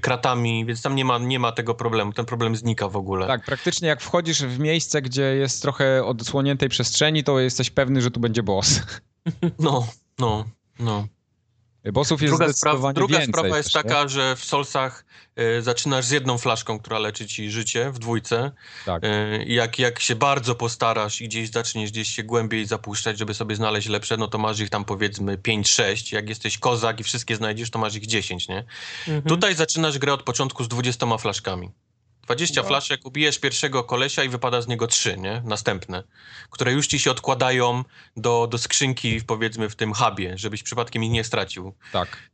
kratami, więc tam nie ma, nie ma tego problemu. Ten problem znika w ogóle. Tak, praktycznie jak wchodzisz w miejsce, gdzie jest trochę odsłoniętej przestrzeni, to jesteś pewny, że tu będzie boss. No, no, no. Bossów jest Druga, sprawa, zdecydowanie druga więcej. sprawa jest też, nie? taka, że w Soulsach y, zaczynasz z jedną flaszką, która leczy ci życie w dwójce. Tak. Y, jak, jak się bardzo postarasz i gdzieś zaczniesz gdzieś się głębiej zapuszczać, żeby sobie znaleźć lepsze, no to masz ich tam powiedzmy 5-6. Jak jesteś kozak i wszystkie znajdziesz, to masz ich 10, nie? Mhm. Tutaj zaczynasz grę od początku z 20 flaszkami. 20 No. flaszek, ubijesz pierwszego kolesia i wypada z niego 3, nie? Następne. Które już ci się odkładają do, do skrzynki, powiedzmy, w tym hubie, żebyś przypadkiem ich nie stracił. tak.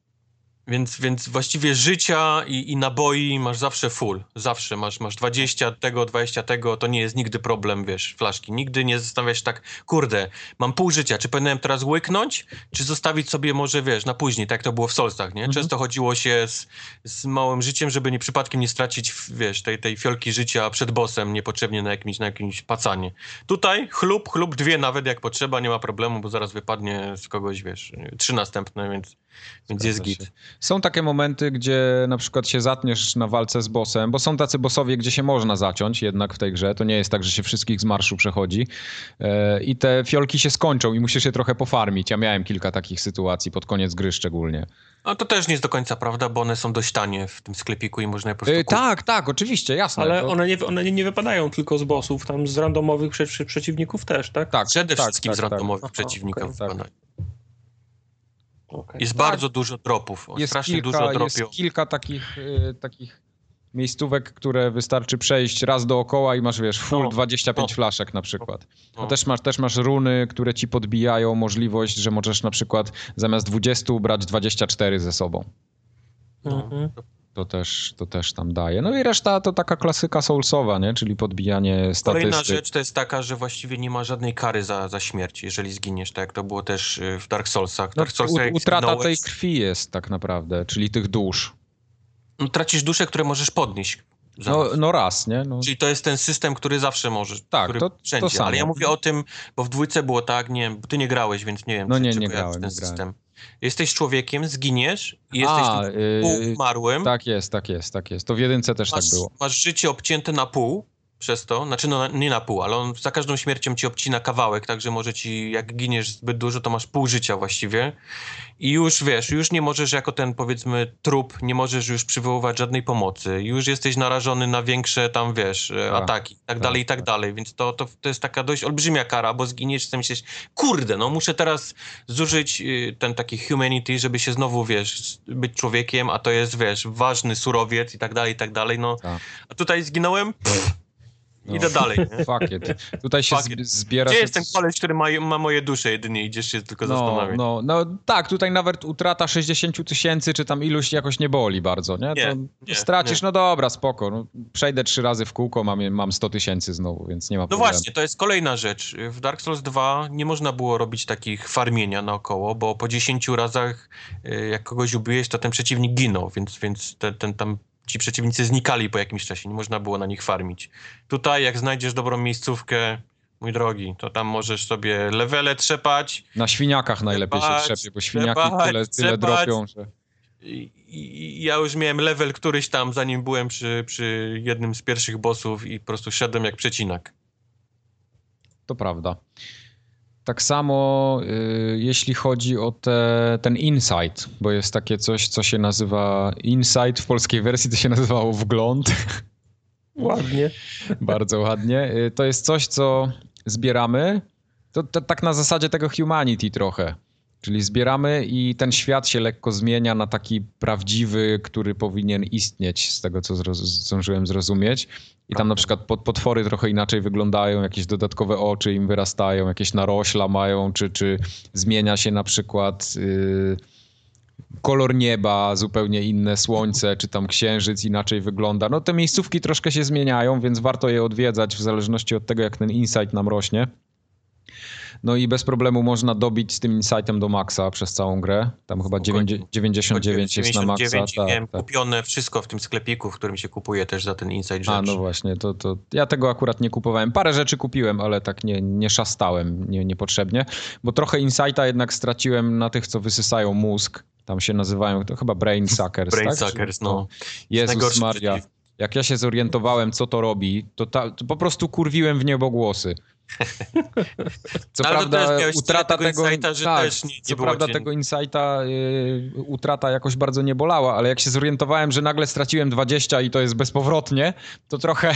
Więc, więc właściwie życia i, i naboi masz zawsze full. Zawsze masz, masz 20 tego, 20 tego, to nie jest nigdy problem, wiesz, flaszki. Nigdy nie zastanawiasz się tak, kurde, mam pół życia, czy powinienem teraz łyknąć, czy zostawić sobie może, wiesz, na później, tak jak to było w Solstach, nie? Mhm. Często chodziło się z, z małym życiem, żeby nie przypadkiem nie stracić, wiesz, tej, tej fiolki życia przed bossem niepotrzebnie na jakimś, na jakimś pacanie. Tutaj chlub, chlub, dwie nawet jak potrzeba, nie ma problemu, bo zaraz wypadnie z kogoś, wiesz, trzy następne, więc, więc jest git. Są takie momenty, gdzie na przykład się zatniesz na walce z bossem, bo są tacy bossowie, gdzie się można zaciąć jednak w tej grze. To nie jest tak, że się wszystkich z marszu przechodzi. E, I te fiolki się skończą i musisz je trochę pofarmić. Ja miałem kilka takich sytuacji, pod koniec gry szczególnie. No to też nie jest do końca prawda, bo one są dość tanie w tym sklepiku i można je po prostu E, kupić. tak, tak, oczywiście, jasne. Ale To- one, nie, one nie, nie wypadają tylko z bossów, tam z randomowych prze, prze, przeciwników też, tak? tak, Przede tak, wszystkim tak, z randomowych Aha, przeciwników. okej, tak. wypadają. Okej. Jest bardzo dużo dropów. O, Jest strasznie kilka, dużo jest kilka takich, y, takich miejscówek, które wystarczy przejść raz dookoła i masz, wiesz, full No, 25 no. flaszek na przykład. No. No. też, masz, też masz runy, które ci podbijają możliwość, że możesz na przykład zamiast 20 brać 24 ze sobą. No. Mhm. To też, to też tam daje. No i reszta to taka klasyka soulsowa, nie? Czyli podbijanie Kolejna statystyk. rzecz to jest taka, że właściwie nie ma żadnej kary za, za śmierć, jeżeli zginiesz, tak jak to było też y, w Dark Soulsach. No, Dark Soulsach u- jak utrata zginąłeś, tej krwi jest tak naprawdę, czyli tych dusz. no, tracisz dusze, które możesz podnieść. No, no raz, nie? No, Czyli to jest ten system, który zawsze możesz. Tak, który to- to wszędzie. samo. Ale ja mówię o tym, bo w dwójce było tak, nie wiem, ty nie grałeś, więc nie wiem, No nie, nie grałem, ten nie grałem. system. Jesteś człowiekiem, zginiesz i jesteś A, tym yy, półumarłym. tak jest, tak jest, tak jest. To w jedynce też masz, tak było. masz życie obcięte na pół przez to, znaczy no nie na pół, ale on za każdą śmiercią ci obcina kawałek, także może ci, jak giniesz zbyt dużo, to masz pół życia właściwie. I już wiesz, już nie możesz jako ten powiedzmy trup, nie możesz już przywoływać żadnej pomocy, już jesteś narażony na większe tam wiesz, e, Tak, ataki i tak, tak, dalej i tak, tak. dalej, więc to, to, to jest taka dość olbrzymia kara, bo zginiesz i myślisz, kurde, no muszę teraz zużyć y, ten taki humanity, żeby się znowu, wiesz, być człowiekiem, a to jest, wiesz, ważny surowiec i tak dalej, i tak dalej, no. A tutaj zginąłem, No. idę dalej. Nie? Fuck it. Tutaj się Fuck it. zbiera... Gdzie się- jest ten koleś, który ma, ma moje dusze jedynie? Idziesz się tylko no, zastanawiać. no, no tak, tutaj nawet utrata 60 tysięcy, czy tam iluś jakoś nie boli bardzo, nie? Nie, nie, stracisz, nie. no dobra, spoko. No, przejdę trzy razy w kółko, mam, mam 100 tysięcy znowu, więc nie ma No problemu. właśnie, to jest kolejna rzecz. W Dark Souls 2 nie można było robić takich farmienia naokoło, bo po 10 razach, y, jak kogoś ubiłeś, to ten przeciwnik ginął, więc, więc ten, ten tam ci przeciwnicy znikali po jakimś czasie, nie można było na nich farmić. Tutaj, jak znajdziesz dobrą miejscówkę, mój drogi, to tam możesz sobie levele trzepać, Na świniakach najlepiej się Trzepać, trzepie, bo świniaki trzepać, tyle, tyle trzepać. dropią, że... I, i, i ja już miałem level któryś tam, zanim byłem przy, przy jednym z pierwszych bossów i po prostu szedłem jak przecinak. To prawda. Tak samo y, jeśli chodzi o te, ten insight, bo jest takie coś, co się nazywa insight, w polskiej wersji to się nazywało wgląd, Ładnie. bardzo ładnie. Y, To jest coś, co zbieramy, to, to tak na zasadzie tego humanity trochę. Czyli zbieramy i ten świat się lekko zmienia na taki prawdziwy, który powinien istnieć, z tego co zdążyłem zrozumieć. I tam Prawda. na przykład potwory trochę inaczej wyglądają, jakieś dodatkowe oczy im wyrastają, jakieś narośla mają, czy, czy zmienia się na przykład yy, kolor nieba, zupełnie inne słońce, czy tam księżyc inaczej wygląda. No te miejscówki troszkę się zmieniają, więc warto je odwiedzać w zależności od tego, jak ten insight nam rośnie. No i bez problemu można dobić z tym insightem do maksa przez całą grę. Tam chyba Spokojnie. 9, 99 jest na maksa. 99 i Tak, miałem tak. kupione wszystko w tym sklepiku, w którym się kupuje też za ten Inside rzecz. A, no właśnie, to, to ja tego akurat nie kupowałem. Parę rzeczy kupiłem, ale tak nie, nie szastałem nie, niepotrzebnie, bo trochę insighta jednak straciłem na tych, co wysysają mózg. Tam się nazywają, to chyba brain suckers, Brain tak? suckers, Czy- no. Jezus Maria. Jak ja się zorientowałem, co to robi, to, ta, to po prostu kurwiłem w niebogłosy. Co to prawda utrata tego insighta, że tak, też nie- nie co prawda tego insighta y, utrata jakoś bardzo nie bolała, ale jak się zorientowałem, że nagle straciłem 20 i to jest bezpowrotnie, to trochę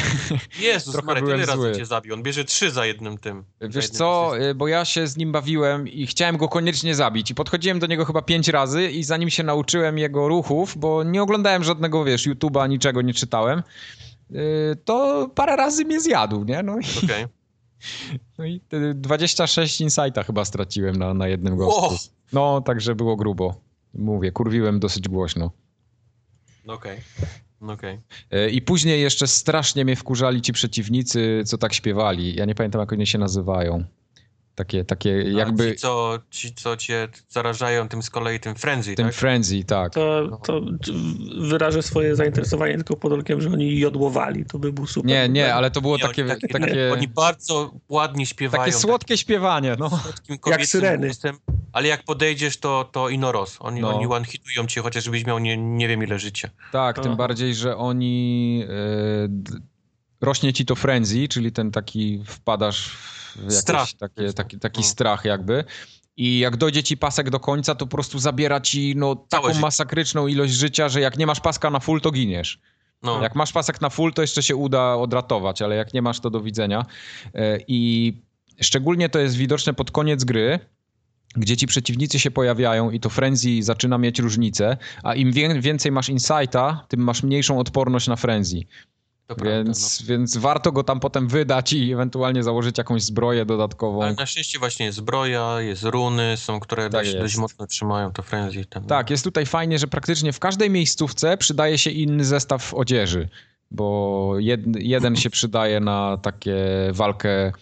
Jezus Trochę Maria, byłem tyle razy zły. cię zabił. On bierze trzy za jednym tym. Wiesz jednym co, y, bo ja się z nim bawiłem i chciałem go koniecznie zabić i podchodziłem do niego chyba pięć razy i zanim się nauczyłem jego ruchów, bo nie oglądałem żadnego, wiesz, YouTube'a, niczego nie czytałem, y, to parę razy mnie zjadł, nie? No i, Okej. No i y, 26 insighta chyba straciłem na, na jednym gościu. Wow. No, także było grubo. Mówię, kurwiłem dosyć głośno. No Okej. No Okej. Y, I później jeszcze strasznie mnie wkurzali ci przeciwnicy, co tak śpiewali. Ja nie pamiętam, jak oni się nazywają. Takie, takie Jakby... jakby... Ci co, ci, co cię zarażają tym z kolei tym frenzy, Tym tak? frenzy, tak. To, to wyrażę swoje zainteresowanie tylko pod warunkiem, że oni jodłowali. To by był super. Nie, nie, ale to było Nie, takie, oni, takie, takie, oni bardzo ładnie śpiewają. takie słodkie śpiewanie, no. kobiecym syreny. głosem, ale jak podejdziesz, to, to inoros. Oni, No. oni one-hitują cię, chociaż żebyś miał nie, nie wiem ile życia. Tak, tym bardziej, że oni... d- rośnie ci to frenzy, czyli ten taki wpadasz w Strach. takie, taki, taki No. strach jakby. I jak dojdzie ci pasek do końca, to po prostu zabiera ci no, taką masakryczną ilość życia, że jak nie masz paska na full, to giniesz. No. Jak masz pasek na full, to jeszcze się uda odratować, ale jak nie masz, to do widzenia. E, I szczególnie to jest widoczne pod koniec gry, gdzie ci przeciwnicy się pojawiają i to frenzy zaczyna mieć różnicę, a im wię- więcej masz insighta, tym masz mniejszą odporność na frenzy. To prawda, no. Więc, więc warto go tam potem wydać i ewentualnie założyć jakąś zbroję dodatkową. Ale na szczęście właśnie jest zbroja, jest runy, są, które dość, jest. dość mocno trzymają to frenzy. Ten, Tak, jest tutaj fajnie, że praktycznie w każdej miejscówce przydaje się inny zestaw odzieży, bo jed, jeden się przydaje na takie walkę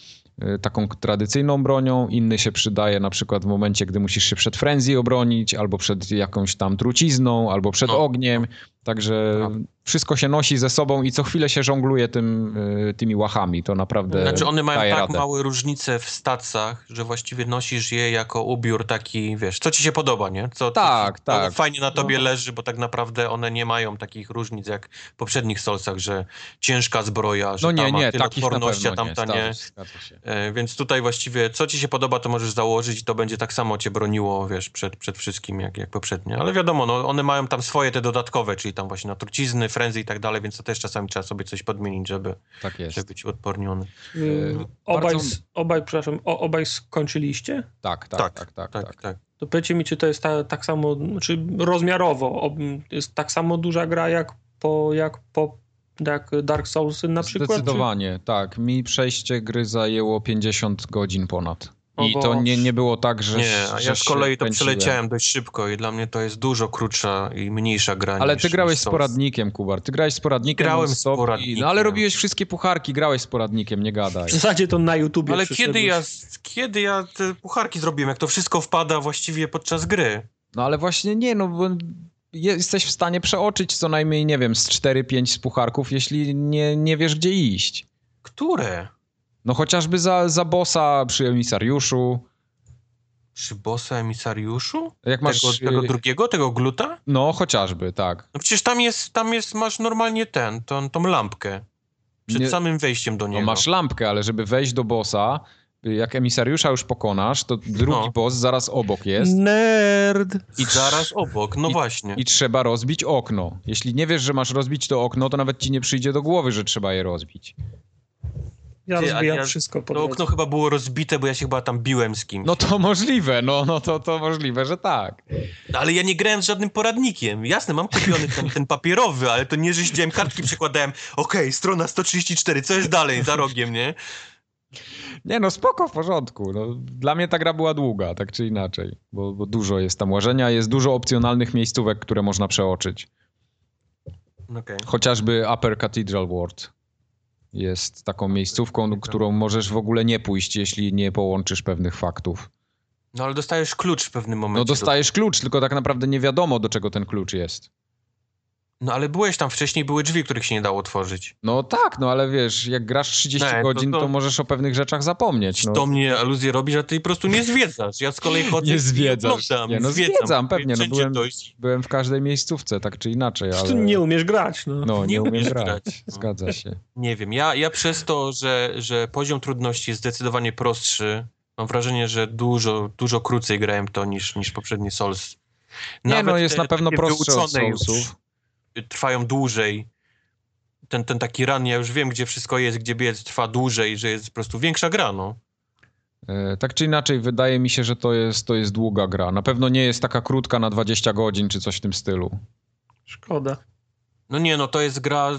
y, taką tradycyjną bronią, inny się przydaje na przykład w momencie, gdy musisz się przed frenzy obronić, albo przed jakąś tam trucizną, albo przed No, ogniem, także Prawda. wszystko się nosi ze sobą i co chwilę się żongluje tym, y, tymi łachami, to naprawdę Znaczy one mają daje tak radę. małe różnice w stacach, że właściwie nosisz je jako ubiór taki, wiesz, co ci się podoba, nie? Co, Tak, co, co tak. fajnie na tobie No. leży, bo tak naprawdę one nie mają takich różnic jak w poprzednich Soulsach, że ciężka zbroja, że No nie, ta ma nie, tyle odporności, a nie, tamta nie. zgadza, zgadza się. E, Więc tutaj właściwie co ci się podoba, to możesz założyć i to będzie tak samo cię broniło, wiesz, przed, przed wszystkim jak, jak poprzednie. Ale wiadomo, no, one mają tam swoje te dodatkowe, czyli tam właśnie na trucizny, frenzy i tak dalej, więc to też czasami trzeba sobie coś podmienić, żeby, Tak jest. żeby być odporniony. Y, E, Obaj, bardzo- obaj, przepraszam, o, obaj skończyliście? Tak, tak, tak, tak, tak. tak, tak. To powiedzcie mi, czy to jest ta, tak samo, czy rozmiarowo ob, jest tak samo duża gra jak po, jak po jak Dark Souls na przykład? Zdecydowanie, tak. Mi przejście gry zajęło 50 godzin ponad. I to Boże. nie, nie było tak, że. Nie, a ja z kolei to przeleciałem dość szybko i dla mnie to jest dużo krótsza i mniejsza gra Ale niż, ty grałeś z poradnikiem, Kubar. Ty grałeś z poradnikiem. Grałem z poradnikiem. No ale robiłeś wszystkie pucharki, grałeś z poradnikiem, nie gadaj. W zasadzie to na YouTubie Ale kiedy ja, kiedy ja te pucharki zrobiłem, jak to wszystko wpada właściwie podczas gry? No ale właśnie nie, no bo jesteś w stanie przeoczyć co najmniej, nie wiem, z 4-5 z pucharków, jeśli nie, nie wiesz, gdzie iść. Które? No chociażby za, za bossa przy emisariuszu. Przy bossa emisariuszu? Jak masz. tego, tego y, drugiego, tego gluta? No, chociażby, tak. No przecież tam jest, tam jest, masz normalnie ten, tą, tą lampkę. Przed Nie- samym wejściem do niego. No masz lampkę, ale żeby wejść do bossa, jak emisariusza już pokonasz, to drugi No. boss zaraz obok jest Nerd! I zaraz obok, no I- właśnie. i trzeba rozbić okno. Jeśli nie wiesz, że masz rozbić to okno, to nawet ci nie przyjdzie do głowy, że trzeba je rozbić. Ja rozwijam ja- wszystko po To okno chyba było rozbite, bo ja się chyba tam biłem z kimś. No to możliwe, no, no to, to możliwe, że tak. Ale ja nie grałem z żadnym poradnikiem. Jasne, mam kupiony ten, ten papierowy, ale to nie, że siedziałem, kartki przekładałem. Okej, strona 134, co jest dalej, za rogiem, nie? Nie no, spoko, w porządku. No, dla mnie ta gra była długa, tak czy inaczej, bo, bo dużo jest tam łażenia, jest dużo opcjonalnych miejscówek, które można przeoczyć. Okej. Chociażby Upper Cathedral Ward. Jest taką miejscówką, którą możesz w ogóle nie pójść, jeśli nie połączysz pewnych faktów. No ale dostajesz klucz w pewnym momencie. No dostajesz klucz, tylko tak naprawdę nie wiadomo, do czego ten klucz jest. No ale byłeś tam wcześniej, były drzwi, których się nie dało otworzyć. No tak, no ale wiesz, jak grasz 30 Nie, to- godzin, to, to- możesz o pewnych rzeczach zapomnieć. No. Do mnie aluzję robisz, a ty po prostu nie zwiedzasz. Ja z kolei chodzę Nie zwiedzasz. Nie, no zwiedzam, zwiedzam, pewnie, no byłem-. Byłem w każdej miejscówce, tak czy inaczej, Ale... nie umiesz grać, no. No, nie, Nie umiesz grać. grać. Zgadza się. Nie wiem, ja, ja przez to, że, że poziom trudności jest zdecydowanie prostszy, mam wrażenie, że dużo, dużo krócej grałem to niż, niż poprzedni Souls. Nie, Nawet no jest te na pewno takie prostsze od wyuczone już Soulsów. Trwają dłużej. Ten, ten taki run, ja już wiem, gdzie wszystko jest, gdzie biec trwa dłużej, że jest po prostu większa gra, no. E, Tak czy inaczej, wydaje mi się, że to jest, to jest długa gra. Na pewno nie jest taka krótka na 20 godzin czy coś w tym stylu. Szkoda. No nie, no to jest gra,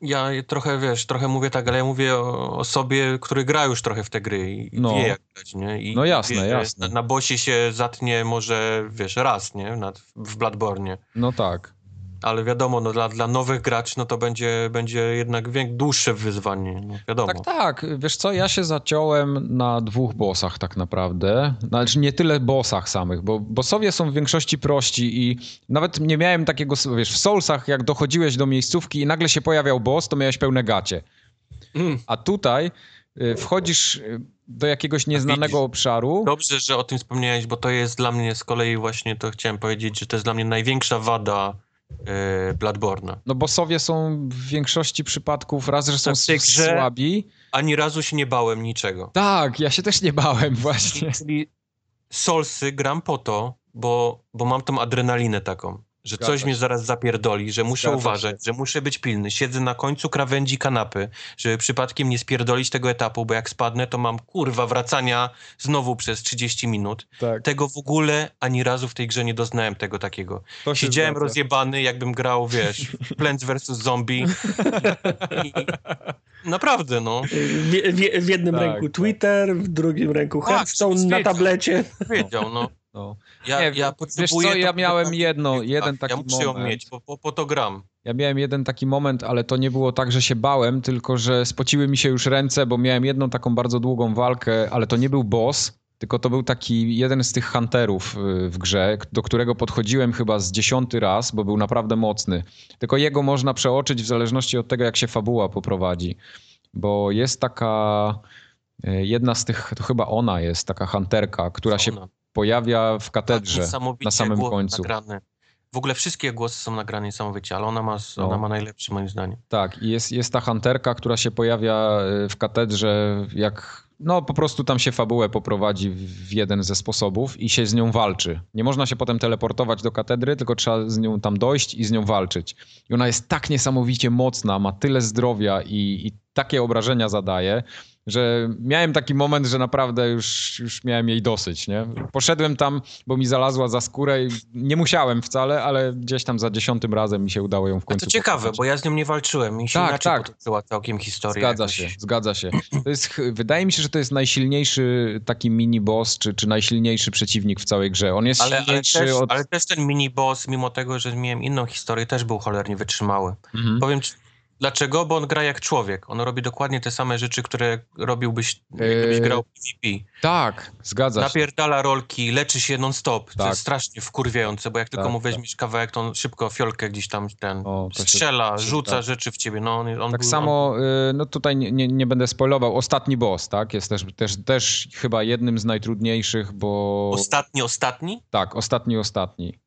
ja trochę, wiesz, trochę mówię tak, ale ja mówię o osobie, który gra już trochę w te gry i No. wie jak grać, nie? I No jasne, wie, jasne. Na, na bosie się zatnie może, wiesz, raz, nie? Na, w Bloodborne. No tak. Ale wiadomo, no dla, dla nowych graczy, no to będzie, będzie jednak wiek, dłuższe wyzwanie, no wiadomo. Tak, tak. Wiesz co, ja się zaciąłem na dwóch bossach tak naprawdę. Znaczy nie tyle bossach samych, bo bossowie są w większości prości i nawet nie miałem takiego, wiesz, w Soulsach jak dochodziłeś do miejscówki i nagle się pojawiał boss, to miałeś pełne gacie. Mm. A tutaj y, wchodzisz y, do jakiegoś nieznanego widzisz. obszaru. Dobrze, że o tym wspomniałeś, bo to jest dla mnie z kolei właśnie, to chciałem powiedzieć, że to jest dla mnie największa wada e, Bloodborne'a. No bossowie są w większości przypadków raz, że są tej grze- słabi. Ani razu się nie bałem niczego. Tak, ja się też nie bałem właśnie. Czyli Soulsy gram po to, bo, bo mam tą adrenalinę taką, że Zgadza coś się. mnie zaraz zapierdoli, że muszę Zgadza uważać, że muszę być pilny. Siedzę na końcu krawędzi kanapy, żeby przypadkiem nie spierdolić tego etapu, bo jak spadnę, to mam kurwa wracania znowu przez 30 minut. Tak, Tego w ogóle ani razu w tej grze nie doznałem tego takiego. to się Siedziałem zgadza. rozjebany, jakbym grał, wiesz, w Plants vs. Zombie. I, naprawdę, no. W, w, w jednym Tak, ręku tak. Twitter, w drugim ręku Tak, Hearthstone na tablecie. Wiedział, no. No. Ja, Nie, ja wiesz co, ja miałem jedno, tak, jeden taki Ja muszę ją moment. mieć, po, po, po to gram. Ja miałem jeden taki moment, ale to nie było tak, że się bałem, tylko że spociły mi się już ręce, bo miałem jedną taką bardzo długą walkę, ale to nie był boss, tylko to był taki jeden z tych hunterów y, w grze, do którego podchodziłem chyba z dziesiąty raz, bo był naprawdę mocny. Tylko jego można przeoczyć w zależności od tego, jak się fabuła poprowadzi. Bo jest taka y, jedna z tych, to chyba ona jest, taka hunterka, która się. Pojawia w katedrze Tak, niesamowicie na samym głos końcu. Nagrane. W ogóle wszystkie głosy są nagrane niesamowicie, ale ona ma, No. ona ma najlepszy moim zdaniem. Tak, i jest, jest ta hunterka, która się pojawia y, w katedrze, jak no po prostu tam się fabułę poprowadzi w w jeden ze sposobów i się z nią walczy. Nie można się potem teleportować do katedry, tylko trzeba z nią tam dojść i z nią walczyć. I ona jest tak niesamowicie mocna, ma tyle zdrowia i, i takie obrażenia zadaje, że miałem taki moment, że naprawdę już, już miałem jej dosyć, nie? Poszedłem tam, bo mi zalazła za skórę i nie musiałem wcale, ale gdzieś tam za dziesiątym razem mi się udało ją w A końcu to ciekawe, pokonać. bo ja z nią nie walczyłem i się Tak, inaczej tak. potoczyła całkiem historia. Zgadza jakoś. się, zgadza się. To jest, wydaje mi się, że to jest najsilniejszy taki mini-boss, czy, czy najsilniejszy przeciwnik w całej grze. On jest Ale, ale, silniejszy też, od... ale też ten mini-boss, mimo tego, że miałem inną historię, też był cholernie wytrzymały. Mhm. Powiem ci, dlaczego? Bo on gra jak człowiek. On robi dokładnie te same rzeczy, które robiłbyś, gdybyś Eee, grał PvP. Tak, zgadza się. Napierdala rolki, leczy się non-stop. To Tak. jest strasznie wkurwiające, bo jak tylko Tak, mu weźmiesz kawałek, to on szybko fiolkę gdzieś tam ten O, to strzela, to się- rzuca tak. rzeczy w ciebie. No, on, on Tak był, samo, y, no tutaj nie, nie, będę spoilował, ostatni boss, tak? Jest też, też, też chyba jednym z najtrudniejszych, bo... On, ostatni, ostatni? Tak, ostatni, ostatni.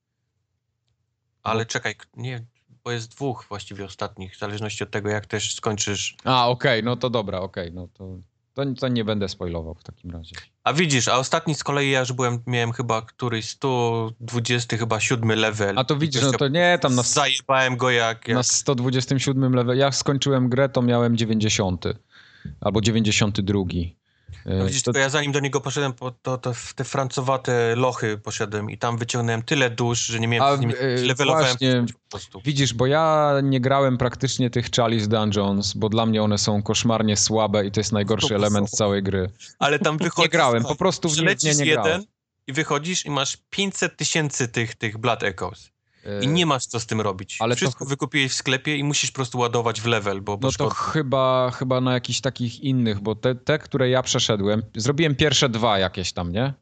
Ale czekaj, nie, bo jest dwóch właściwie ostatnich, w zależności od tego, jak też skończysz. A, okej, no to dobra, okej, no to, to, to nie będę spoilował w takim razie. A widzisz, a ostatni z kolei ja już byłem, miałem chyba któryś 120 chyba siódmy level. A to widzisz, no to nie, tam na, Zajebałem go jak... jak... na 127 level, jak skończyłem grę, to miałem 90 albo 92. No widzisz, to, to ja zanim do niego poszedłem, po, to, to w te francowate lochy poszedłem i tam wyciągnąłem tyle dusz, że nie miałem A, z nimi... e, levelowałem właśnie. po prostu. Widzisz, bo ja nie grałem praktycznie tych Chalice Dungeons, bo dla mnie one są koszmarnie słabe i to jest najgorszy element są. całej gry. Ale tam wychodzisz... Nie grałem, po prostu w nie, nie, nie grałem. jeden i wychodzisz i masz 500 tysięcy tych, tych Blood Echoes. I nie masz co z tym robić. Ale to Wszystko ch- wykupiłeś w sklepie i musisz po prostu ładować w level, bo, bo No to chyba, chyba na jakichś takich innych, bo te, te, które ja przeszedłem, zrobiłem pierwsze dwa jakieś tam, nie?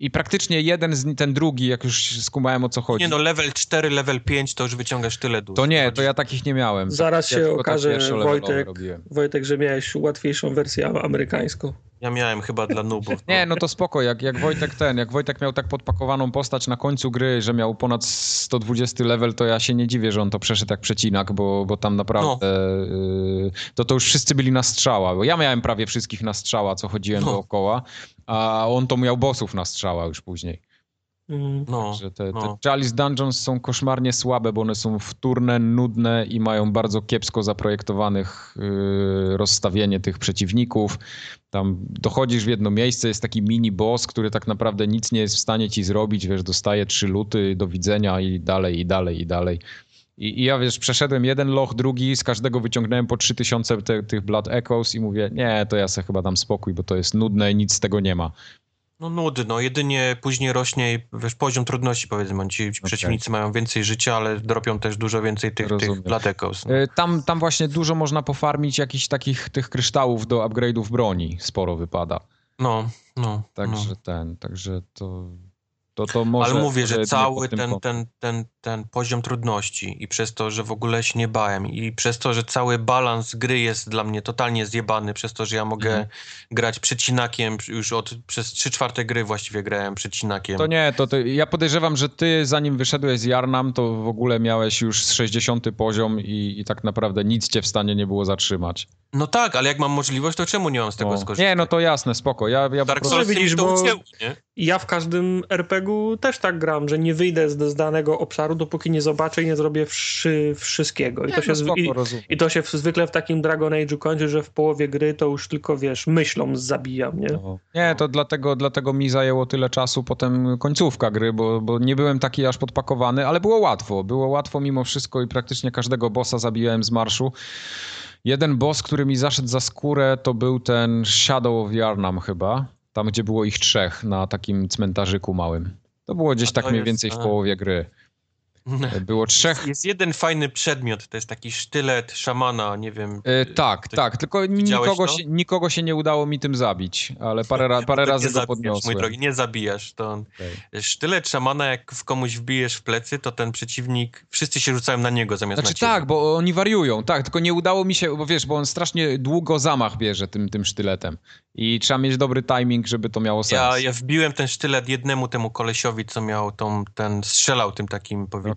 I praktycznie jeden, z, ten drugi, jak już skumałem o co chodzi. Nie no, level 4, level 5 to już wyciągasz tyle dusz. to nie, to ja takich nie miałem. Zaraz ja się okaże, Wojtek. Wojtek, że miałeś łatwiejszą wersję amerykańską. Ja miałem chyba dla nubów. Nie, no to spoko, jak, jak Wojtek ten, jak Wojtek miał tak podpakowaną postać na końcu gry, że miał ponad 120 level, to ja się nie dziwię, że on to przeszedł jak przecinak, bo, bo tam naprawdę y, to to już wszyscy byli na strzała, bo ja miałem prawie wszystkich na strzała, co chodziłem No. dookoła, a on to miał bossów na strzała już później. Mm. No, Że te, te no. Chalice Dungeons są koszmarnie słabe, bo one są wtórne, nudne i mają bardzo kiepsko zaprojektowanych yy, rozstawienie tych przeciwników. Tam dochodzisz w jedno miejsce, jest taki mini boss, który tak naprawdę nic nie jest w stanie ci zrobić, wiesz, dostaje trzy luty, do widzenia i dalej, i dalej, i dalej. I, I ja wiesz, przeszedłem jeden loch, drugi, z każdego wyciągnąłem po 3000 te, tych Blood Echoes i mówię, nie, to ja sobie chyba dam spokój, bo to jest nudne i nic z tego nie ma. No nudy, no jedynie później rośnie wiesz, poziom trudności powiedzmy. Ci, ci przeciwnicy mają więcej życia, ale dropią też dużo więcej tych, Rozumiem. tych Echoes, no. Y, Tam, tam właśnie dużo można pofarmić jakichś takich tych kryształów do upgrade'ów broni. Sporo wypada. no, no, Także no. ten, także to, to, to może... Ale mówię, że cały ten, kątem. ten, ten, ten poziom trudności i przez to, że w ogóle się nie bałem i przez to, że cały balans gry jest dla mnie totalnie zjebany, przez to, że ja mogę Mhm. grać przecinakiem już od, przez trzy czwarte gry właściwie grałem przecinakiem. To nie, to, to ja podejrzewam, że ty zanim wyszedłeś z Jarnam, to w ogóle miałeś już 60 poziom i, i tak naprawdę nic cię w stanie nie było zatrzymać. No tak, ale jak mam możliwość, to czemu nie mam z tego No. skorzystać? Nie, no to jasne, spoko. Ja, ja Dark. Souls widzisz, widzisz, to bo-? Ja w każdym RPG-u też tak gram, że nie wyjdę z, z danego obszaru, dopóki nie zobaczę i nie zrobię wszy, wszystkiego. I Nie, to, się, no spoko, i. I to się w, zwykle w takim Dragon Age'u kończy, że w połowie gry to już tylko, wiesz, myślą zabijam, nie? No. Nie, to dlatego, dlatego mi zajęło tyle czasu potem końcówka gry, bo, bo nie byłem taki aż podpakowany, ale było łatwo. Było łatwo mimo wszystko i praktycznie każdego bossa zabiłem z marszu. Jeden boss, który mi zaszedł za skórę, to był ten Shadow of Yarnam chyba. Tam, gdzie było ich trzech na takim cmentarzyku małym. To było gdzieś tak mniej jest- więcej w połowie gry. Było trzech Jest jeden fajny przedmiot, to jest taki sztylet szamana, nie wiem. E, tak, tak, tylko nikogo to? się, nikogo się nie udało mi tym zabić, ale parę, ra, parę To razy go podniosłem. Mój drogi, nie zabijasz. To Okej. sztylet szamana, jak w komuś wbijesz w plecy, to ten przeciwnik, wszyscy się rzucają na niego zamiast Znaczy na ciebie. tak, bo oni wariują, tak, tylko nie udało mi się, bo wiesz, bo on strasznie długo zamach bierze tym, tym sztyletem i trzeba mieć dobry timing, żeby to miało sens. Ja, ja wbiłem ten sztylet jednemu temu kolesiowi, co miał tą, ten, strzelał tym takim, powiedzmy,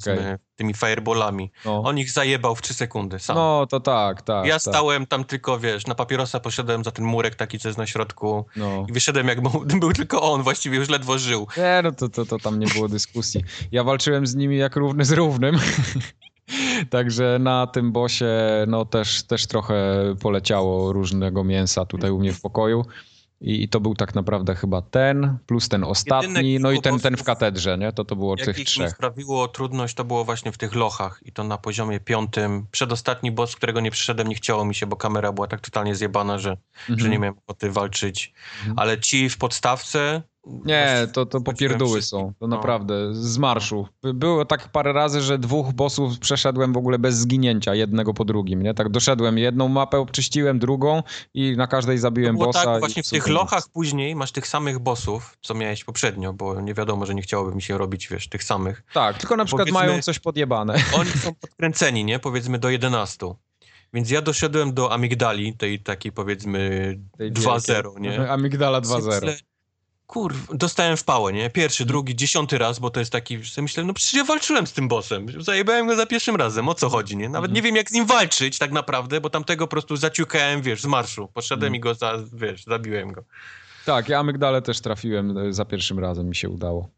Tymi fireballami. no. On ich zajebał w trzy sekundy, sam. no, to tak, tak. ja tak, stałem tam tylko, wiesz, na papierosa poszedłem za ten murek taki, co jest na środku No. i wyszedłem jak był, był tylko on, właściwie już ledwo żył. Nie, no to, to, to tam nie było dyskusji. Ja walczyłem z nimi jak równy z równym. Także na tym bosie no też, też trochę poleciało różnego mięsa tutaj u mnie w pokoju. I, I to był tak naprawdę chyba ten, plus ten ostatni, Jedyne no i ten, ten w katedrze, nie? To to było tych Jakich mi trzech. sprawiło trudność, to było właśnie w tych lochach i to na poziomie piątym. Przedostatni boss, którego nie przyszedłem, nie chciało mi się, bo kamera była tak totalnie zjebana, że, że Mhm. nie miałem ochoty walczyć. Mhm. Ale ci w podstawce... Nie, to, to popierduły są, to No. naprawdę, z marszu. By- Było tak parę razy, że dwóch bossów przeszedłem w ogóle bez zginięcia, jednego po drugim, nie? Tak doszedłem, jedną mapę obczyściłem, drugą i na każdej To zabiłem było bossa. tak, właśnie w tych lochach później masz tych samych bossów, co miałeś poprzednio, bo nie wiadomo, że nie chciałoby mi się robić, wiesz, tych samych. Tak, tylko na przykład Powiedzmy- mają coś podjebane. Oni są podkręceni, nie? Powiedzmy do 11. Więc ja doszedłem do amigdali, tej takiej powiedzmy Tej 2-0, wielkiej. nie? Amigdala Sobie 2.0. Kurwa, dostałem w pałę, nie? Pierwszy, drugi, dziesiąty raz, bo to jest taki, że myślę, no przecież ja walczyłem z tym bossem. Zajebałem go za pierwszym razem, o co chodzi, nie? Nawet Mhm. nie wiem, jak z nim walczyć tak naprawdę, bo tamtego po prostu zaciukałem, wiesz, z marszu. Poszedłem Mhm. i go, za, wiesz, zabiłem go. Tak, ja amygdale też trafiłem e, za pierwszym razem, mi się udało.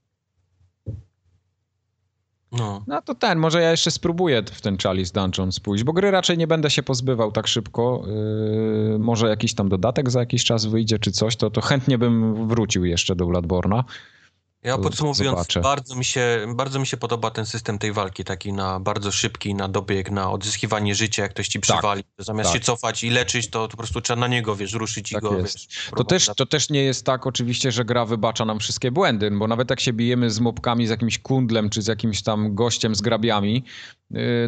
No. No to ten, może ja jeszcze spróbuję w ten Chalice Dungeons pójść, bo gry raczej nie będę się pozbywał tak szybko. Yy, może jakiś tam dodatek za jakiś czas wyjdzie czy coś, to, to chętnie bym wrócił jeszcze do Bloodborne'a. Ja podsumowując, zobaczę. bardzo mi, się, bardzo mi się podoba ten system tej walki, taki na bardzo szybki, na dobieg, na odzyskiwanie życia, jak ktoś ci przywali. Zamiast tak. się cofać i leczyć, to, to po prostu trzeba na niego, wiesz, ruszyć i Tak go, jest. wiesz. To też, to też nie jest tak oczywiście, że gra wybacza nam wszystkie błędy, bo nawet jak się bijemy z mobkami, z jakimś kundlem, czy z jakimś tam gościem z grabiami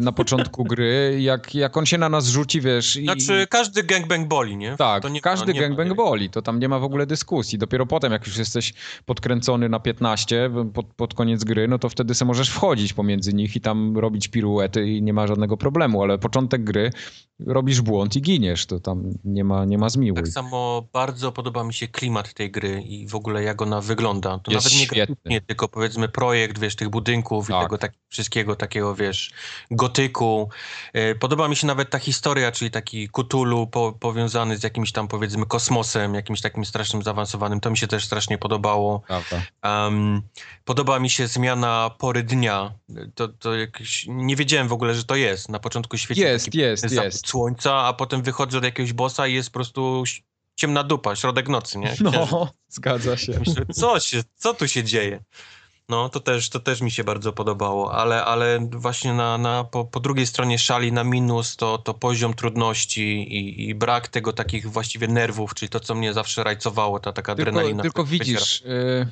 na początku gry, jak, jak on się na nas rzuci, wiesz... I, Znaczy, każdy gangbang boli, nie? tak, To nie ma- każdy ma- gangbang boli, to tam nie ma w ogóle dyskusji. Dopiero potem, jak już jesteś podkręcony na 15 pod, pod koniec gry, no to wtedy se możesz wchodzić pomiędzy nich i tam robić piruety i nie ma żadnego problemu, ale początek gry robisz błąd i giniesz, to tam nie ma, nie ma zmiłuj. Tak samo bardzo podoba mi się klimat tej gry i w ogóle jak ona wygląda. To Jest nawet nie graficznie, tylko powiedzmy projekt, wiesz, tych budynków Tak. i tego tak, wszystkiego takiego, wiesz, gotyku. E, Podoba mi się nawet ta historia, czyli taki Cthulhu po, powiązany z jakimś tam powiedzmy kosmosem, jakimś takim strasznym zaawansowanym. To mi się też strasznie podobało. Um, podoba mi się zmiana pory dnia. To, to nie wiedziałem w ogóle, że to jest. Na początku świeci Jest, jest, jest. słońca, a potem wychodzę od jakiegoś bossa i jest po prostu ciemna dupa, środek nocy, nie? Księżyc. No, zgadza się. Myślę, co, się, co tu się dzieje? No, to też, to też mi się bardzo podobało, ale, ale właśnie na, na, po, po drugiej stronie szali na minus to, to poziom trudności i, i brak tego takich właściwie nerwów, czyli to, co mnie zawsze rajcowało, ta taka Tylko, adrenalina. tylko widzisz, y,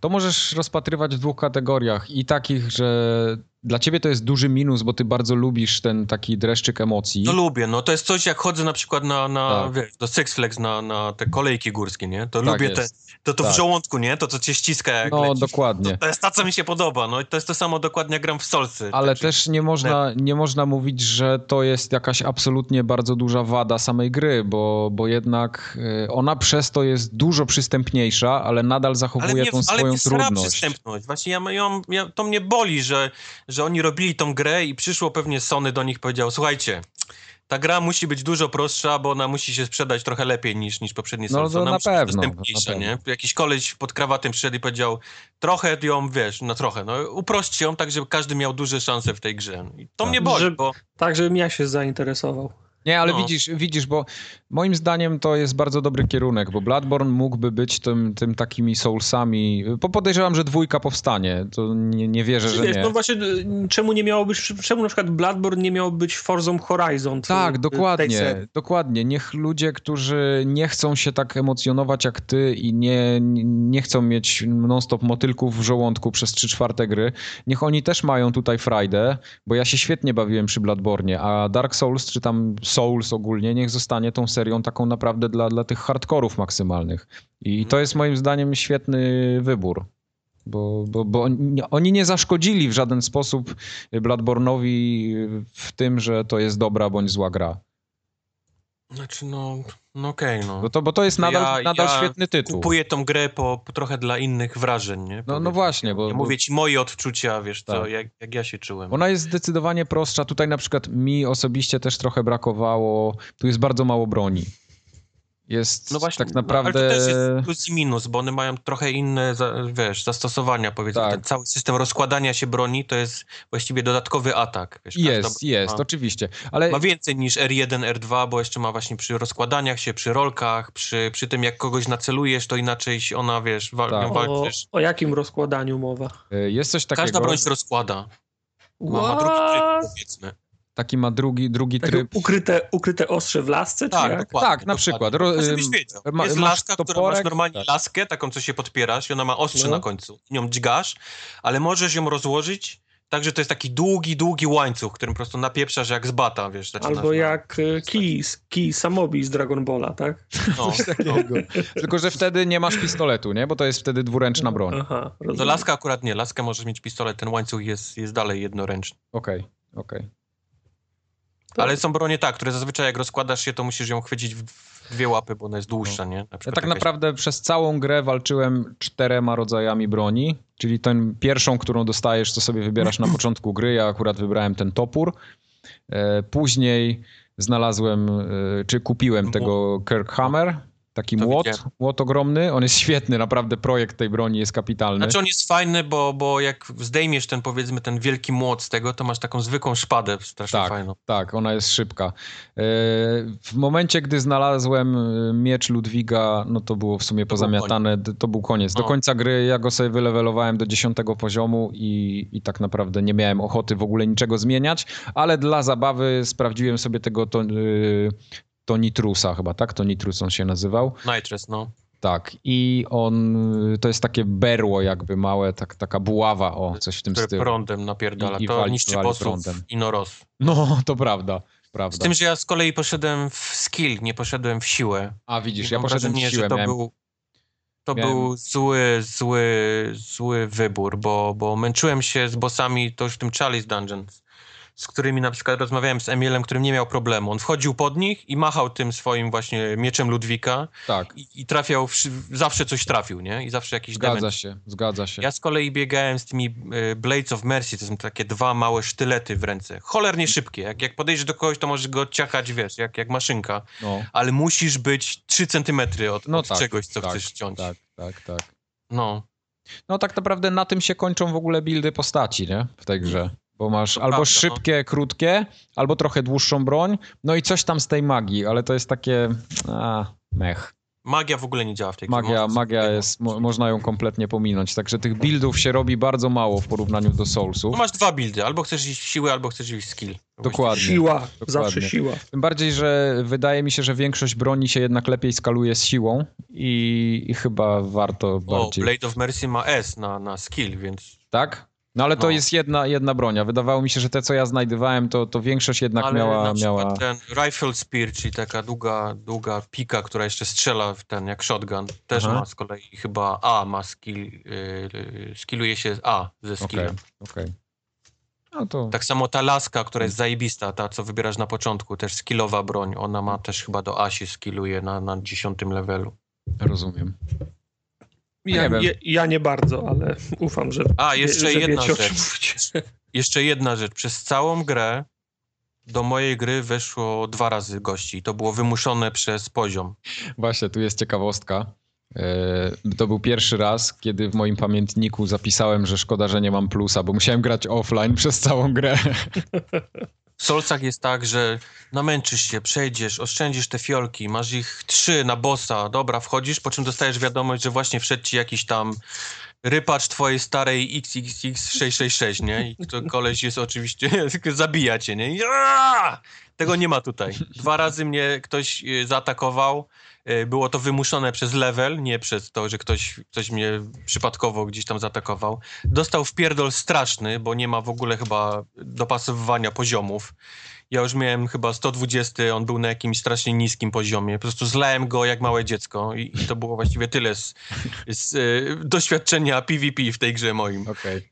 to możesz rozpatrywać w dwóch kategoriach. I takich, że dla ciebie to jest duży minus, bo ty bardzo lubisz ten taki dreszczyk emocji. No lubię, no to jest coś jak chodzę na przykład na, na Tak. wiesz, do Six Flags na, na te kolejki górskie, nie? To Tak lubię te, jest. to, to Tak. w żołądku, nie? To co cię ściska jak No, lecisz. dokładnie. To, to jest to, co mi się podoba, no i to jest to samo dokładnie jak gram w Solsy. Ale Także- też nie można, nie można mówić, że to jest jakaś absolutnie bardzo duża wada samej gry, bo, bo jednak y, ona przez to jest dużo przystępniejsza, ale nadal zachowuje ale mnie, tą ale swoją sra trudność. przystępność. Właśnie ja, ja, ja, to mnie boli, że, że oni robili tą grę i przyszło pewnie Sony do nich i powiedział, słuchajcie, ta gra musi być dużo prostsza, bo ona musi się sprzedać trochę lepiej niż, niż poprzednie No, Solsy. to Ona na musi być pewno, dostępniejsza, nie? Jakiś koleś pod krawatem przyszedł i powiedział, trochę ją, wiesz, no trochę, no uprośćcie ją tak, żeby każdy miał duże szanse w tej grze. I to Tak. mnie boli, Że- bo Tak, żebym ja się zainteresował. Nie, ale No. widzisz, widzisz, bo moim zdaniem to jest bardzo dobry kierunek, bo Bloodborne mógłby być tym, tym takimi soulsami. Po podejrzewam, że dwójka powstanie. To nie, nie wierzę, że Wiesz, nie. no właśnie, y, czemu nie miało być, czemu na przykład Bloodborne nie miał być Forzą Horizon? czy- Tak, tej dokładnie, dokładnie. Niech ludzie, którzy nie chcą się tak emocjonować jak ty i nie, nie chcą mieć non-stop motylków w żołądku przez trzy czwarte gry, niech oni też mają tutaj frajdę, bo ja się świetnie bawiłem przy Bloodborne, a Dark Souls, czy tam Souls ogólnie, niech zostanie tą serią taką naprawdę dla, dla tych hardkorów maksymalnych. I to jest moim zdaniem świetny wybór. Bo, bo, bo oni- nie zaszkodzili w żaden sposób Bloodborne'owi w tym, że to jest dobra bądź zła gra. Znaczy no, no okej, no. Bo to, bo to jest nadal, ja- nadal ja świetny tytuł. Kupuję tą grę po, po trochę dla innych wrażeń, nie? No, Powiedzmy. no właśnie, bo, Ja bo mówię ci moje odczucia, wiesz co, Tak. jak, jak ja się czułem. ona jest zdecydowanie prostsza. Tutaj na przykład mi osobiście też trochę brakowało. Tu jest bardzo mało broni. Jest No właśnie, tak no, naprawdę. ale to też jest plus i minus, bo one mają trochę inne, za, wiesz, zastosowania, powiedzmy. Tak. Ten cały system rozkładania się broni to jest właściwie dodatkowy atak. Wiesz, Jest, jest, ma, oczywiście. Ale ma więcej niż R1, R2, bo jeszcze ma właśnie przy rozkładaniach się, przy rolkach, przy, przy tym jak kogoś nacelujesz, to inaczej się ona, wiesz, wa- Tak. nią O, walczysz. o jakim rozkładaniu mowa? y, jest coś takiego. Każda broń się rozkłada. Ma, ma drugi tryb, powiedzmy. Taki ma drugi, drugi Takie tryb. ukryte, ukryte ostrze w lasce, czy Tak, jak? dokładnie. Tak, na przykład. Ro- No, wiedział. ma- jest masz laska, która toporek, masz normalnie tak. laskę, taką, co się podpierasz i ona ma ostrze No. na końcu. I nią dźgasz, ale możesz ją rozłożyć tak, że to jest taki długi, długi łańcuch, którym po prostu napieprzasz jak z bata, wiesz. Albo na- jak y, kij, z- kij Samobi z Dragon Balla, tak? No, Coś no. takiego. Tylko, że wtedy nie masz pistoletu, nie? Bo to jest wtedy dwuręczna broń. Okej, Aha, No rozumiem. laska akurat nie, laskę możesz mieć pistolet, ten łańcuch jest, jest dalej jednoręczny. okej. Tak. Ale są bronie tak, które zazwyczaj jak rozkładasz się, to musisz ją chwycić w dwie łapy, bo ona jest dłuższa, nie? Na Ja tak jakaś- naprawdę przez całą grę walczyłem czterema rodzajami broni, czyli tą pierwszą, którą dostajesz, to sobie wybierasz na początku gry. Ja akurat wybrałem ten topór. E, Później znalazłem, e, czy kupiłem tego Kirkhammer, Taki To młot, widziałem. młot ogromny. On jest świetny, naprawdę projekt tej broni jest kapitalny. Znaczy on jest fajny, bo, bo jak zdejmiesz ten powiedzmy ten wielki młot z tego, to masz taką zwykłą szpadę strasznie Tak, fajną. tak, ona jest szybka. E, W momencie, gdy znalazłem e, miecz Ludwiga, no to było w sumie To był pozamiatane, d- to był koniec. Do końca gry ja go sobie wylewelowałem do 10 poziomu i, i tak naprawdę nie miałem ochoty w ogóle niczego zmieniać, ale dla zabawy sprawdziłem sobie tego to, y, Tonitrusa chyba, tak? Tonitrus on się nazywał. Nitrous, no. Tak, i on, to jest takie berło jakby małe, tak, taka buława, o, coś w tym Który stylu. prądem napierdala. I- i to wali- niszczy bossów prądem. Inoros. No, to prawda, prawda. Z tym, że ja z kolei poszedłem w skill, nie poszedłem w siłę. A widzisz, I ja poszedłem w siłę, że to miałem... był to miałem- był zły, zły, zły wybór, bo, bo męczyłem się z bossami to już w tym Chalice Dungeons, z którymi na przykład rozmawiałem z Emilem, którym nie miał problemu. On wchodził pod nich i machał tym swoim właśnie mieczem Ludwika Tak, i, i trafiał, wszy- zawsze coś trafił, nie? I zawsze jakiś zgadza damage. się, zgadza się. Ja z kolei biegałem z tymi y, Blades of Mercy, to są takie dwa małe sztylety w ręce. Cholernie szybkie. Jak, jak podejdziesz do kogoś, to możesz go odciachać, wiesz, jak, jak maszynka. No, Ale musisz być 3 centymetry od, no od tak, czegoś, co tak, chcesz ściąć. Tak, tak, tak. No. No tak naprawdę na tym się kończą w ogóle buildy postaci, nie? W tej grze. Bo masz To albo prawda, no. szybkie, krótkie, albo trochę dłuższą broń, no i coś tam z tej magii, ale to jest takie, a, mech. Magia w ogóle nie działa w tej. Magia, magia sobie- jest, mo, można ją kompletnie pominąć, także tych buildów się robi bardzo mało w porównaniu do Soulsów. No masz dwa buildy. Albo chcesz iść w siłę, albo chcesz iść w skill. Dokładnie. Siła, Dokładnie. zawsze siła. Tym bardziej, że wydaje mi się, że większość broni się jednak lepiej skaluje z siłą i, i chyba warto O, bardziej. Blade of Mercy ma S na, na skill, więc... Tak? No ale to No. jest jedna, jedna broń. a Wydawało mi się, że te, co ja znajdowałem, to, to większość jednak Ale miała... na miała... ten Rifle Spear, czyli taka długa, długa pika, która jeszcze strzela w ten, jak shotgun, też Aha. ma z kolei chyba A ma skill, yy, skilluje się A ze Okej, skillem. okej. No to Tak samo ta laska, która jest zajebista, ta co wybierasz na początku, też skillowa broń, ona ma też chyba do A się skilluje na, na dziesiątym levelu. rozumiem. Ja Nie wiem. ja, nie bardzo, ale ufam, że, A, jeszcze że jedna rzecz. mówicie. Jeszcze jedna rzecz, przez całą grę do mojej gry weszło dwa razy gości. To było wymuszone przez poziom. Właśnie, tu jest ciekawostka. E, To był pierwszy raz, kiedy w moim pamiętniku zapisałem, że szkoda, że nie mam plusa, bo musiałem grać offline przez całą grę. W Solsach jest tak, że namęczysz się, przejdziesz, oszczędzisz te fiolki, masz ich trzy na bossa, dobra, wchodzisz, po czym dostajesz wiadomość, że właśnie wszedł ci jakiś tam rypacz twojej starej XXX666, nie? I to koleś jest oczywiście, zabija cię, nie? Tego nie ma tutaj. Dwa razy mnie ktoś y, zaatakował, było to wymuszone przez level, nie przez to, że ktoś, ktoś mnie przypadkowo gdzieś tam zaatakował. Dostał wpierdol straszny, bo nie ma w ogóle chyba dopasowywania poziomów. Ja już miałem chyba 120, on był na jakimś strasznie niskim poziomie. Po prostu zlałem go jak małe dziecko i, i to było właściwie tyle z, z y, doświadczenia PvP w tej grze moim. Okej.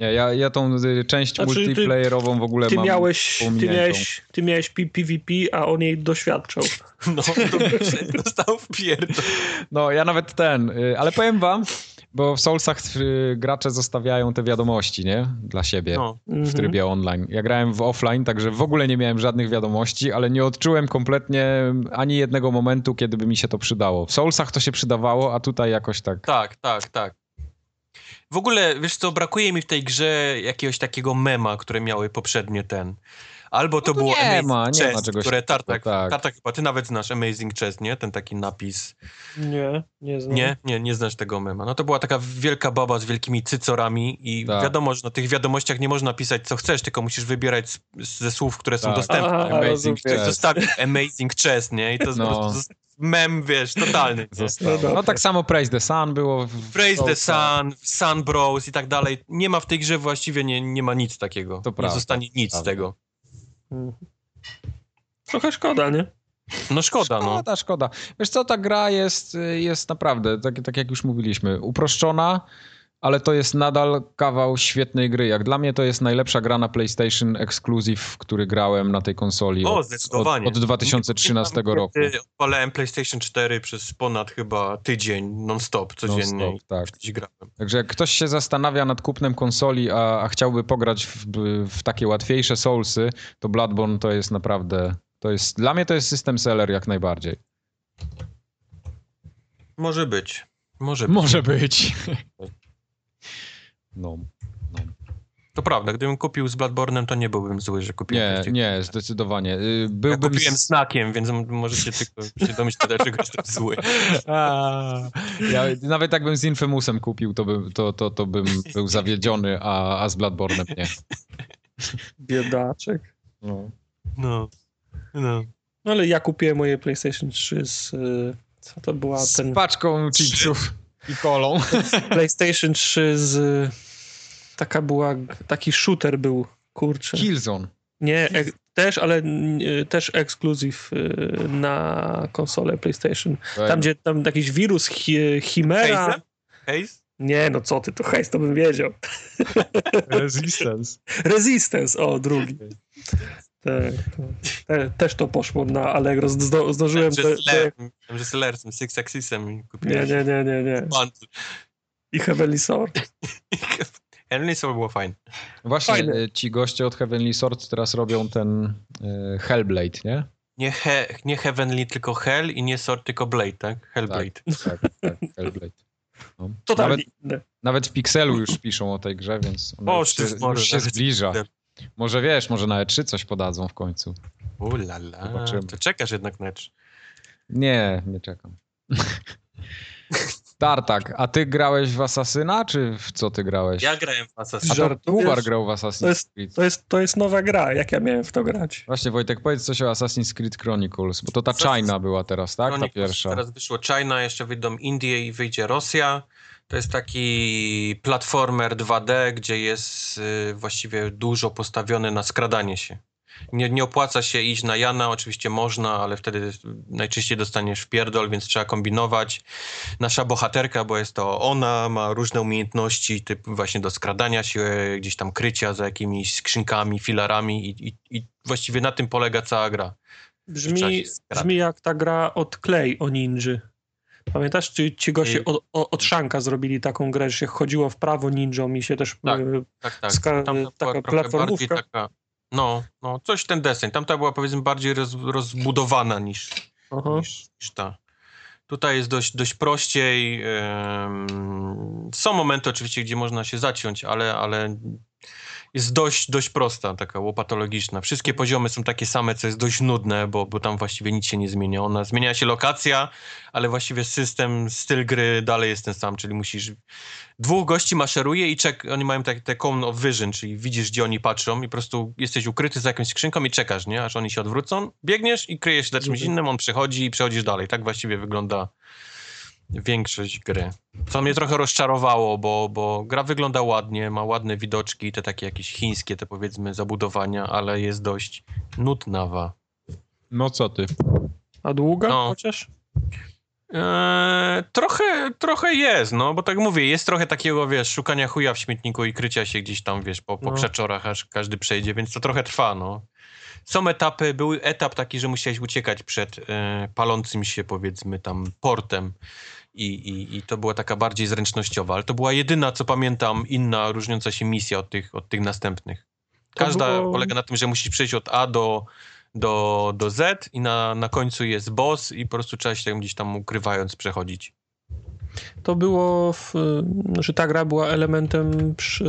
Nie, ja, ja tą y, część Znaczy, ty- multiplayerową w ogóle Ty mam miałeś, ty miałeś, ty miałeś PvP, a on jej doświadczał. No, to dostał wpierdol. No, ja nawet ten, y, ale powiem wam, bo w Soulsach y, gracze zostawiają te wiadomości, nie? Dla siebie. No. w Mhm. trybie online. Ja grałem w offline, także w ogóle nie miałem żadnych wiadomości, ale nie odczułem kompletnie ani jednego momentu, kiedy by mi się to przydało. W Soulsach to się przydawało, a tutaj jakoś tak. Tak, tak, tak. W ogóle, wiesz co, brakuje mi w tej grze jakiegoś takiego mema, które miały poprzednie ten. Albo to No to było nie Amazing ma, nie ma Chest, czegoś które takiego, Tartak, tak. Tartak chyba, ty nawet znasz Amazing Chest, nie? Ten taki napis. Nie, nie znam. Nie, nie, nie znasz tego mema. No to była taka wielka baba z wielkimi cycorami i Tak. wiadomo, że na tych wiadomościach nie można pisać co chcesz, tylko musisz wybierać z, ze słów, które są Tak. dostępne. Aha, Amazing Chest. zostawił Amazing Chest, nie? I to No. po prostu mem, wiesz, totalny. Zostało. No. No tak samo Praise the Sun było. W Praise the. Sun, Sun Bros i tak dalej. Nie ma w tej grze właściwie, nie, nie ma nic takiego. To nie prawda, zostanie nic prawda. z tego. Trochę szkoda, nie? No szkoda, no. Szkoda, szkoda. Wiesz co, ta gra jest, jest naprawdę, tak, tak jak już mówiliśmy, uproszczona, ale to jest nadal kawał świetnej gry. Jak dla mnie to jest najlepsza gra na PlayStation Exclusive, który grałem na tej konsoli O, od, zdecydowanie. od, od 2013 Nie pamiętam, roku. Odpalałem PlayStation 4 przez ponad chyba tydzień, non-stop, codziennie. Non-stop, tak. Gdzieś grałem. Także jak ktoś się zastanawia nad kupnem konsoli, a, a chciałby pograć w, w takie łatwiejsze Soulsy, to Bloodborne to jest naprawdę, to jest, dla mnie to jest system seller jak najbardziej. Może być. Może być. Może być. No. To prawda, gdybym kupił z Bloodborne'em, to nie byłbym zły, że kupiłem. Nie, nie, zdecydowanie. Y, Ja Byłbym kupiłem z- znakiem, więc możecie tylko się domyślić, dlaczego jestem zły. A, ja, nawet jakbym z Infamousem kupił, to, bym, to, to, to bym był zawiedziony, a, a z Bloodborne'em nie. Biedaczek. No. No. No. No ale ja kupiłem moje PlayStation 3 z... y, Co to była Z ten... paczką chipsów i kolą. PlayStation 3 z... Taka była... Taki shooter był, kurczę. Killzone. Nie, ek, też, ale y, też ekskluzyw y, na konsolę PlayStation. Tam, gdzie tam jakiś wirus chi, Chimera... Haze? Nie, no co ty, to hejs, to bym wiedział. Resistance. Resistance, o, drugi. Tak, to, te, też to poszło na Allegro. Zdo, zdążyłem... Że z Ler- że z Lersem, Six Axisem i nie, kupiłem. nie, nie, nie, nie. Bundle. I Heavenly Sword. Henry Soul było fajne. Właśnie Fajne. y, ci goście od Heavenly Sword teraz robią ten y, Hellblade, nie? Nie, he, nie Heavenly, tylko Hell i nie Sword, tylko Blade, tak? Hellblade. Tak, tak, Hellblade. No. Totalnie Nawet, inne. nawet w Pixelu już piszą o tej grze, więc ona O, już się, mordę, już się zbliża. Może wiesz, może na E3 coś podadzą w końcu. Ulala, Zobaczymy. to czekasz jednak na mecz. Nie, nie czekam. Tartak, a ty grałeś w Asasyna, czy w co ty grałeś? Ja grałem w a to żartujesz? Kubar grał w To Assassin's jest- Creed. To jest, to jest nowa gra, jak ja miałem w to grać. Właśnie Wojtek, powiedz coś o Assassin's Creed Chronicles, bo to ta Assassin's- China była teraz, tak? Ta Chronicles pierwsza. Teraz wyszło China, jeszcze wyjdą Indie i wyjdzie Rosja. To jest taki platformer 2D, gdzie jest y, właściwie dużo postawiony na skradanie się. Nie, nie opłaca się iść na Jana, oczywiście można, ale wtedy najczęściej dostaniesz w pierdol, więc trzeba kombinować. Nasza bohaterka, bo jest to ona, ma różne umiejętności, typ właśnie do skradania się, gdzieś tam krycia za jakimiś skrzynkami, filarami i, i, i właściwie na tym polega cała gra. Brzmi, brzmi jak ta gra od Clay o ninży. Pamiętasz, czy ci goście I- od, od Shanka zrobili taką grę, że się chodziło w prawo ninją mi się też... Tak. e, Tak, tak. Ska- Tam taka platformówka? taka. No, no, coś ten deseń. Tamta była powiedzmy bardziej roz, rozbudowana niż, niż, niż ta. Tutaj jest dość, dość prościej. są momenty oczywiście, gdzie można się zaciąć, ale, ale jest dość, dość prosta, taka łopatologiczna. Wszystkie poziomy są takie same, co jest dość nudne, bo, bo tam właściwie nic się nie zmienia. Ona zmienia się lokacja, ale właściwie system, styl gry dalej jest ten sam, czyli musisz dwóch gości maszeruje i czek, oni mają tak, te cone of vision, czyli widzisz, gdzie oni patrzą i po prostu jesteś ukryty za jakąś skrzynką i czekasz, nie? Aż oni się odwrócą, biegniesz i kryjesz się za czymś Mhm. innym, on przechodzi i przechodzisz dalej. Tak właściwie wygląda większość gry. Co mnie trochę rozczarowało, bo, bo gra wygląda ładnie, ma ładne widoczki, te takie jakieś chińskie, te powiedzmy zabudowania, ale jest dość nudnawa. No co ty? A długa No. chociaż? Eee, trochę, trochę jest, no, bo tak mówię, jest trochę takiego, wiesz, szukania chuja w śmietniku i krycia się gdzieś tam, wiesz, po, po No. krzaczorach, aż każdy przejdzie, więc to trochę trwa, no. Są etapy, był etap taki, że musiałeś uciekać przed e, palącym się, powiedzmy, tam portem i, i, i to była taka bardziej zręcznościowa, ale to była jedyna, co pamiętam, inna, różniąca się misja od tych, od tych następnych. Każda było- polega na tym, że musisz przejść od A do, do, do Z i na, na końcu jest boss i po prostu trzeba się gdzieś tam ukrywając przechodzić. To było, w, że ta gra była elementem przy,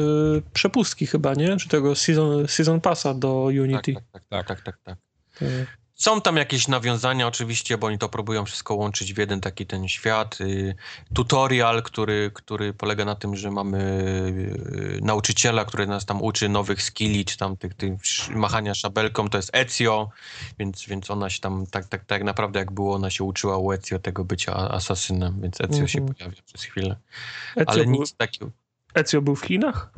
przepustki chyba, nie? Czy tego season, season passa do Tak, Unity. tak, tak, tak, tak, tak, tak. Są tam jakieś nawiązania oczywiście, bo oni to próbują wszystko łączyć w jeden taki ten świat. Y, tutorial, który, który polega na tym, że mamy y, nauczyciela, który nas tam uczy nowych skilli, czy tam tych, tych machania szabelką, to jest Ezio, więc, więc ona się tam tak, tak, tak naprawdę jak było, ona się uczyła u Ezio tego bycia asasynem, więc Ezio się Mhm. pojawia przez chwilę. Ezio, Ale był, nic takiego. Ezio był w Chinach?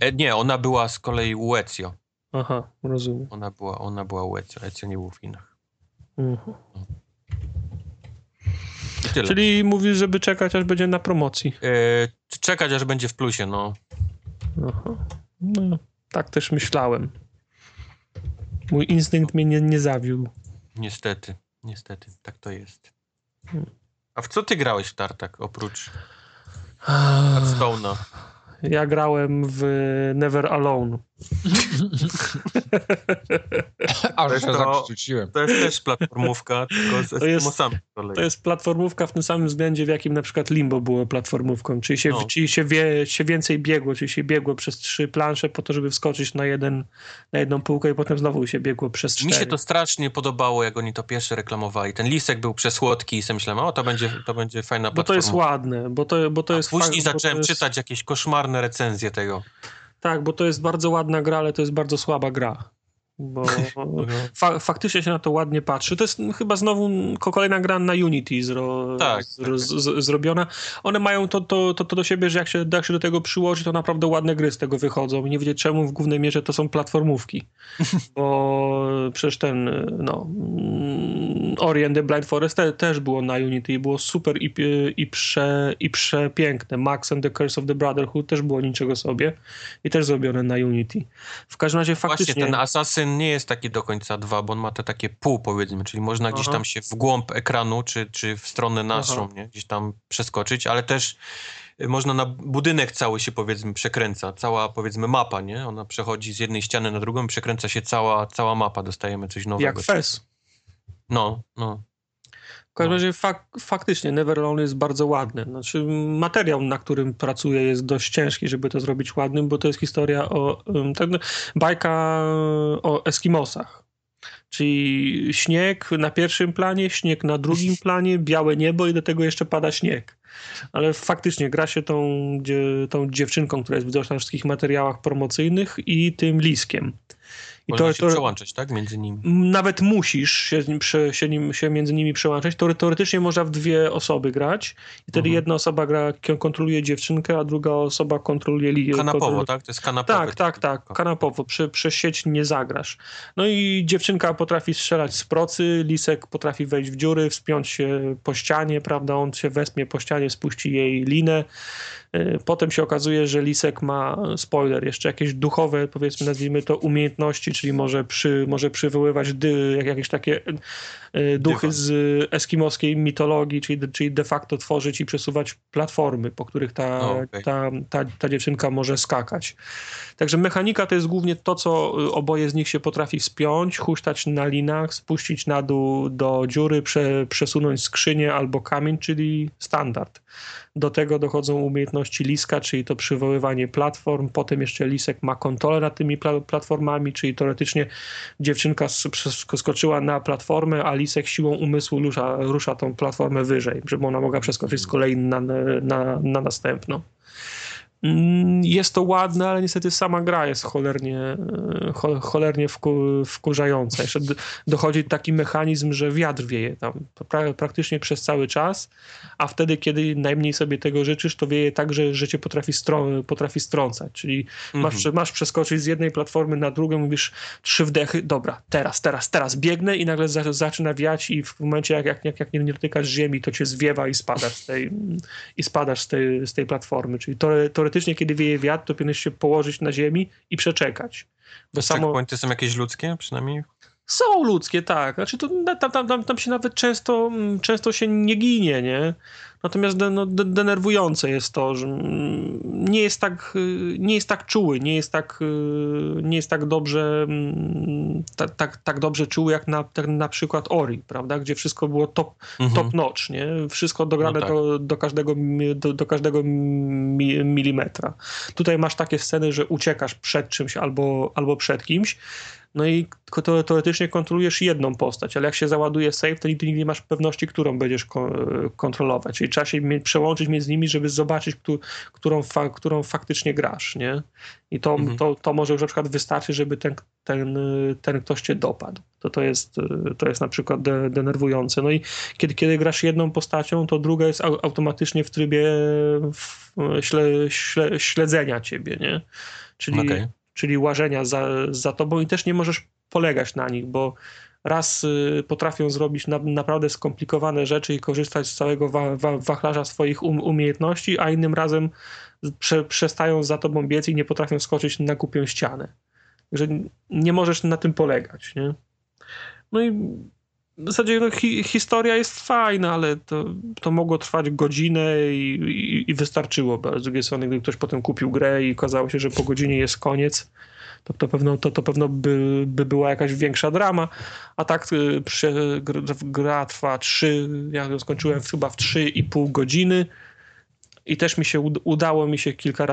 E, nie, ona była z kolei u Ezio. Aha, rozumiem. Ona była, ona była u Ezio. Ezio nie był w Chinach. Mhm. Czyli mówisz, żeby czekać, aż będzie na promocji. E, czekać, aż będzie w plusie, no. Aha. No, tak też myślałem. Mój instynkt mnie nie, nie zawiódł. Niestety, niestety, tak to jest. Hmm. A w co ty grałeś w Tartak, oprócz Hearthstone'a? Ja grałem w Never Alone. Aż się to-. To jest też platformówka, tylko z To jest-. To jest platformówka w tym samym względzie, w jakim na przykład Limbo było platformówką. Czyli się, No. czyli się, wie, się więcej biegło, czyli się biegło przez trzy plansze po to, żeby wskoczyć na, jeden, na jedną półkę i potem znowu się biegło przez cztery. Mi się to strasznie podobało, jak oni to pierwsze reklamowali. Ten lisek był przesłodki i sobie myślałem, o, to będzie, to będzie fajna Bo to platforma. jest ładne, bo to, bo to A jest później to zacząłem jest, czytać jakieś koszmarne recenzje tego. Tak, bo to jest bardzo ładna gra, ale to jest bardzo słaba gra. Bo fa faktycznie się na to ładnie patrzy. To jest chyba znowu ko- kolejna gra na Unity zro Tak, z, z, zrobiona. One mają to, to, to, to do siebie, że jak się, jak się do tego przyłoży, to naprawdę ładne gry z tego wychodzą. I nie wiedzieć czemu w głównej mierze to są platformówki. Bo przecież ten no, mm, Ori and the Blind Forest te, też było na Unity i było super i, i, prze, i przepiękne. Max and the Curse of the Brotherhood też było niczego sobie i też zrobione na Unity. W każdym razie faktycznie... Właśnie ten Assassin nie jest taki do końca dwa, bo on ma te takie pół powiedzmy, czyli można gdzieś Aha. tam się w głąb ekranu, czy, czy w stronę naszą, Aha. nie? gdzieś tam przeskoczyć, ale też y, można na budynek cały się powiedzmy przekręca, cała powiedzmy mapa, nie? Ona przechodzi z jednej ściany na drugą przekręca się cała, cała mapa, dostajemy coś nowego. Jak FES. No, no. Każdym razie fak faktycznie Never Alone jest bardzo ładny. Znaczy materiał, na którym pracuję jest dość ciężki, żeby to zrobić ładnym, bo to jest historia o... Um, tak, no, bajka o Eskimosach. Czyli śnieg na pierwszym planie, śnieg na drugim planie, białe niebo i do tego jeszcze pada śnieg. Ale faktycznie gra się tą, tą dziewczynką, która jest widoczna w wszystkich materiałach promocyjnych i tym liskiem. I Można się przełączać, tak? Między nimi. nawet musisz się, nim prze, się, nim, się między nimi przełączać. Teore- Teoretycznie można w dwie osoby grać i wtedy Mhm. jedna osoba gra, kontroluje dziewczynkę, a druga osoba kontroluje... Li, Kanapowo, kontroluje... tak? To jest kanapowy. Tak, tak, tak, kanapowo, przy, przez sieć nie zagrasz. No i dziewczynka potrafi strzelać z procy, lisek potrafi wejść w dziury, wspiąć się po ścianie, prawda, on się wespnie po ścianie, spuści jej linę. Y, Potem się okazuje, że lisek ma, spoiler, jeszcze jakieś duchowe, powiedzmy, nazwijmy to, umiejętności, czyli może, przy, może przywoływać dy, jak- jakieś takie y, duchy z eskimoskiej mitologii, czyli, czyli de facto tworzyć i przesuwać platformy, po których ta, O, okej. ta, ta, ta dziewczynka może skakać. Także mechanika to jest głównie to, co y, oboje z nich się potrafi wspiąć, huśtać na linach, spuścić na dół do dziury, prze, przesunąć skrzynię albo kamień, czyli standard. Do tego dochodzą umiejętności liska, czyli to przywoływanie platform. Potem jeszcze lisek ma kontrolę nad tymi pla platformami, czyli teoretycznie dziewczynka skoczyła na platformę, a lisek siłą umysłu rusza, rusza tą platformę wyżej, żeby ona mogła przeskoczyć z kolei na, na, na następną. Mm, Jest to ładne, ale niestety sama gra jest cholernie, e, cho- cholernie wku, wkurzająca. Jeszcze dochodzi taki mechanizm, że wiatr wieje tam pra, praktycznie przez cały czas, a wtedy, kiedy najmniej sobie tego życzysz, to wieje tak, że, że cię potrafi, strą, potrafi strącać. Czyli masz, Mhm. masz przeskoczyć z jednej platformy na drugą, mówisz trzy wdechy, dobra, teraz, teraz, teraz biegnę i nagle za, zaczyna wiać i w momencie, jak, jak, jak, jak nie, dotykasz ziemi, to cię zwiewa i spadasz z tej, i spadasz z tej, z tej platformy. Czyli teore- teoretycznie, kiedy wieje wiatr, to powinieneś się położyć na ziemi i przeczekać. Bo samo, Checkpointy są jakieś ludzkie przynajmniej? są ludzkie, tak. Znaczy to tam, tam, tam się nawet często, mm, często się nie ginie, nie? Natomiast no, de, denerwujące jest to, że nie jest tak, y, nie jest tak czuły, nie jest tak, y, nie jest tak dobrze, tak, tak, tak dobrze czuły jak na, na przykład Ori, prawda? Gdzie wszystko było top, Mhm. top notch, nie? Wszystko dograne No tak. do, do każdego, do, do każdego mi, milimetra. Tutaj masz takie sceny, że uciekasz przed czymś albo, albo przed kimś, no i to, teoretycznie kontrolujesz jedną postać, ale jak się załaduje save, to nigdy nie masz pewności, którą będziesz ko- kontrolować. Czyli trzeba się przełączyć między nimi, żeby zobaczyć, któ- którą, fa- którą faktycznie grasz, nie? I to, Mhm. to, to może już na przykład wystarczy, żeby ten, ten, ten ktoś cię dopadł. To, to, jest, to jest na przykład de, denerwujące. No i kiedy, kiedy grasz jedną postacią, to druga jest au- automatycznie w trybie śle, śle, śledzenia ciebie, nie? Czyli, Okej. Czyli łażenia za, za tobą i też nie możesz polegać na nich, bo raz y, potrafią zrobić na, naprawdę skomplikowane rzeczy i korzystać z całego wa, wa, wachlarza swoich um, umiejętności, a innym razem prze, przestają za tobą biec i nie potrafią skoczyć na głupią ścianę. Także nie możesz na tym polegać, nie? No i w zasadzie no, hi, historia jest fajna, ale to, to mogło trwać godzinę i, i, i wystarczyłoby. Ale z drugiej strony, gdy ktoś potem kupił grę i okazało się, że po godzinie jest koniec, to, to pewno, to, to pewno by, by była jakaś większa drama, a tak y, przy, gra trwa 3, ja skończyłem chyba w 3,5 godziny, i też mi się udało mi się kilka,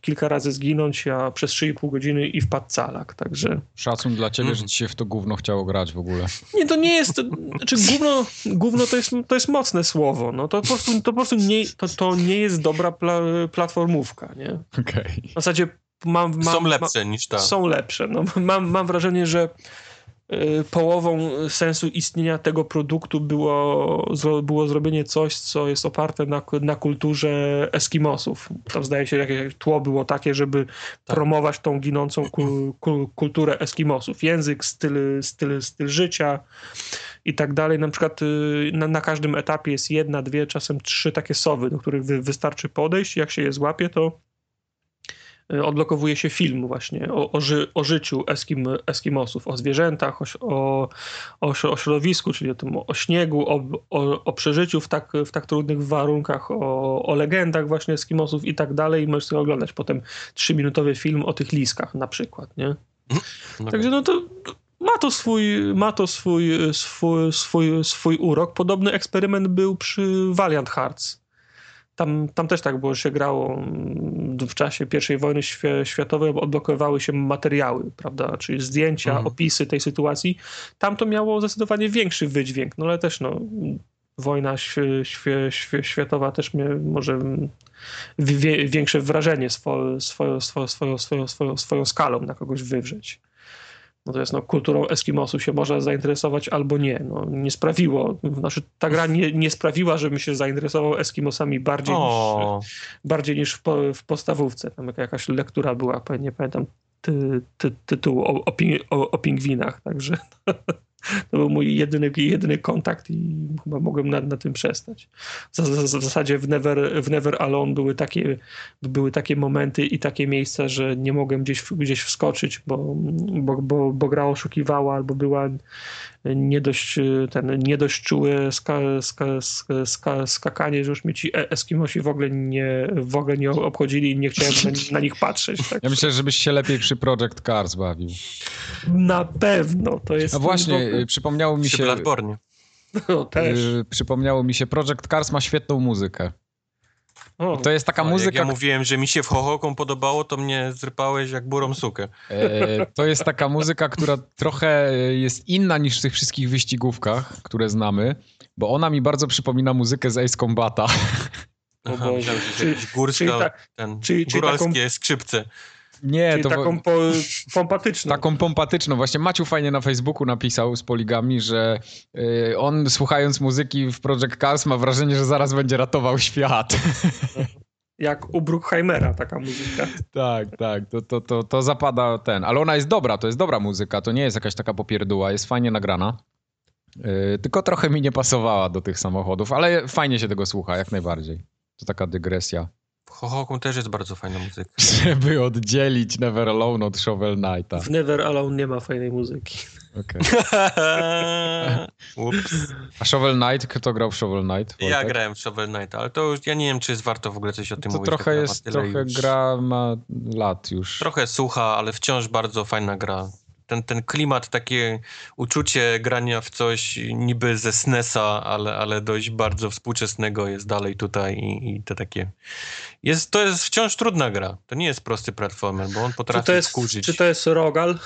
kilka razy zginąć, a przez 3,5 godziny i wpadł calak, także... Szacun dla ciebie, mm. że ci się w to gówno chciało grać w ogóle. Nie, to nie jest... Znaczy gówno, gówno to, jest, to jest mocne słowo, no to po prostu, to po prostu nie, to, to nie jest dobra pla, platformówka, nie? Okej. Okay. W zasadzie mam, mam, są lepsze niż ta. Są lepsze. No, mam, mam wrażenie, że połową sensu istnienia tego produktu było, było zrobienie coś, co jest oparte na, na kulturze Eskimosów. Tam zdaje się, jakieś tło było takie, żeby tak. promować tą ginącą ku, ku, kulturę Eskimosów. Język, styl, styl, styl życia i tak dalej. Na przykład y, na, na każdym etapie jest jedna, dwie, czasem trzy takie sowy, do których wy, wystarczy podejść. Jak się je złapie, to Y, odblokowuje się film właśnie o, o, ży, o życiu Eskim, Eskimosów, o zwierzętach, o, o, o, środowisku, czyli o, tym, o śniegu, o, o, przeżyciu w tak, w tak trudnych warunkach, o, o legendach właśnie Eskimosów i tak dalej. I możesz sobie oglądać potem trzyminutowy film o tych liskach na przykład, nie? No Także no to ma to swój, ma to swój, swój, swój, swój urok. Podobny eksperyment był przy Valiant Hearts tam, tam też tak było, że się grało mm, w czasie I wojny światowej, odblokowywały się materiały, prawda, czyli zdjęcia, mhm. opisy tej sytuacji. Tam to miało zdecydowanie większy wydźwięk, no ale też no, wojna światowa też mnie może większe wrażenie swoją, swoją, swoją, swoją, swoją, swoją skalą na kogoś wywrzeć. Natomiast no, kulturą Eskimosów się można zainteresować albo nie. No, nie sprawiło, znaczy ta gra nie, nie sprawiła, żebym się zainteresował Eskimosami bardziej niż, bardziej niż w, w podstawówce. Tam jakaś lektura była, nie pamiętam ty, ty, tytułu o, o, o, o pingwinach, także to był mój jedyny, jedyny kontakt i chyba mogłem na, na tym przestać. W, w, zasadzie w Never, w Never Alone były takie, były takie momenty i takie miejsca, że nie mogłem gdzieś, gdzieś wskoczyć, bo, bo, bo, bo gra oszukiwała albo była nie dość, ten, nie dość czułe ska, ska, ska, skakanie, że już mi ci e, Eskimosi w ogóle nie, w ogóle nie obchodzili i nie chciałem na, na nich patrzeć. Tak. Ja myślę, żebyś się lepiej przy Project Cars bawił. Na pewno, to jest... A właśnie, ogóle... przypomniało mi się... Przy No, też. Przypomniało mi się, Project Cars ma świetną muzykę. O, to jest taka muzyka... Jak ja mówiłem, że mi się w Hohoką podobało, to mnie zrypałeś jak burą sukę. E, to jest taka muzyka, która trochę jest inna niż w tych wszystkich wyścigówkach, które znamy, bo ona mi bardzo przypomina muzykę z Ace Combata. Aha, myślałem, że czyli, górska, czyli ta, ten, czyli, czyli góralskie taką... skrzypce. Nie, Czyli to taką po, pompatyczną. Taką pompatyczną. Właśnie Maciu fajnie na Facebooku napisał z poligami, że y, on słuchając muzyki w Project Cars ma wrażenie, że zaraz będzie ratował świat. Jak u Bruckheimera taka muzyka. tak, tak. To, to, to, to zapada ten. Ale ona jest dobra, to jest dobra muzyka. To nie jest jakaś taka popierdóła. Jest fajnie nagrana. Yy, tylko trochę mi nie pasowała do tych samochodów, ale fajnie się tego słucha, jak najbardziej. To taka dygresja. Hohoku też jest bardzo fajna muzyka. Żeby oddzielić Never Alone od Shovel Knighta. W Never Alone nie ma fajnej muzyki. Okay. A Shovel Knight, kto grał w Shovel Knight? Wojtek? Ja grałem w Shovel Knight, ale to już ja nie wiem, czy jest warto w ogóle coś o tym to mówić. Trochę tak jest, trochę już. gra ma lat już. Trochę sucha, ale wciąż bardzo fajna gra ten, ten klimat, takie uczucie grania w coś niby ze SNESa, ale, ale dość bardzo współczesnego jest dalej tutaj i, i te takie... Jest, to jest wciąż trudna gra. To nie jest prosty platformer, bo on potrafi czy to jest, skurzyć. Czy to jest Rogal?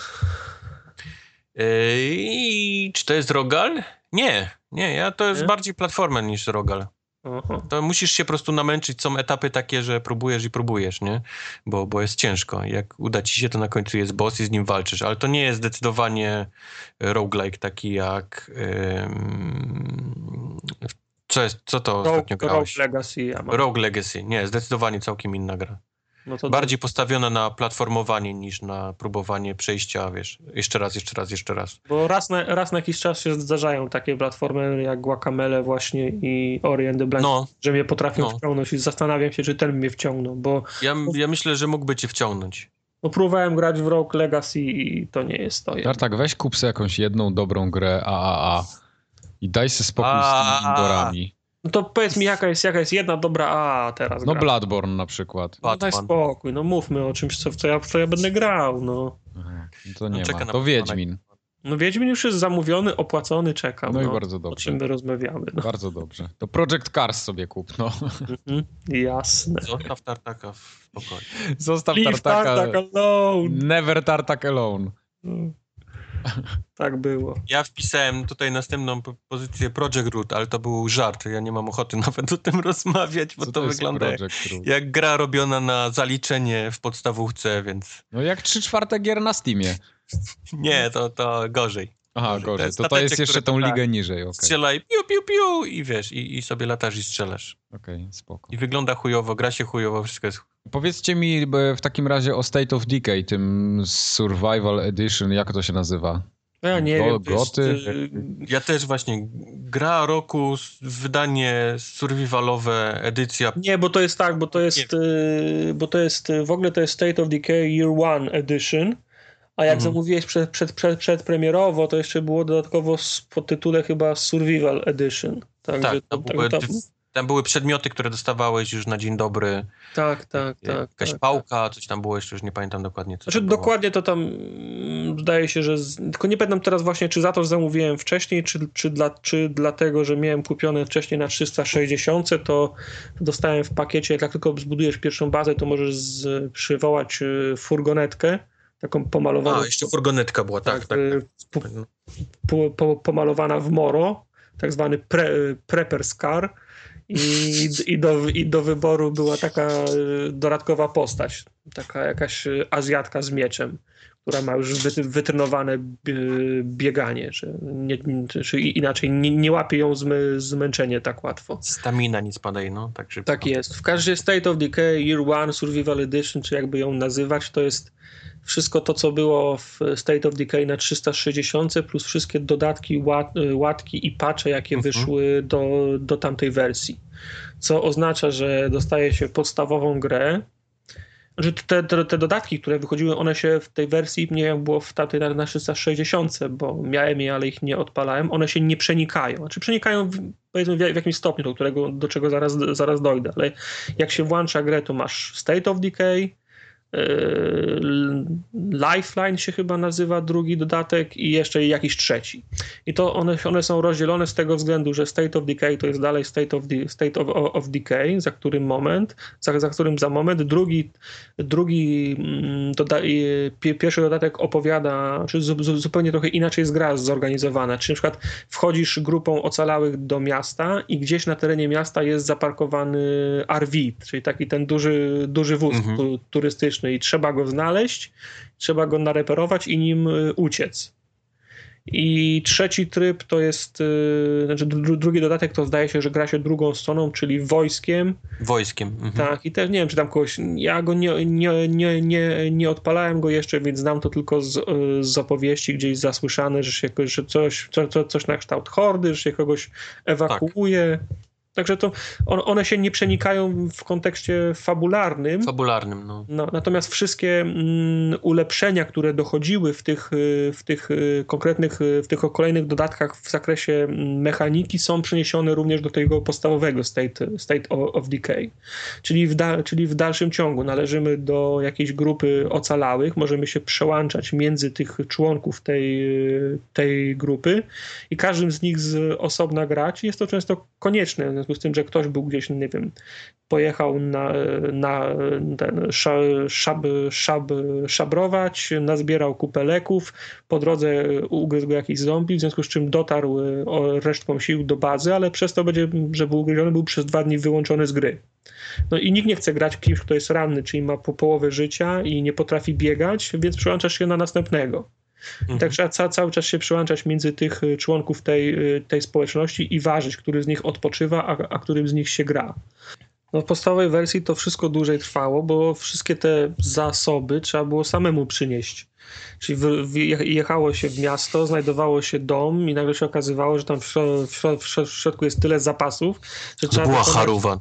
Yy, czy to jest Rogal? Nie, nie, ja to jest nie? bardziej platformer niż Rogal. Aha. To musisz się po prostu namęczyć. Są etapy takie, że próbujesz i próbujesz, nie? Bo, bo jest ciężko. Jak uda ci się, to na końcu jest boss i z nim walczysz. Ale to nie jest zdecydowanie roguelike taki jak... co, jest, co to Rogue, ostatnio grałeś? Rogue Legacy. Ja Rogue Legacy. Nie, zdecydowanie całkiem inna gra. No Bardziej postawiona na platformowanie niż na próbowanie przejścia, wiesz, jeszcze raz, jeszcze raz, jeszcze raz. Bo raz na, raz na jakiś czas się zdarzają takie platformy jak Guacamele właśnie i Ori and the Blind, no. że mnie potrafią no. wciągnąć i zastanawiam się, czy ten mnie wciągnął, bo... Ja, ja myślę, że mógłby cię wciągnąć. No próbowałem grać w Rogue Legacy i to nie jest to. tak, weź kup sobie jakąś jedną dobrą grę AAA i daj sobie spokój z tymi indorami. No to powiedz mi, jaka jest, jaka jest jedna dobra A teraz No gra. Bloodborne na przykład. No daj Batman. spokój, no mówmy o czymś, co, w co, ja, w co ja będę grał, no. Aha, no to nie No, ma. na To. Wiedźmin. No Wiedźmin już jest zamówiony, opłacony, czekam. No No, i bardzo O dobrze. czym my rozmawiamy, no. Bardzo dobrze. To Project Cars sobie kup, no. Mhm, Jasne. Zostaw tartaka w spokoju. Zostaw Leave tartaka. Tartak alone. Never tartak alone. No. Tak było. Ja wpisałem tutaj następną po- pozycję Project Root, ale to był żart. Ja nie mam ochoty nawet o tym rozmawiać, bo Co to, jest wygląda jak, jak gra robiona na zaliczenie w podstawówce, więc No jak 3 czwarte gier na Steamie. nie, to, to gorzej. Aha, gorzej. To to jest jeszcze tą ligę niżej, okej. Strzelaj piu, piu, piu i wiesz, i, i sobie latasz i strzelasz. Okej, spoko. I wygląda chujowo, gra się chujowo, wszystko jest... Powiedzcie mi w takim razie o State of Decay, tym Survival Edition, jak to się nazywa? No ja nie Go- wiem. goty? y, Ja też właśnie, gra roku, wydanie survivalowe, edycja Nie, bo to jest tak, bo to jest, y, bo to jest, y, w ogóle to jest State of Decay Year One Edition, a jak Mhm. zamówiłeś przed, przed, przed, przedpremierowo, to jeszcze było dodatkowo z podtytule chyba Survival Edition. Tak, to, tam były, tam, tam były przedmioty, które dostawałeś już na dzień dobry. tak, tak, tak. Jakaś tak. pałka, coś tam było jeszcze, już nie pamiętam dokładnie. Co Znaczy to dokładnie to tam mm, zdaje się, że. Z, tylko nie pamiętam teraz właśnie, czy za to zamówiłem wcześniej, czy, czy, dla, czy dlatego, że miałem kupione wcześniej na 360, to dostałem w pakiecie, jak tylko zbudujesz pierwszą bazę, to możesz z, przywołać y, furgonetkę, taką pomalowaną. A, jeszcze furgonetka była, tak, tak. y, tak. po, po, po, pomalowana w moro, tak zwany pre, prepper's car. I, i, do, I do wyboru była taka y, dodatkowa postać, taka jakaś y, Azjatka z mieczem, która ma już wy, wytrenowane bieganie, czy, nie, czy inaczej nie, nie łapie ją zmy, zmęczenie tak łatwo. Stamina nie spadaj, no, tak szybko. Tak jest. W każdym State of Decay Year One Survival Edition, czy jakby ją nazywać, to jest wszystko to, co było w State of Decay na 360, plus wszystkie dodatki, łat, łatki i patche, jakie Mhm. wyszły do, do tamtej wersji. Co oznacza, że dostaje się podstawową grę. Że te, te, te dodatki, które wychodziły, one się w tej wersji, nie wiem, było w tamtej na, na 360, bo miałem je, ale ich nie odpalałem, one się nie przenikają. Znaczy przenikają w, powiedzmy w, jakimś stopniu, do, którego, do czego zaraz, zaraz dojdę, ale jak się włącza grę, to masz State of Decay, Lifeline się chyba nazywa drugi dodatek i jeszcze jakiś trzeci. I to one, one są rozdzielone z tego względu, że State of Decay to jest dalej State of, state of, of Decay, za którym moment, za, za którym za moment drugi, drugi mm, doda, pierwszy dodatek opowiada, czy zu, zu, zupełnie trochę inaczej jest gra zorganizowana. Czy na przykład wchodzisz grupą ocalałych do miasta i gdzieś na terenie miasta jest zaparkowany RV, czyli taki ten duży, duży wóz Mhm. tu- i trzeba go znaleźć, trzeba go nareperować i nim y, uciec. I trzeci tryb to jest, y, znaczy dru- drugi dodatek to zdaje się, że gra się drugą stroną, czyli wojskiem. Wojskiem. Mhm. Tak, i też nie wiem, czy tam kogoś. Ja go nie, nie, nie, nie, nie odpalałem go jeszcze, więc znam to tylko z, y, z opowieści gdzieś zasłyszane, że się że coś, co, co, coś na kształt hordy, że się kogoś ewakuuje. Także to on, one się nie przenikają w kontekście fabularnym. Fabularnym, no. No, natomiast wszystkie mm, ulepszenia, które dochodziły w tych, y, w tych y, konkretnych, y, w tych kolejnych dodatkach w zakresie mm, mechaniki są przeniesione również do tego podstawowego State, state of Decay. Czyli w, da, czyli w dalszym ciągu należymy do jakiejś grupy ocalałych, możemy się przełączać między tych członków tej, tej grupy i każdym z nich z osobna grać. Jest to często konieczne, związku z tym, że ktoś był gdzieś, nie wiem, pojechał na, na ten szab, szab, szab, szabrować, nazbierał kupę leków, po drodze ugryzł go jakiś zombie, w związku z czym dotarł resztką sił do bazy, ale przez to będzie, że był ugryziony, był przez dwa dni wyłączony z gry. No i nikt nie chce grać kimś, kto jest ranny, czyli ma po połowę życia i nie potrafi biegać, więc przyłączasz się na następnego. Mhm. trzeba ca, cały czas się przyłączać między tych y, członków tej, y, tej społeczności i ważyć, który z nich odpoczywa, a, a którym z nich się gra. No w podstawowej wersji to wszystko dłużej trwało, bo wszystkie te zasoby trzeba było samemu przynieść. Czyli jechało się w miasto, znajdowało się dom i nagle się okazywało, że tam w, w, śro- w śro- w środku jest tyle zapasów, że To trzeba... była wykonać- charuwa.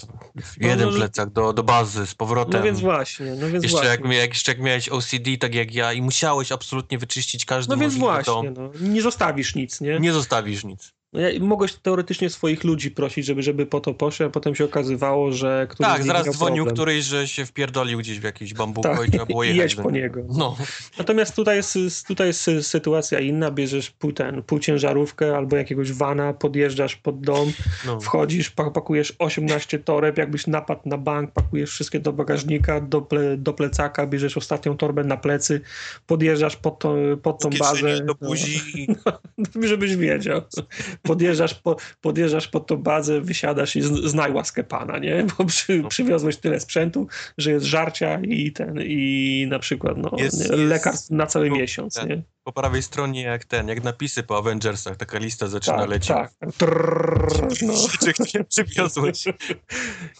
Jeden no, że- plecak do, do bazy z powrotem. No więc właśnie, no więc Jeszcze właśnie. jak, jeszcze jak miałeś OCD, tak jak ja, i musiałeś absolutnie wyczyścić każdy No więc właśnie, dom. no. nie zostawisz nic, nie? Nie zostawisz nic. No ja, mogłeś teoretycznie swoich ludzi prosić, żeby, żeby po to poszli, a potem się okazywało, że któryś Tak, zaraz dzwonił problem. któryś, że się wpierdolił gdzieś w jakiś bambuko Tak, i trzeba było jechać. jedź po niego. No, Natomiast tutaj jest, tutaj jest sy- sytuacja inna, bierzesz pół, ten, pół ciężarówkę albo jakiegoś vana, podjeżdżasz pod dom, no. wchodzisz, pa- pakujesz 18 toreb, jakbyś napadł na bank, pakujesz wszystkie do bagażnika, do, ple, do plecaka, bierzesz ostatnią torbę na plecy, podjeżdżasz pod, to, pod tą bazę. do buzi i No, żebyś wiedział. Podjeżdżasz, po, podjeżdżasz pod tą bazę, wysiadasz i znaj łaskę pana, nie? Bo przy, No. przywiozłeś tyle sprzętu, że jest żarcia i ten, i na przykład no, Jest- lekarstw na cały miesiąc, tak. nie? Po prawej stronie jak ten, jak napisy po Avengersach, taka lista zaczyna Tak, lecieć. tak. Trrr, no. Przywiozłeś?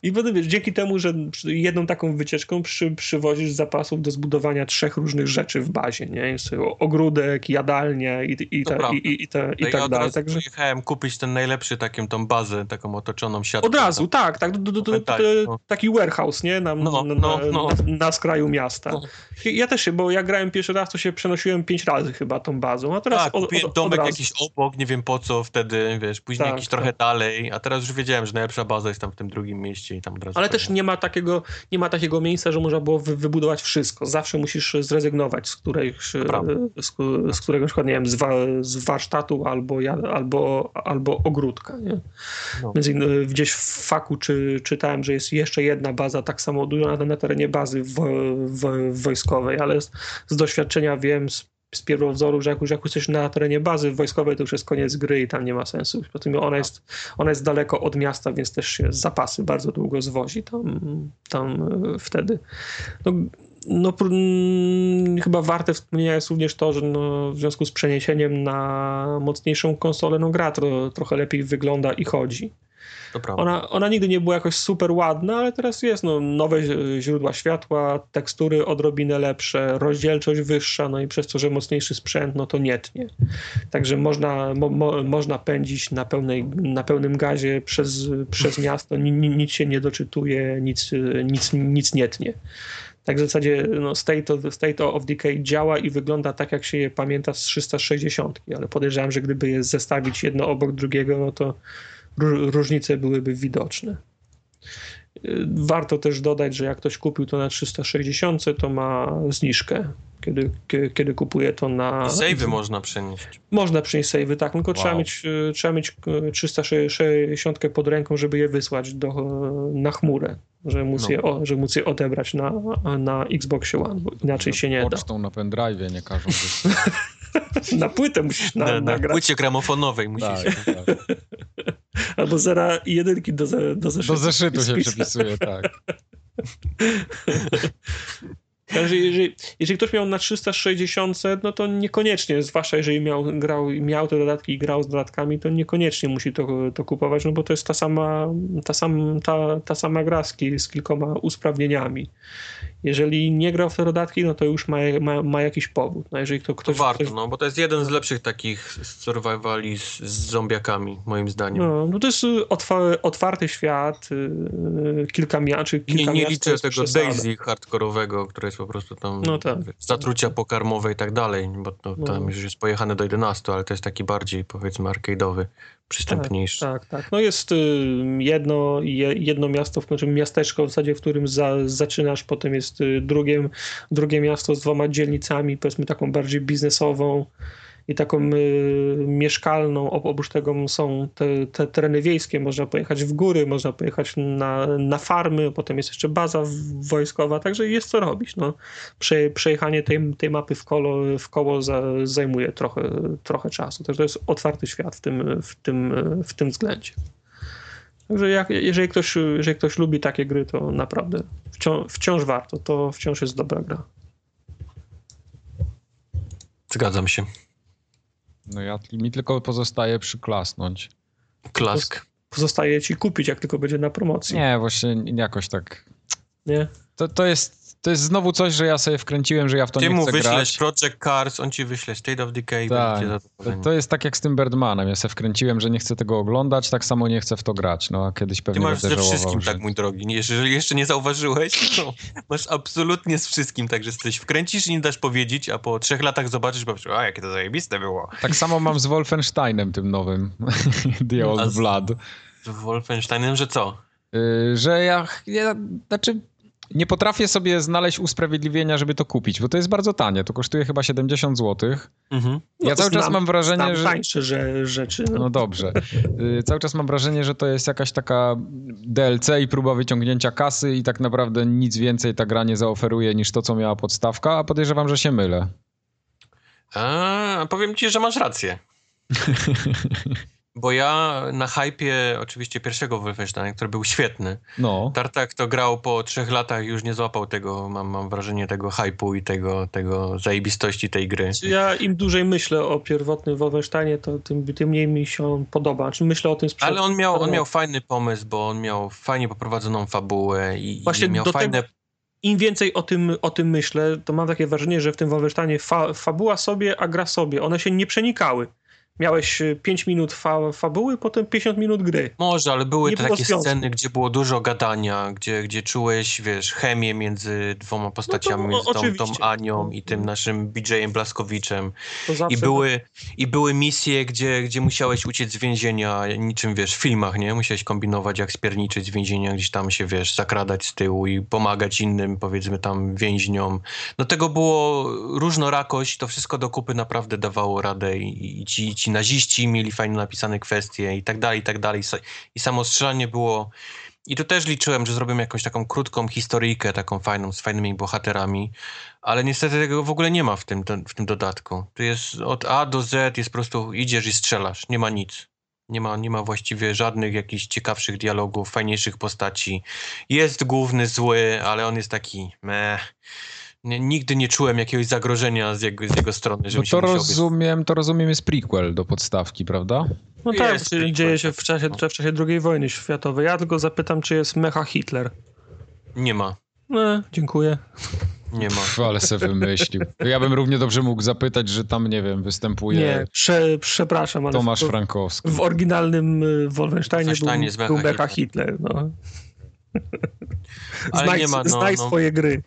I potem wiesz, dzięki temu, że jedną taką wycieczką przy, przywozisz zapasów do zbudowania trzech różnych rzeczy w bazie, nie? Jest ogródek, jadalnia i, i, ta, i, i, i, ta, i tak ja od dalej. Także kupić ten najlepszy, taką tą bazę, taką otoczoną siatką. od razu, tak, tak. Do, do, do, Tak, no. taki warehouse, nie? Na, No, na, no, na, no. na, na skraju miasta. Ja- Ja też się, bo ja grałem pierwszy raz, to się przenosiłem pięć razy chyba tą bazą, a teraz Tak, od, od, od domek jakiś obok, nie wiem po co wtedy, wiesz, później Tak, jakiś trochę tak. dalej, a teraz już wiedziałem, że najlepsza baza jest tam w tym drugim mieście i tam od razu... Ale też nie ma takiego, nie ma takiego miejsca, że można było wy, wybudować wszystko. Zawsze musisz zrezygnować z prawda. z, z któregoś, na przykład, nie wiem, z, wa, z warsztatu albo, albo, albo ogródka. Nie? No. Więc y, gdzieś w faku czy, czytałem, że jest jeszcze jedna baza tak samo duża na, na terenie bazy wo, wo, wojskowej, ale z, z doświadczenia wiem, z, z pierwowzoru, że jak już, jesteś na terenie bazy wojskowej, to już jest koniec gry i tam nie ma sensu. Poza tym ona jest, ona jest daleko od miasta, więc też się zapasy bardzo długo zwozi tam, tam e, wtedy. No, no, mm, chyba warte wspomnienia jest również to, że no, w związku z przeniesieniem na mocniejszą konsolę, no gra tro, trochę lepiej wygląda i chodzi. Ona, ona nigdy nie była jakoś super ładna, ale teraz jest no, nowe źródła światła, tekstury odrobinę lepsze, rozdzielczość wyższa, no i przez to, że mocniejszy sprzęt, no to nie tnie. Także można, mo, mo, można pędzić na, pełnej, na pełnym gazie przez, przez miasto, ni, ni, nic się nie doczytuje, nic, nic, nic nie tnie. Tak w zasadzie no, State, of, State of Decay działa i wygląda tak, jak się je pamięta z 360, ale podejrzewam, że gdyby je zestawić jedno obok drugiego, no to ró- różnice byłyby widoczne. Y, Warto też dodać, że jak ktoś kupił to na 360, to ma zniżkę, kiedy, kie- kiedy kupuje to na... Save'y można przenieść. Można przynieść save'y, tak, tylko trzeba Wow. mieć, y, trzeba mieć y, 360 pod ręką, żeby je wysłać do, na chmurę, żeby móc, No. je, o, żeby móc je odebrać na, na Xboxie One, bo inaczej się nie da. Pocztą na pendrive nie każą. Na płytę musisz na, Na, na nagrać, płycie gramofonowej musisz. Tak, tak. albo zera i jedynki do, do zeszytu. Do zeszytu się przepisuje, tak. Także jeżeli, jeżeli ktoś miał na 360, no to niekoniecznie, zwłaszcza jeżeli miał, grał, miał te dodatki i grał z dodatkami, to niekoniecznie musi to, to kupować, no bo to jest ta sama, ta sam, ta, ta sama gra z, ki, z kilkoma usprawnieniami. Jeżeli nie grał w te dodatki, no to już ma, ma, ma jakiś powód. No jeżeli to To ktoś, warto, ktoś no, bo to jest jeden z lepszych takich survivali z, z zombiakami, moim zdaniem. no, no to jest y, otwa, otwarty świat, y, kilka miast, czy Nie, kilka nie to liczę tego przesada. Daisy hardkorowego, które po prostu tam No tak. zatrucia pokarmowe i tak dalej, bo to, No. tam już jest pojechane do 11, ale to jest taki bardziej powiedzmy arcade'owy, przystępniejszy. Tak, tak. No jest y, jedno, je, jedno miasto, w którym miasteczko w zasadzie, w którym za, zaczynasz, potem jest y, drugie, drugie miasto z dwoma dzielnicami, powiedzmy taką bardziej biznesową i taką y, mieszkalną. Op- Oprócz tego są te, te tereny wiejskie, można pojechać w góry, można pojechać na, na farmy, potem jest jeszcze baza wojskowa, także jest co robić. No. Prze, przejechanie tej, tej mapy w, kolo, w koło za, zajmuje trochę, trochę czasu. Także to jest otwarty świat w tym, w tym, w tym względzie. Także jak, jeżeli, ktoś, jeżeli ktoś lubi takie gry, to naprawdę wciąż warto. To wciąż jest dobra gra. Zgadzam się. No ja, mi tylko pozostaje przyklasnąć. Klask. Pozostaje ci kupić, jak tylko będzie na promocji. Nie, właśnie jakoś tak. Nie? To, to jest to jest znowu coś, że ja sobie wkręciłem, że ja w to Ty nie mu chcę wyślesz grać. Project Cars, on ci wyśle State of Decay Tak. To, jest tak jak z tym Birdmanem. Ja sobie wkręciłem, że nie chcę tego oglądać, tak samo nie chcę w to grać. No a kiedyś Ty pewnie masz będę ze wszystkim, że... tak mój drogi. Jeżeli jeszcze nie zauważyłeś, to masz absolutnie z wszystkim, także jesteś wkręcisz i nie dasz powiedzieć, a po trzech latach zobaczysz, bo a jakie to zajebiste było. Tak samo mam z Wolfensteinem tym nowym. The Old A z- Blood. Z Wolfensteinem, że co? Y, że ja, ja znaczy nie potrafię sobie znaleźć usprawiedliwienia, żeby to kupić, bo to jest bardzo tanie. To kosztuje chyba 70 zł. Mhm. Ja No, cały czas znam- mam wrażenie, że... tańsze że, rzeczy. No. No dobrze. Y, Cały czas mam wrażenie, że to jest jakaś taka DLC i próba wyciągnięcia kasy i tak naprawdę nic więcej ta gra nie zaoferuje niż to, co miała podstawka, a podejrzewam, że się mylę. A, powiem ci, że masz rację. Bo ja na hypie oczywiście pierwszego Wolfensteina, który był świetny, No. Tartak to grał po trzech latach i już nie złapał tego, mam, mam wrażenie, tego hypu i tego, tego zajebistości tej gry. Ja im dłużej myślę o pierwotnym Wolfensteinie, to tym, tym mniej mi się on podoba. Czy myślę o tym sprzed... Ale on miał, on miał fajny pomysł, bo on miał fajnie poprowadzoną fabułę i, Właśnie i miał fajne... tego- Im więcej o tym, o tym myślę, to mam takie wrażenie, że w tym Wolfensteinie fa, fabuła sobie, a gra sobie. One się nie przenikały. Miałeś 5 minut fa, fabuły, potem 50 minut gry. Może, ale były Nie takie związku. sceny, gdzie było dużo gadania, gdzie, gdzie czułeś, wiesz, chemię między dwoma postaciami, o- między tą, tą. Anią i tym naszym BJ-em Blaskowiczem. To I były, I były misje, gdzie, gdzie musiałeś uciec z więzienia, niczym wiesz, w filmach, nie? Musiałeś kombinować, jak spierniczyć z więzienia, gdzieś tam się, wiesz, zakradać z tyłu i pomagać innym, powiedzmy tam, więźniom. No tego było różnorakość, to wszystko do kupy naprawdę dawało radę i, i ci, ci naziści mieli fajnie napisane kwestie i tak dalej, i tak dalej. I samo strzelanie było... I tu też liczyłem, że zrobię jakąś taką krótką historyjkę, taką fajną, z fajnymi bohaterami, ale niestety tego w ogóle nie ma w tym, w tym dodatku. Tu jest od A do Z, jest po prostu idziesz i strzelasz, nie ma nic. Nie ma, nie ma właściwie żadnych jakichś ciekawszych dialogów, fajniejszych postaci. Jest główny zły, ale on jest taki meh. Nie, nigdy nie czułem jakiegoś zagrożenia z jego, z jego strony, żebym się to rozumiem, to rozumiem jest prequel do podstawki, prawda? No tak, Jest czyli prequel, dzieje się w tak. czasie, w czasie II wojny światowej. Ja tylko zapytam, czy jest mecha Hitler. Nie ma, No, dziękuję. nie ma. Pff, ale se wymyślił. Ja bym równie dobrze mógł zapytać, że tam, nie wiem, występuje Nie, prze, przepraszam, ale Tomasz w, Frankowski. w oryginalnym y, Wolfensteinie był, był mecha Hitler. Hitler. No. Ale Znajdź, nie ma, no, znajdź no. swoje gry.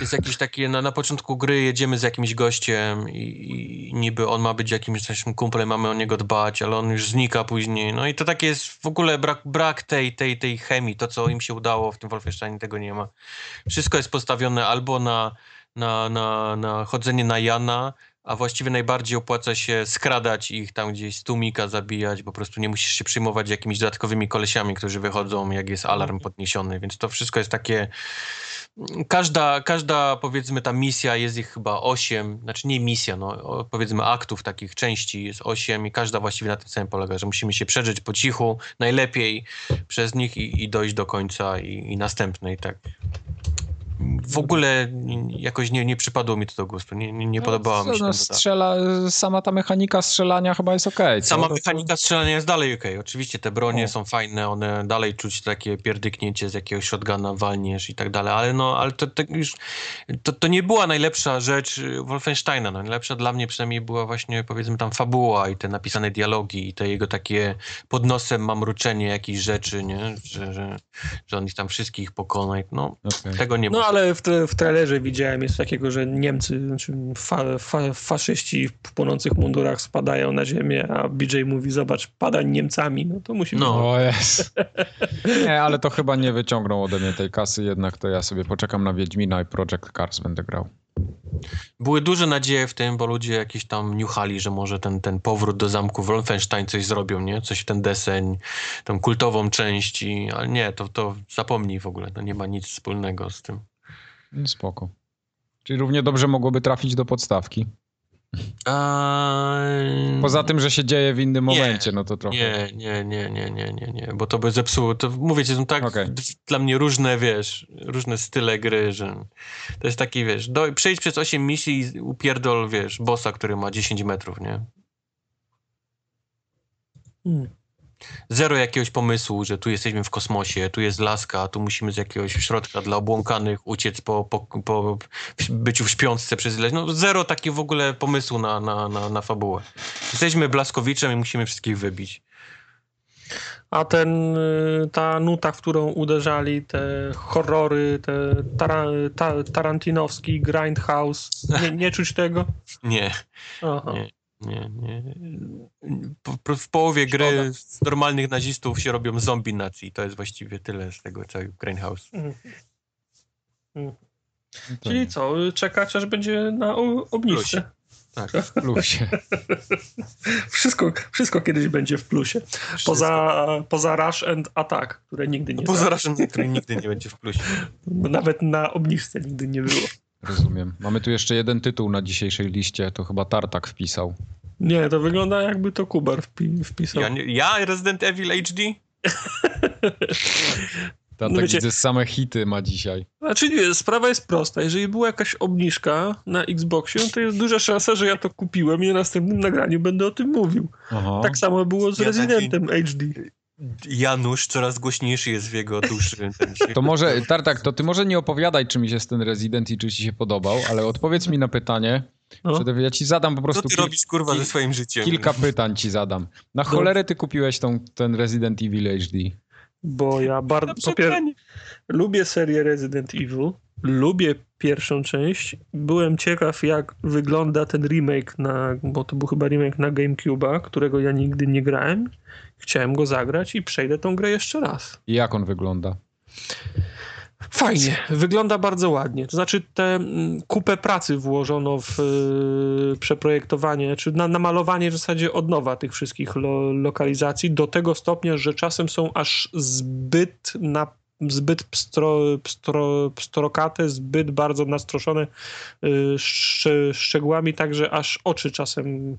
Jest jakiś taki, na, na początku gry jedziemy z jakimś gościem i, i niby on ma być jakimś naszym kumplem, mamy o niego dbać, ale on już znika później. No i to takie jest w ogóle brak, brak tej, tej, tej chemii, to co im się udało w tym Wolfensteinie, tego nie ma. Wszystko jest postawione albo na, na, na, na chodzenie na Jana, a właściwie najbardziej opłaca się skradać ich tam gdzieś z tłumika, zabijać, po prostu nie musisz się przyjmować jakimiś dodatkowymi kolesiami, którzy wychodzą, jak jest alarm podniesiony, więc to wszystko jest takie... Każda, każda powiedzmy ta misja, jest ich chyba osiem, znaczy nie misja, no powiedzmy aktów takich części jest osiem i każda właściwie na tym samym polega, że musimy się przedrzeć po cichu, najlepiej przez nich i, i dojść do końca i, i następnej, tak. W ogóle jakoś nie, nie przypadło mi to do gustu, nie, nie, nie podobało mi się no, dodatek. strzela, Sama ta mechanika strzelania chyba jest okej. co? Sama To- to- mechanika strzelania jest dalej okej. Oczywiście te bronie O. są fajne, one dalej czuć takie pierdyknięcie z jakiegoś shotguna, walniesz i tak dalej, ale no, ale to, to już, to, to nie była najlepsza rzecz y, Wolfensteina, no. Najlepsza dla mnie przynajmniej była właśnie, powiedzmy tam fabuła i te napisane dialogi i te jego takie pod nosem mamruczenie jakichś rzeczy, nie? Że, że, że on ich tam wszystkich pokona. i- No, okej. tego nie ma. No ale w, w trailerze widziałem jest takiego, że Niemcy, znaczy fa, fa, faszyści w płonących mundurach spadają na ziemię, a BJ mówi, zobacz, padań Niemcami, no to musi No. jest. Nie, ale to chyba nie wyciągną ode mnie tej kasy, jednak to ja sobie poczekam na Wiedźmina i Project Cars będę grał. Były duże nadzieje w tym, bo ludzie jakieś tam niuchali, że może ten, ten powrót do zamku Wolfenstein coś zrobią, nie? Coś w ten deseń, tą kultową część, i, ale nie, to, to zapomnij w ogóle, to nie ma nic wspólnego z tym. Spoko. Czyli równie dobrze mogłoby trafić do podstawki. Poza tym, że się dzieje w innym Nie, momencie, no to trochę. Nie, nie, nie, nie, nie, nie, nie, bo to by zepsuło, to mówię ci, są tak d- dla mnie różne, wiesz, różne style gry, że to jest taki, wiesz, do, przejdź przez 8 misji i upierdol, wiesz, bossa, który ma 10 metrów, nie? Hmm. Zero jakiegoś pomysłu, że tu jesteśmy w kosmosie, tu jest laska, tu musimy z jakiegoś środka dla obłąkanych uciec po, po, po byciu w śpiączce przez ileś. No zero takiego w ogóle pomysłu na, na, na, na fabułę. Jesteśmy Blaskowiczem i musimy wszystkich wybić. A ten, y, ta nuta, w którą uderzali, te horrory, te tara, ta, tarantinowski grindhouse, nie, nie czuć tego? Nie. Aha. nie. Nie, nie. w połowie gry Szkoda. z normalnych nazistów się robią zombie nacji. To jest właściwie tyle z tego całego Grindhouse. Mm. Mm. Czyli co, czekać aż będzie na obniżce? Tak, w plusie. wszystko, wszystko kiedyś będzie w plusie. Poza, poza Rush and Attack, które nigdy nie... Poza Rush and który nigdy nie będzie w plusie. Nawet na obniżce nigdy nie było. Rozumiem. Mamy tu jeszcze jeden tytuł na dzisiejszej liście, to chyba Tartak wpisał. Nie, to wygląda jakby to Kubar wpi wpisał. Ja, ja Resident Evil HD? Ta, no wiecie, same hity ma dzisiaj. Znaczy nie, sprawa jest prosta. Jeżeli była jakaś obniżka na Xboxie, no to jest duża szansa, że ja to kupiłem i na następnym nagraniu będę o tym mówił. Aha. Tak samo było z ja Residentem taki... HD. Janusz coraz głośniejszy jest w jego duszy. To może, Tartak, to ty może nie opowiadaj, czy mi się ten Resident i czy ci się podobał, ale odpowiedz mi na pytanie. No. Ja ci zadam po prostu. Co ty robisz, kurwa, ze swoim życiem? Kilka pytań ci zadam. Na no. cholerę ty kupiłeś tą, ten Resident Evil HD? Bo ja bardzo lubię serię Resident Evil, lubię pierwszą część. Byłem ciekaw, jak wygląda ten remake, na, bo to był chyba remake na GameCube'a, którego ja nigdy nie grałem. Chciałem go zagrać i przejdę tą grę jeszcze raz. I jak on wygląda? Fajnie, wygląda bardzo ładnie. To znaczy, te mm, kupę pracy włożono w y, przeprojektowanie, czy na namalowanie w zasadzie od nowa tych wszystkich lo, lokalizacji, do tego stopnia, że czasem są aż zbyt na zbyt pstro, pstro, pstrokate, zbyt bardzo nastroszone y, szcze, szczegółami, także aż oczy czasem, y,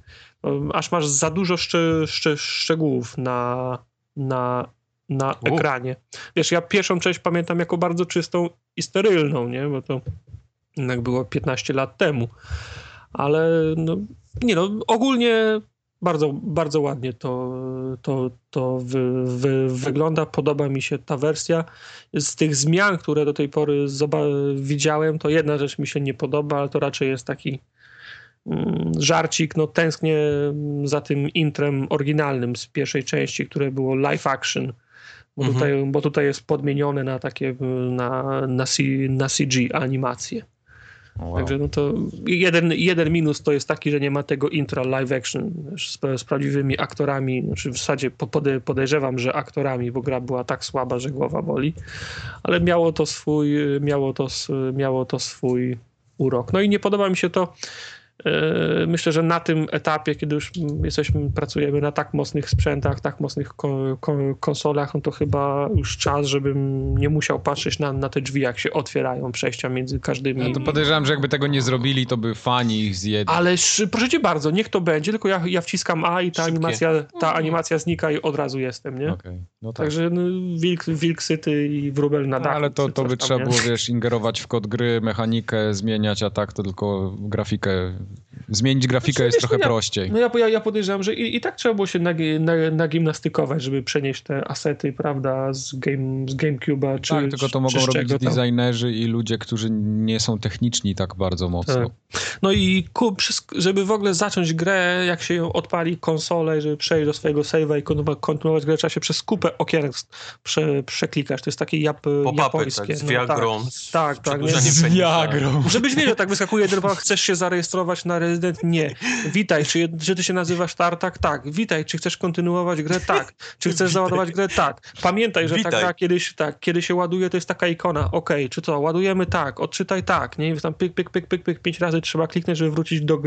aż masz za dużo szcze, szcze, szczegółów na, na na ekranie. Wiesz, ja pierwszą część pamiętam jako bardzo czystą i sterylną, nie? Bo to jednak było 15 lat temu. Ale no, nie no, ogólnie bardzo, bardzo ładnie to, to, to wy, wy, wygląda. Podoba mi się ta wersja. Z tych zmian, które do tej pory widziałem, to jedna rzecz mi się nie podoba, ale to raczej jest taki mm, żarcik. No, tęsknię za tym intrem oryginalnym z pierwszej części, które było live action bo, mhm. tutaj, bo tutaj jest podmienione na takie na, na, C, na CG animacje. Wow. Także no to jeden, jeden minus to jest taki, że nie ma tego intra live action z, z prawdziwymi aktorami. Znaczy w zasadzie podejrzewam, że aktorami, bo gra była tak słaba, że głowa boli. Ale miało to swój, miało to, miało to swój urok. No i nie podoba mi się to myślę, że na tym etapie, kiedy już jesteśmy, pracujemy na tak mocnych sprzętach, tak mocnych ko ko konsolach, no to chyba już czas, żebym nie musiał patrzeć na, na te drzwi, jak się otwierają przejścia między każdymi. Ja to podejrzewam, że jakby tego nie zrobili, to by fani ich zjedli. Ale proszę cię bardzo, niech to będzie, tylko ja, ja wciskam A i ta animacja, ta animacja znika i od razu jestem, nie? Okay. No tak. Także no, wilk, wilk syty i wróbel na no, ale to, to by trzeba nie? było, wiesz, ingerować w kod gry, mechanikę zmieniać, a tak to tylko grafikę Zmienić grafikę znaczy, jest trochę ja, prościej. No ja, ja podejrzewam, że i, i tak trzeba było się nagimnastykować, żeby przenieść te asety, prawda, z, game, z GameCube'a czy Tak, tylko to mogą robić designerzy i ludzie, którzy nie są techniczni tak bardzo mocno. Tak. No i żeby w ogóle zacząć grę, jak się ją odpali konsolę, żeby przejść do swojego save'a i kontynuować grę, trzeba się przez kupę okienek prze, przeklikać. To jest takie jap, japońskie. Tak, z Viagrą. No, tak, tak. tak z Viagrą. Żebyś wiedział, tak wyskakuje jeden, chcesz się zarejestrować na Resident? Nie. Witaj, czy, czy ty się nazywasz Tartak? Tak. Witaj, czy chcesz kontynuować grę? Tak. Czy chcesz załadować grę? Tak. Pamiętaj, że Witaj. ta gra kiedyś, tak, kiedy się ładuje, to jest taka ikona. OK, czy co? Ładujemy? Tak. Odczytaj? Tak. Nie? Tam pyk, pyk, pyk, pyk, pyk, pięć razy trzeba kliknąć, żeby wrócić do,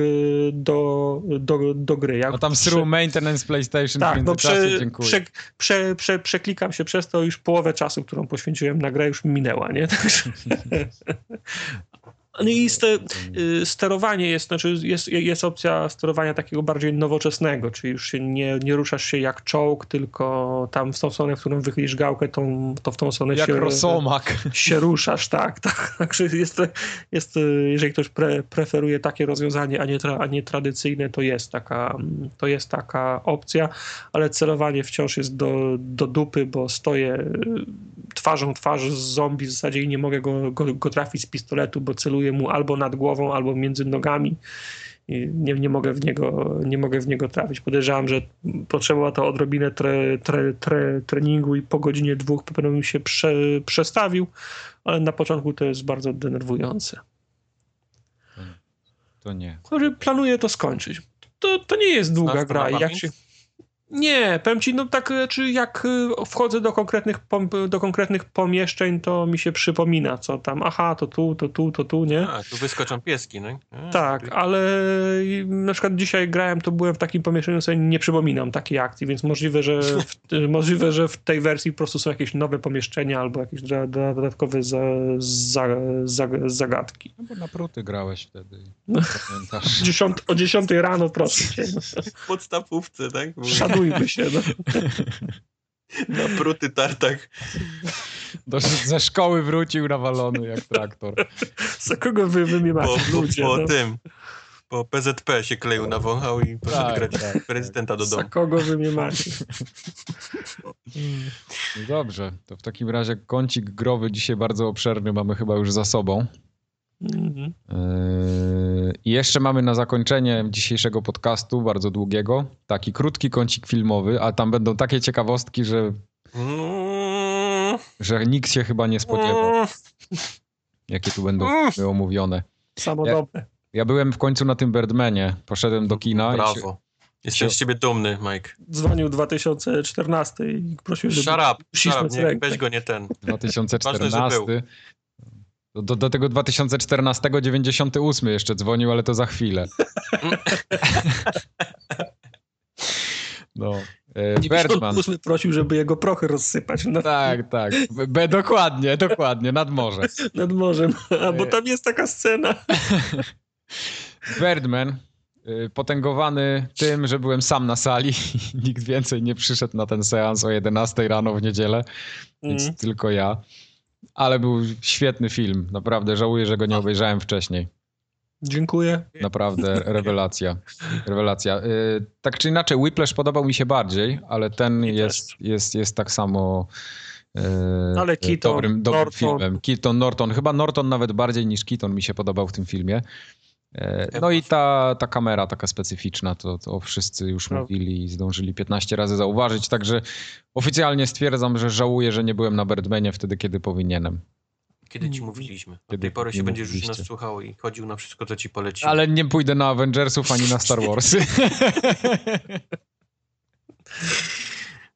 do, do, do gry. Jak no tam przy... through maintenance PlayStation tak, no prze, dziękuję. Prze, prze, prze, przeklikam się przez to, już połowę czasu, którą poświęciłem na grę już minęła, nie? No i ste, y, sterowanie jest, znaczy jest, jest opcja sterowania takiego bardziej nowoczesnego, czyli już się nie, nie ruszasz się jak czołg, tylko tam w tą stronę, w którą wychylisz gałkę, tą, to w tą stronę Jak się, rosomak. się ruszasz, tak, tak. Także jest, jest, jeżeli ktoś pre, preferuje takie rozwiązanie, a nie, tra, a nie tradycyjne, to jest, taka, to jest taka opcja, ale celowanie wciąż jest do, do dupy, bo stoję y, twarzą twarz z zombie w zasadzie i nie mogę go, go, go trafić z pistoletu, bo celuję mu albo nad głową, albo między nogami. I Nie, nie, mogę w niego, nie mogę w niego trafić. Podejrzewam, że potrzeba to odrobinę tre, tre, tre, treningu i po godzinie dwóch pewno bym się prze, przestawił, ale na początku to jest bardzo denerwujące. To nie. Który planuję to skończyć. To, to nie jest długa Znasz gra. Jak się... Nie, powiem ci, no tak, czy jak y, wchodzę do konkretnych, pom- do konkretnych pomieszczeń, to mi się przypomina, co tam, aha, to tu, to tu, to tu, nie? A, tu wyskoczą pieski, no. A, Tak, tu- ale na przykład dzisiaj grałem, to byłem w takim pomieszczeniu, sobie nie przypominam takiej akcji, więc możliwe, że w, możliwe, że w tej wersji po prostu są jakieś nowe pomieszczenia albo jakieś doda- doda- dodatkowe za, za, za, zagadki. No bo na pruty grałeś wtedy. No. Pamiętasz? Dziesiąt, o 10 rano, proszę cię. W podstawówce, tak? Bo Szanujmy się. No. Na pruty tartak. Do, ze szkoły wrócił nawalony jak traktor. Za kogo wy, wy mnie Po, macie, po, ludzie? po no. tym. Po PZP się kleił nawąchał i poszedł Tak, grać tak, tak. prezydenta do Za domu. kogo wy mnie macie? No dobrze, to w takim razie kącik growy dzisiaj bardzo obszerny mamy chyba już za sobą. Mhm. Yy, I jeszcze mamy na zakończenie dzisiejszego podcastu, bardzo długiego, taki krótki kącik filmowy, a tam będą takie ciekawostki, że, Mm, że nikt się chyba nie spodziewał, mm, jakie tu będą Mm. omówione. Samo Ja- dobre. Ja byłem w końcu na tym Birdmanie, poszedłem do kina i się, Brawo. Jestem z ciebie dumny, Mike. Dzwonił 2014 i prosił, żeby Shut up, shut uścisnąć up, nie, weź go nie ten. 2014. Ważne, Do, do, tego 2014 98 jeszcze dzwonił, ale to za chwilę. No. E, Birdman. 98 prosił, żeby jego prochy rozsypać nad, Tak, tak. B, dokładnie, dokładnie, nad morze. nad morzem. A bo E. tam jest taka scena. Birdman, y, potęgowany tym, że byłem sam na sali nikt więcej nie przyszedł na ten seans o 11 rano w niedzielę, więc Mm. tylko ja. Ale był świetny film, naprawdę żałuję, że go nie obejrzałem wcześniej. Dziękuję. Naprawdę rewelacja. Rewelacja. Y, Tak czy inaczej, Whiplash podobał mi się bardziej, ale ten jest, jest, jest tak samo y, Ale Keaton, dobrym, dobrym Norton. filmem. Keaton, Norton. Chyba Norton nawet bardziej niż Keaton mi się podobał w tym filmie. E, No i ta, ta kamera taka specyficzna, to, to wszyscy już No. mówili i zdążyli 15 razy zauważyć, także oficjalnie stwierdzam, że żałuję, że nie byłem na Birdmanie wtedy, kiedy powinienem. Kiedy ci mówiliśmy? Od Kiedy tej pory się będziesz już nas słuchał i chodził na wszystko, co ci poleciłem. Ale nie pójdę na Avengersów ani na Star Warsy.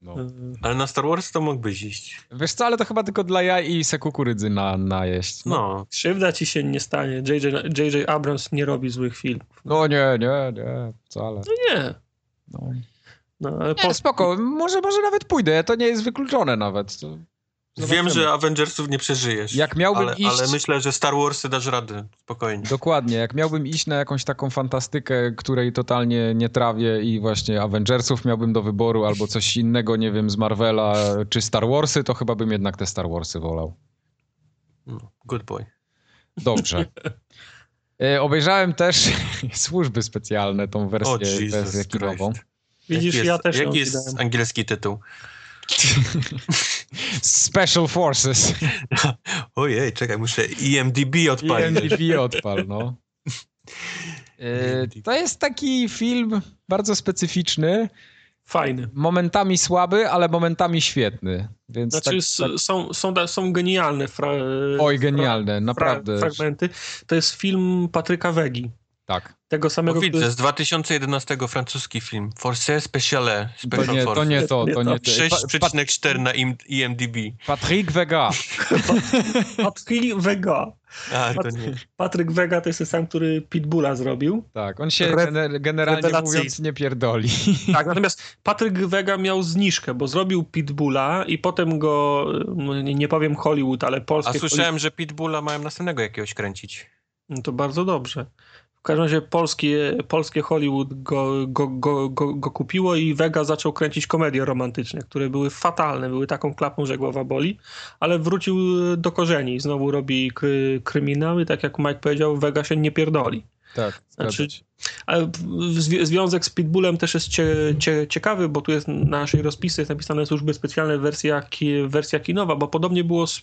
No. Ale na Star Wars to mógłbyś iść. Wiesz co, ale to chyba tylko dla jaj i se kukurydzy na, najeść. No, Krzywda ci się nie stanie. JJ, JJ Abrams nie robi złych filmów. No nie, nie, nie, wcale. Nie. No. No, ale po, Nie, spoko, może, może nawet pójdę, to nie jest wykluczone nawet. To... wiem, Zobaczymy. że Avengersów nie przeżyjesz. Jak miałbym ale, iść- ale myślę, że Star Warsy dasz radę, spokojnie. Dokładnie, jak miałbym iść na jakąś taką fantastykę, której totalnie nie trawię i właśnie Avengersów miałbym do wyboru albo coś innego, nie wiem, z Marvela czy Star Warsy, to chyba bym jednak te Star Warsy wolał. No, good boy. Dobrze. E, Obejrzałem też służby specjalne, tą wersję, Jesus wersję kinową. Widzisz, jaki ja jest, też Jaki jest widziałem. angielski tytuł? Special Forces. Ojej, czekaj, muszę IMDb odpalić. IMDb odpal, no. E, To jest taki film bardzo specyficzny, Fajny. momentami słaby, ale momentami świetny. Więc Znaczy, tak, tak, Są, są, są genialne fra, oj, fra- genialne, naprawdę. Fra, fragmenty. To jest film Patryka Wegi. Tak. Tego samego, widzę, który... z 2011 francuski film. Force Speciale. To Special nie, to Force. nie to, to nie to. Pa- pa- 6,4 na im- IMDb. Patrick Vega. Patryk Wega. A, to nie. Patryk Wega to jest ten sam, który Pitbulla zrobił. Tak, on się Re- gener- generalnie mówiąc nie pierdoli. Tak, natomiast Patryk Wega miał zniżkę, bo zrobił Pitbulla i potem go, nie powiem Hollywood, ale A polskie... słyszałem, że Pitbulla mają następnego jakiegoś kręcić. No to bardzo dobrze. W każdym razie polskie, polskie Hollywood go, go, go, go, go kupiło i Vega zaczął kręcić komedie romantyczne, które były fatalne, były taką klapą, że głowa boli, ale wrócił do korzeni. Znowu robi kry, kryminały, tak jak Mike powiedział, Vega się nie pierdoli. Tak, Znaczy, ale zwi- związek z Pitbullem też jest cie, cie, ciekawy, bo tu jest na naszej rozpisce jest napisane służby specjalne wersja, ki, wersja kinowa, bo podobnie było z,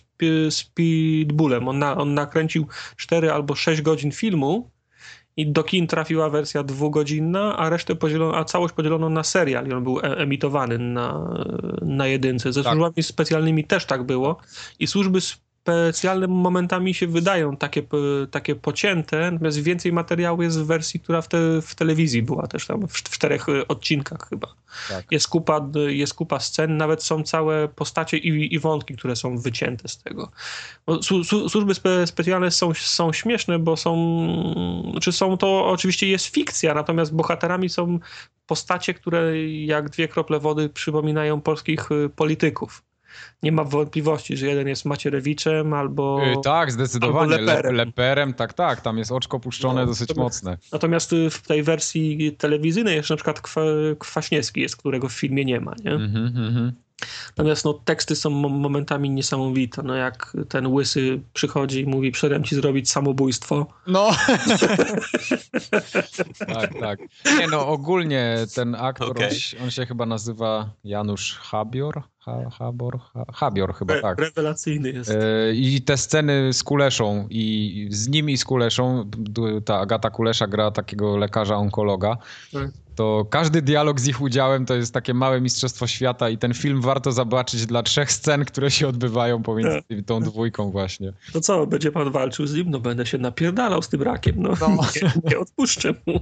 z Pitbullem. On, na, on nakręcił 4 albo 6 godzin filmu i do kin trafiła wersja dwugodzinna, a resztę podzielono, a całość podzielono na serial i on był e- emitowany na, na jedynce. Ze Tak. służbami specjalnymi też tak było i służby specjalne momentami się wydają takie, p- takie pocięte, natomiast więcej materiału jest w wersji, która w, te, w telewizji była też tam w, w czterech y, odcinkach chyba. Tak. Jest, kupa, jest kupa scen, nawet są całe postacie i, i wątki, które są wycięte z tego. Su, su, służby spe, specjalne są, są śmieszne, bo są, czy są to oczywiście jest fikcja, natomiast bohaterami są postacie, które jak dwie krople wody przypominają polskich polityków. Nie ma wątpliwości, że jeden jest Macierewiczem albo... Y, tak, zdecydowanie. albo leperem. Le, leperem, tak, tak. Tam jest oczko puszczone No, dosyć mocne. Natomiast y, w tej wersji telewizyjnej jeszcze na przykład Kwa, Kwaśniewski jest, którego w filmie nie ma, nie? Mhm, mhm. Natomiast no, teksty są mo- momentami niesamowite. No, jak ten łysy przychodzi i mówi, przedem ci zrobić samobójstwo. No. tak, tak. Nie no, ogólnie ten aktor, on, Okej. się- on się chyba nazywa Janusz Habior? Ha, Habor? Ha, Habior chyba, Re- tak. Rewelacyjny jest. E, I te sceny z Kuleszą i z nim i z Kuleszą, ta Agata Kulesza gra takiego lekarza onkologa, Tak. to każdy dialog z ich udziałem to jest takie małe mistrzostwo świata i ten film warto zobaczyć dla trzech scen, które się odbywają pomiędzy Tak. tą dwójką właśnie. To co, będzie pan walczył z nim? No będę się napierdalał z tym rakiem. No, Nie, nie odpuszczę mu.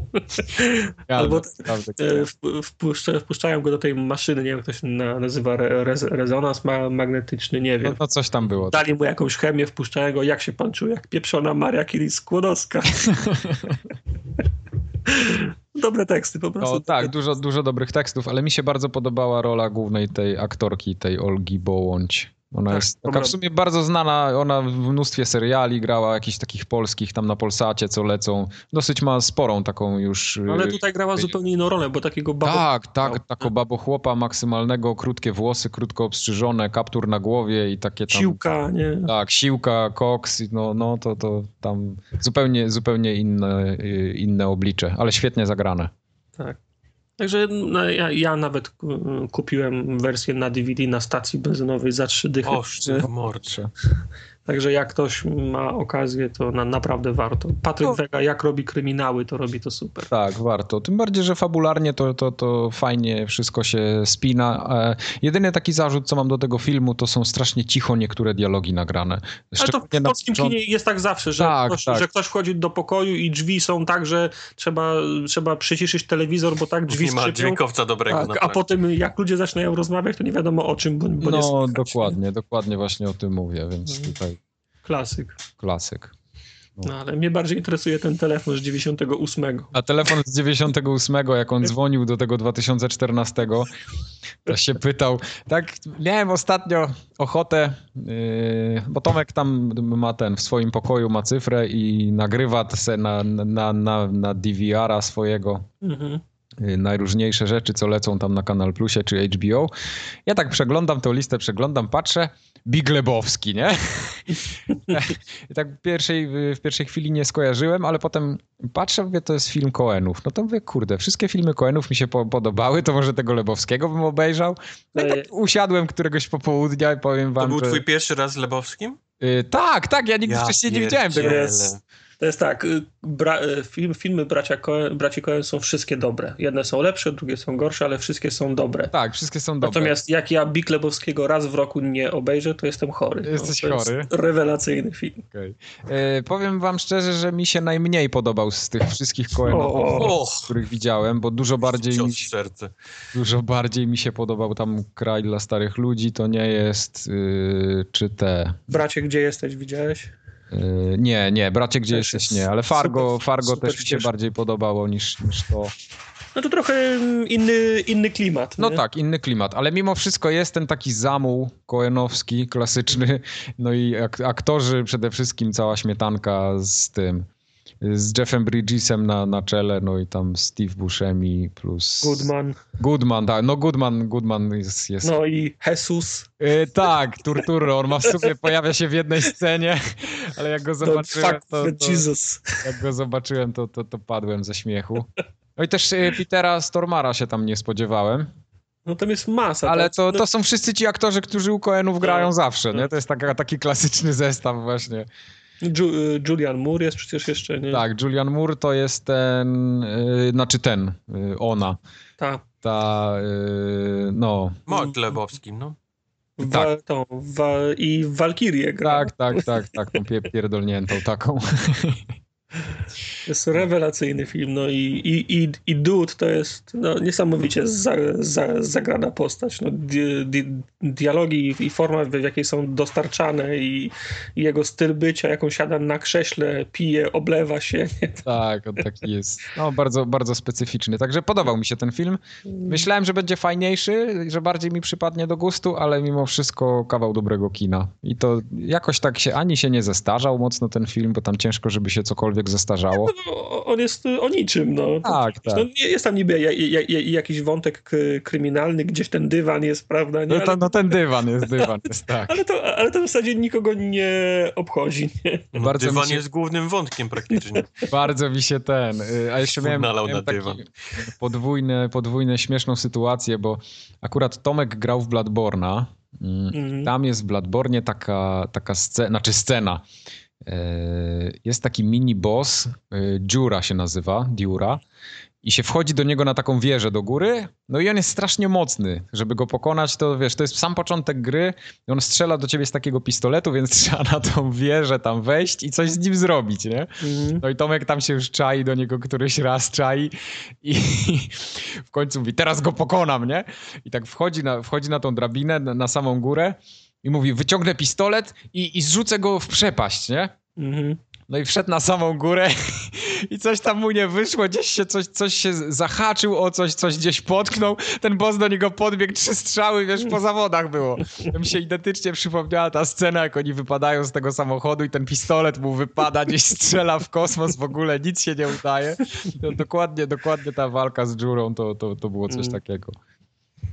Albo Naprawdę, e, wp- wpuszcza, wpuszczają go do tej maszyny, nie wiem jak to się na, nazywa, re, rez, rezonans ma, magnetyczny, nie wiem. no coś tam było. Dali mu jakąś chemię, wpuszczają go, jak się pan czuje, jak pieprzona Maria Curie-Skłodowska. Dobre teksty po prostu. No, tak, dużo, dużo dobrych tekstów, ale mi się bardzo podobała rola głównej tej aktorki, tej Olgi Bołądź. Ona Tak, jest taka w sumie bardzo znana, ona w mnóstwie seriali grała, jakichś takich polskich tam na Polsacie, co lecą. Dosyć ma sporą taką już... Ale y, tutaj grała zupełnie inną rolę, bo takiego babo... Tak, tak, tako babochłopa maksymalnego, krótkie włosy, krótko obstrzyżone, kaptur na głowie i takie tam... Siłka, nie? Tak, siłka, koks, no, no to, to tam zupełnie, zupełnie inne, y, inne oblicze, ale świetnie zagrane. Tak. Także no, ja, ja nawet kupiłem wersję na DVD na stacji benzynowej za trzy dychy. Oż mordcze. Także jak ktoś ma okazję, to na, naprawdę warto. Patryk No. Wega, jak robi kryminały, to robi to super. Tak, warto. Tym bardziej, że fabularnie to, to, to fajnie wszystko się spina. E, jedyny taki zarzut, co mam do tego filmu, to są strasznie cicho niektóre dialogi nagrane. Ale to Szczególnie w polskim początku- kinie jest tak zawsze, że, Tak, ktoś, tak. że ktoś wchodzi do pokoju i drzwi są tak, że trzeba, trzeba przyciszyć telewizor, bo tak drzwi Nie ma dźwiękowca dobrego. Tak, a potem jak ludzie zaczynają rozmawiać, to nie wiadomo o czym, bo, bo nie No, słychać, dokładnie, dokładnie właśnie o tym mówię, więc Mhm. tutaj? Klasyk. klasyk. No, ale mnie bardziej interesuje ten telefon z 98. A telefon z 98, jak on dzwonił do tego 2014, to się pytał. Tak, miałem ostatnio ochotę, yy, bo Tomek tam ma ten w swoim pokoju ma cyfrę i nagrywa se na, na, na, na DVR-a swojego Mhm. Y, najróżniejsze rzeczy, co lecą tam na Kanal Plusie czy HBO. Ja tak przeglądam tą listę, przeglądam, patrzę, Big Lebowski, nie? I tak w pierwszej, w pierwszej chwili nie skojarzyłem, ale potem patrzę, mówię, to jest film Coenów. No to mówię, kurde, wszystkie filmy Coenów mi się po, podobały, to może tego Lebowskiego bym obejrzał. No i tak usiadłem któregoś popołudnia i powiem To wam, był że... twój pierwszy raz z Lebowskim? Y, tak, tak, ja nigdy Ja wcześniej nie widziałem tego. jest- To jest tak, y, bra, y, film, filmy bracia Coen, braci Coen są wszystkie dobre. Jedne są lepsze, drugie są gorsze, ale wszystkie są dobre. Tak, wszystkie są dobre. Natomiast jak ja Big Lebowskiego raz w roku nie obejrzę, to jestem chory. Jesteś to chory? Jest rewelacyjny film. Okej. E, powiem wam szczerze, że mi się najmniej podobał z tych wszystkich Coenów, których widziałem, bo dużo bardziej, mi, serce. dużo bardziej mi się podobał tam Kraj dla starych ludzi, to nie jest, y, czy te... Bracie, gdzie jesteś, widziałeś? Y, nie, nie, Bracie, gdzie jesteś, jest nie, ale Fargo, super- Fargo super też mi się bardziej podobało niż, niż to. No to trochę mm, inny, inny klimat. No nie? tak, inny klimat, ale mimo wszystko jest ten taki zamuł koenowski, klasyczny, no i ak- aktorzy przede wszystkim, cała śmietanka z tym, z Jeffem Bridgesem na, na czele, no i tam Steve Buscemi plus... Goodman. Goodman, tak. No Goodman, Goodman jest... jest... No i Jesus. Yy, tak, Turturro. On ma w sumie, pojawia się w jednej scenie, ale jak go zobaczyłem, fuck to, to, Jesus. jak go zobaczyłem, to, to, to padłem ze śmiechu. No i też y, Petera Stormara się tam nie spodziewałem. No tam jest masa. Ale tak? to, No, to są wszyscy ci aktorzy, którzy u Coenów grają No. zawsze, nie? To jest taka, taki klasyczny zestaw właśnie. Ju- y, Julian Moore jest przecież jeszcze, nie? Tak, Julian Moore to jest ten, y, znaczy ten, y, ona, Ta. ta, y, no, Mark Lebowski, no. Wa- Tak. tą, wa- I Walkirię gra. tak, tak, tak, tak, tą pie- pierdolniętą taką. Jest rewelacyjny film. No i, i, i, i Dude to jest no, niesamowicie za, za, zagrana postać. No, di, di, dialogi i forma, w jakiej są dostarczane i, i jego styl bycia, jaką siada na krześle, pije, oblewa się. Nie? Tak, on taki jest, no bardzo, bardzo specyficzny, także podobał mi się ten film. Myślałem, że będzie fajniejszy, że bardziej mi przypadnie do gustu, ale mimo wszystko kawał dobrego kina. I to jakoś tak się, ani się nie zestarzał mocno ten film, bo tam ciężko, żeby się cokolwiek zestarzało. No, on jest o niczym. No. Tak, tak. No, nie- jest tam niby ja, ja, ja, jakiś wątek k- kryminalny, gdzieś ten dywan jest, prawda? Nie? No, to, no ten dywan jest, dywan jest, tak. ale, to, ale to w zasadzie nikogo nie obchodzi. Nie? no Bardzo dywan się- jest głównym wątkiem praktycznie. Bardzo mi się ten. y, A jeszcze miałem, Nalał miałem na dywan. podwójne, podwójne śmieszną sytuację, bo akurat Tomek grał w Bladborna. Mm, Mhm. Tam jest w Bladbornie taka, taka scena, znaczy scena. E, Jest taki mini boss, e, Dziura się nazywa, Diura. I się wchodzi do niego na taką wieżę do góry, no i on jest strasznie mocny. Żeby go pokonać, to wiesz, to jest sam początek gry i on strzela do ciebie z takiego pistoletu, więc trzeba na tą wieżę tam wejść i coś z nim zrobić, nie? Mhm. No i Tomek tam się już czai do niego któryś raz czai i w końcu mówi, teraz go pokonam, nie? I tak wchodzi na, wchodzi na tą drabinę, na, na samą górę i mówi, wyciągnę pistolet i, i zrzucę go w przepaść, nie? Mhm. No i wszedł na samą górę i coś tam mu nie wyszło, gdzieś się coś, coś się zahaczył o coś, coś gdzieś potknął, ten boss do niego podbiegł, trzy strzały, wiesz, po zawodach było. To mi się identycznie przypomniała ta scena, jak oni wypadają z tego samochodu i ten pistolet mu wypada, gdzieś strzela w kosmos, w ogóle nic się nie udaje. To dokładnie, dokładnie ta walka z Jurą to, to, to było coś Mm. takiego.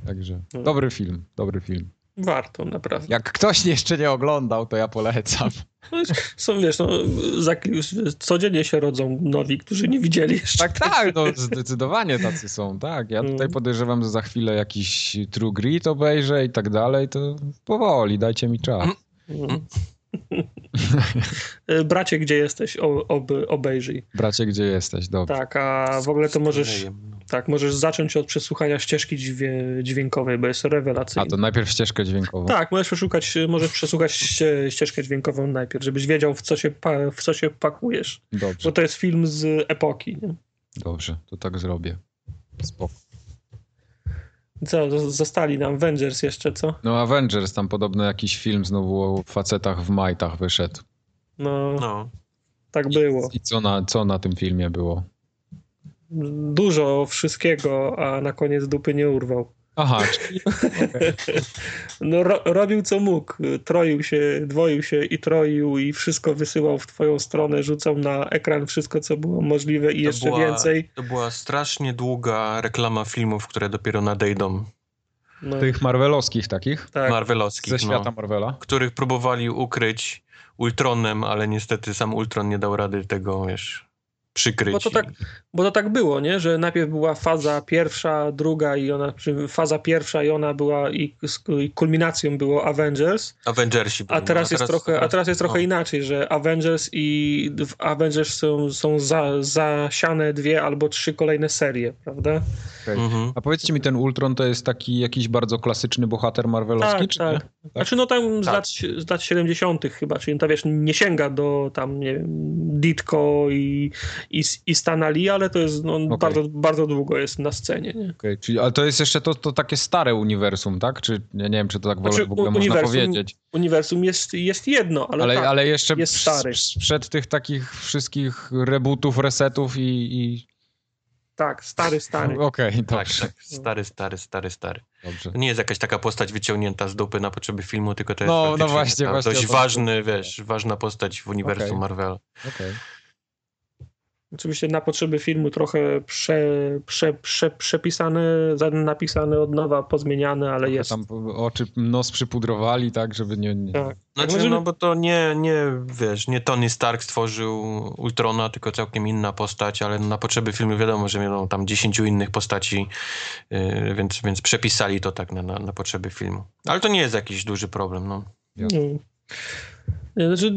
Także dobry film, dobry film. Warto, naprawdę. Jak ktoś jeszcze nie oglądał, to ja polecam. No, są, wiesz, no, za, codziennie się rodzą nowi, którzy nie widzieli jeszcze. Tak, tak, no zdecydowanie tacy są, tak. Ja tutaj Mm. podejrzewam, że za chwilę jakiś True Grit obejrzę i tak dalej, to powoli, dajcie mi czas. E, Bracie, gdzie jesteś? O, ob, obejrzyj. Bracie, gdzie jesteś? Dobrze. Tak, a w ogóle to możesz, No. tak, możesz zacząć od przesłuchania ścieżki dźwię, dźwiękowej, bo jest A rewelacyjna. to najpierw ścieżkę dźwiękową. Tak, możesz przeszukać, możesz przesłuchać ście, ścieżkę dźwiękową najpierw, żebyś wiedział, w co się, w co się pakujesz. Dobrze, Bo to jest film z epoki. Nie? dobrze, to tak zrobię. Spoko. Co, zostali nam Avengers jeszcze, co? No Avengers, tam podobno jakiś film znowu o facetach w majtach wyszedł. No, No. tak było. I co na, co na tym filmie było? Dużo wszystkiego, a na koniec dupy nie urwał. Aha, czyli No, ro, robił co mógł. Troił się, dwoił się i troił i wszystko wysyłał w twoją stronę, rzucał na ekran wszystko, co było możliwe i To jeszcze była- więcej. To była strasznie długa reklama filmów, które dopiero nadejdą. No, tych marvelowskich takich, tak. Marvelowskich, ze świata no, Marvela. których próbowali ukryć Ultronem, ale niestety sam Ultron nie dał rady tego, wiesz, przykryć. Bo to tak, bo to tak było, nie? że najpierw była faza pierwsza, druga i ona, faza pierwsza i ona była i, i kulminacją było Avengers, Avengersi byli, a teraz, no, jest, trochę, a teraz jest trochę no. inaczej, że Avengers i w Avengers są, są za, zasiane dwie albo trzy kolejne serie, prawda? Okej. Mhm. A powiedzcie mi, ten Ultron to jest taki jakiś bardzo klasyczny bohater marvelowski, Tak, czy tak. nie? Znaczy no tam z, Tak. lat, z lat 70. chyba, czyli to wiesz, nie sięga do tam, nie wiem, Ditko i, i, i Stana Lee, ale to jest, no, bardzo, bardzo długo jest na scenie, nie? Okej, czyli, ale to jest jeszcze to, to takie stare uniwersum, tak? Czy ja nie wiem, czy to tak w ogóle- Znaczy, w ogóle można powiedzieć. Uniwersum jest, jest jedno, ale, Ale, tak, ale jeszcze jest stary. przed tych takich wszystkich rebootów, resetów i... i... tak, stary, stary. Okej, Tak, dobrze. tak, stary, stary, stary, stary. dobrze. To nie jest jakaś taka postać wyciągnięta z dupy na potrzeby filmu, tylko to jest No, no właśnie, właśnie dość to ważny, wiesz, ważna postać w uniwersum Okej. Marvela. Okej. Oczywiście na potrzeby filmu trochę prze, prze, prze, przepisane, napisane od nowa, pozmieniane, ale jest. Tam oczy, nos przypudrowali, tak, żeby nie... nie... Tak. Znaczy, Możemy... no bo to nie, nie, wiesz, nie Tony Stark stworzył Ultrona, tylko całkiem inna postać, ale na potrzeby filmu wiadomo, że miano tam dziesięciu innych postaci, yy, więc, więc przepisali to tak na, na, na, potrzeby filmu. Ale to nie jest jakiś duży problem, no. no. Znaczy,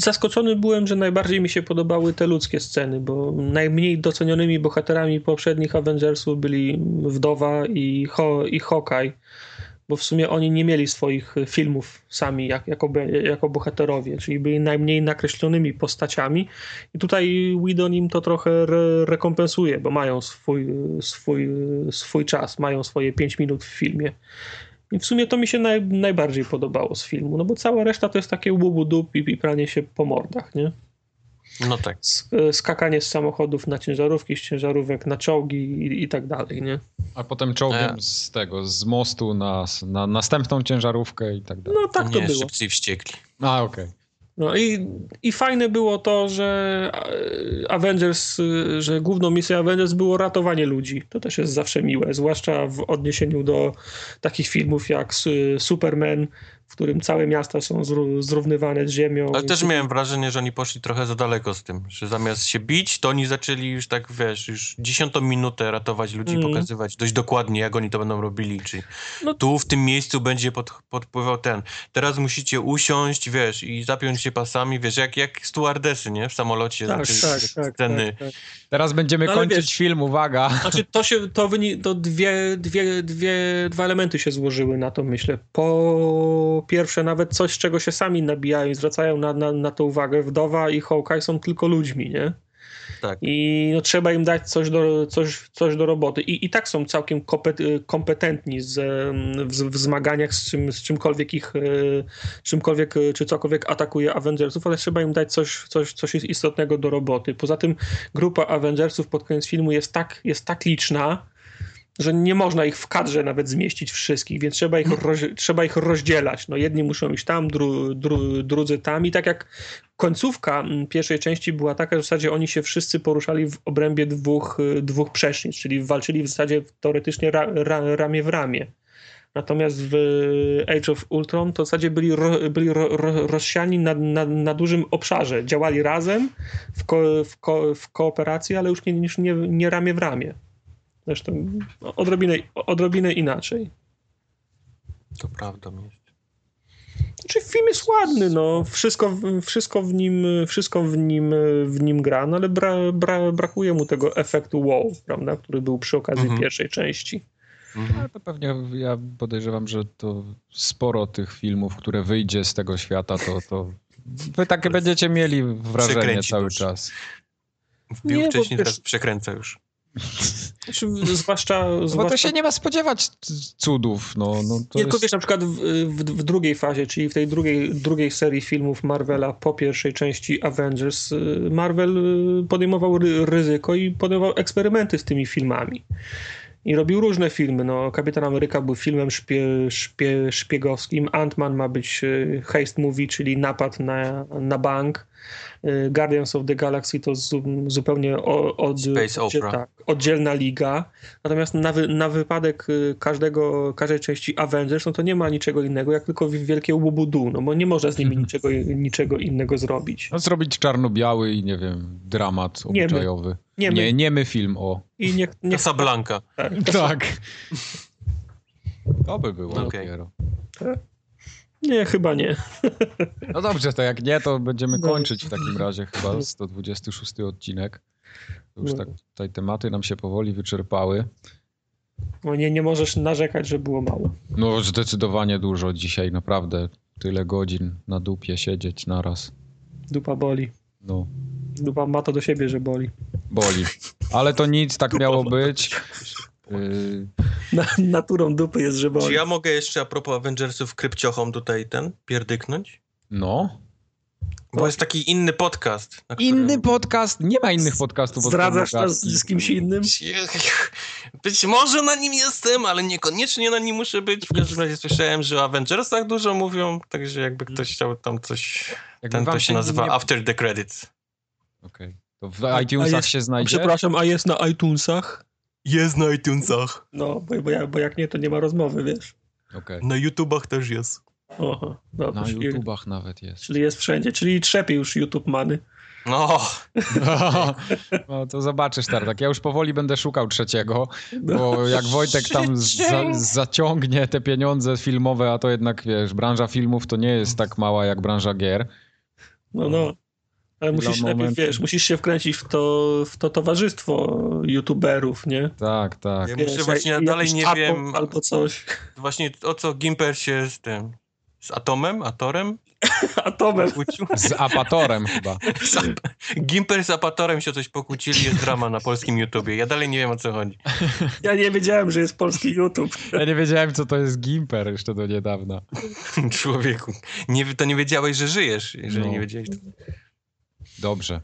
zaskoczony byłem, że najbardziej mi się podobały te ludzkie sceny, bo najmniej docenionymi bohaterami poprzednich Avengersów byli Wdowa i, Ho, i Hawkeye, bo w sumie oni nie mieli swoich filmów sami jak, jako, jako bohaterowie, czyli byli najmniej nakreślonymi postaciami i tutaj Whedon im to trochę re, rekompensuje, bo mają swój, swój, swój czas, mają swoje 5 minut w filmie. I w sumie to mi się naj, najbardziej podobało z filmu, no bo cała reszta to jest takie łubu dup i, i pranie się po mordach, nie? No tak. Skakanie z samochodów na ciężarówki, z ciężarówek na czołgi i, i tak dalej, nie? A potem czołgiem e. z tego, z mostu na, na następną ciężarówkę i tak dalej. No tak to, nie, było. szybciej wściekli. A, okej. Okay. No i, i fajne było to, że Avengers, że główną misją Avengers było ratowanie ludzi. To też jest zawsze miłe, zwłaszcza w odniesieniu do takich filmów jak Superman, w którym całe miasta są zrównywane z ziemią. Ale też miałem wrażenie, że oni poszli trochę za daleko z tym, że zamiast się bić, to oni zaczęli już tak, wiesz, już dziesiątą minutę ratować ludzi, mm. pokazywać dość dokładnie, jak oni to będą robili, czyli no. tu w tym miejscu będzie pod, podpływał ten. Teraz musicie usiąść, wiesz, i zapiąć się pasami, wiesz, jak, jak stewardesy, nie? W samolocie. Tak, tak, tak, sceny. Tak, tak. Teraz będziemy no, kończyć wiesz, film, uwaga. Znaczy to się, to, wyni- to dwie, dwie, dwie, dwa elementy się złożyły na to, myślę. Po pierwsze nawet coś, z czego się sami nabijają i zwracają na, na, na to uwagę. Wdowa i Hawkeye są tylko ludźmi, nie? Tak. I no, trzeba im dać coś do, coś, coś do roboty. I, I tak są całkiem kompetentni z, w, w zmaganiach z, czym, z czymkolwiek ich, e, czymkolwiek e, czy cokolwiek atakuje Avengersów, ale trzeba im dać coś, coś, coś istotnego do roboty. Poza tym grupa Avengersów pod koniec filmu jest tak, jest tak liczna, że nie można ich w kadrze nawet zmieścić wszystkich, więc trzeba ich, roz, trzeba ich rozdzielać. No jedni muszą iść tam, dru, dru, drudzy tam i tak jak końcówka mm, pierwszej części była taka, że w zasadzie oni się wszyscy poruszali w obrębie dwóch, y, dwóch przecznic, czyli walczyli w zasadzie teoretycznie ra, ra, ramię w ramię. Natomiast w Age of Ultron to w zasadzie byli, ro, byli ro, ro, rozsiani na, na, na, dużym obszarze. Działali razem w, ko, w, ko, w kooperacji, ale już nie, nie, nie ramię w ramię. Zresztą odrobinę, odrobinę inaczej. To prawda jest. Znaczy film jest ładny, no. Wszystko, wszystko, w, nim, wszystko w, nim, w nim gra, no ale bra, bra, brakuje mu tego efektu wow, prawda, który był przy okazji mhm. pierwszej części. Mhm. to pewnie ja podejrzewam, że to sporo tych filmów, które wyjdzie z tego świata, to, to wy takie będziecie mieli wrażenie cały już. czas. Wbił Nie, wcześniej, teraz przekręca już. Znaczy, zwłaszcza, zwłaszcza... Bo to się nie ma spodziewać cudów. No, no Tylko jest... wiesz, na przykład w, w, w, drugiej fazie, czyli w tej drugiej, drugiej serii filmów Marvela po pierwszej części Avengers, y, Marvel y, podejmował ryzyko i podejmował eksperymenty z tymi filmami. I robił różne filmy. No, Kapitan Ameryka był filmem szpie, szpie, szpiegowskim. Ant-Man ma być y, heist movie, czyli napad na, na bank. Y, Guardians of the Galaxy to zupełnie od, tak, oddzielna liga. Natomiast na, wy, na wypadek y, każdego, każdej części Avengers, no to nie ma niczego innego, jak tylko wielkie łubudu, no bo nie można z nimi niczego, niczego innego zrobić. No, zrobić czarno-biały i nie wiem, dramat obyczajowy. Nie, nie, nie my film, o. I niech, niech... Casablanca. Tak. tak. To by było okay. dopiero. Nie, chyba nie. No dobrze, to jak nie, to będziemy no. kończyć w takim razie chyba 126 odcinek. Już no. tak tutaj tematy nam się powoli wyczerpały. No nie, nie możesz narzekać, że było mało. No zdecydowanie dużo dzisiaj, naprawdę. Tyle godzin na dupie siedzieć naraz. Dupa boli. No. Dupa ma to do siebie, że boli. Boli. Ale to nic, tak miało być. Yy... Na, naturą dupy jest, że boli. Czy ja mogę jeszcze a propos Avengersów krypciochom tutaj ten pierdyknąć? No. Bo jest taki inny podcast. Inny podcast? Nie ma innych podcastów. Zdradzasz nas z kimś innym? Być może na nim jestem, ale niekoniecznie na nim muszę być. W każdym razie słyszałem, że o Avengersach dużo mówią, także jakby ktoś chciał tam coś... Jakby ten to się nazywa nie... After the Credits. Okej. Okay w A- a iTunesach jest- się A znajdzie? Przepraszam, a jest na iTunesach? Jest na iTunesach. No, bo, bo, ja, bo jak nie, to nie ma rozmowy, wiesz. Okej. Na YouTubach też jest. Oho, dobra. Na czyli, YouTubach nawet jest. czyli jest wszędzie, czyli trzepie już YouTube many. No, No to zobaczysz, Tartak. Ja już powoli będę szukał trzeciego, No. bo jak Wojtek tam za, zaciągnie te pieniądze filmowe, a to jednak, wiesz, branża filmów to nie jest tak mała jak branża gier. No, no. Ale musisz najpierw, momentu. wiesz, musisz się wkręcić w to, w to towarzystwo YouTuberów, nie? Tak, tak. Ja Wiesz, właśnie jak- dalej nie Atom wiem- Albo coś. właśnie o co Gimper się z tym... Z Atomem? Atorem? Atomem. Pokłócił? Z apatorem chyba. Z ap- Gimper z Apatorem się coś pokłócili, jest drama na polskim YouTubie. Ja dalej nie wiem o co chodzi. Ja nie wiedziałem, że jest polski YouTube. Ja nie wiedziałem, co to jest Gimper jeszcze do niedawna. Człowieku, nie, to nie wiedziałeś, że żyjesz, jeżeli No. nie wiedziałeś. To... Dobrze.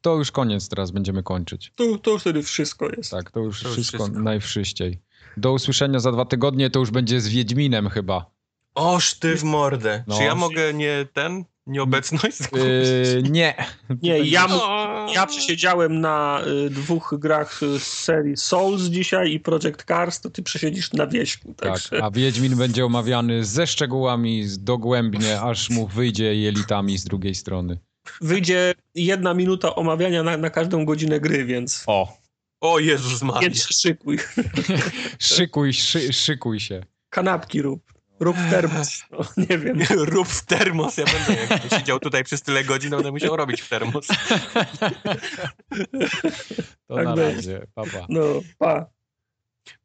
To już koniec, teraz będziemy kończyć. To, to wtedy wszystko jest. Tak, to już To wszystko, wszystko. najwszyściej. Do usłyszenia za dwa tygodnie, to już będzie z Wiedźminem chyba. Oż ty w mordę. No. Czy ja mogę nie ten, nieobecność Yy, nie. Nie, ja, ja przesiedziałem na y, dwóch grach y, z serii Souls dzisiaj i Project Cars, to ty przesiedzisz na wieśku. Tak, Także a Wiedźmin będzie omawiany ze szczegółami, dogłębnie, aż mu wyjdzie jelitami z drugiej strony. Wyjdzie jedna minuta omawiania na, na każdą godzinę gry, więc, O, O Jezus Maria. więc szykuj. szykuj, szy, szykuj się. Kanapki rób. Rób termos. No, nie wiem. Rób w termos. Ja będę jak siedział tutaj przez tyle godzin, będę musiał robić w termos. To Tak na będzie. razie, papa. No, pa.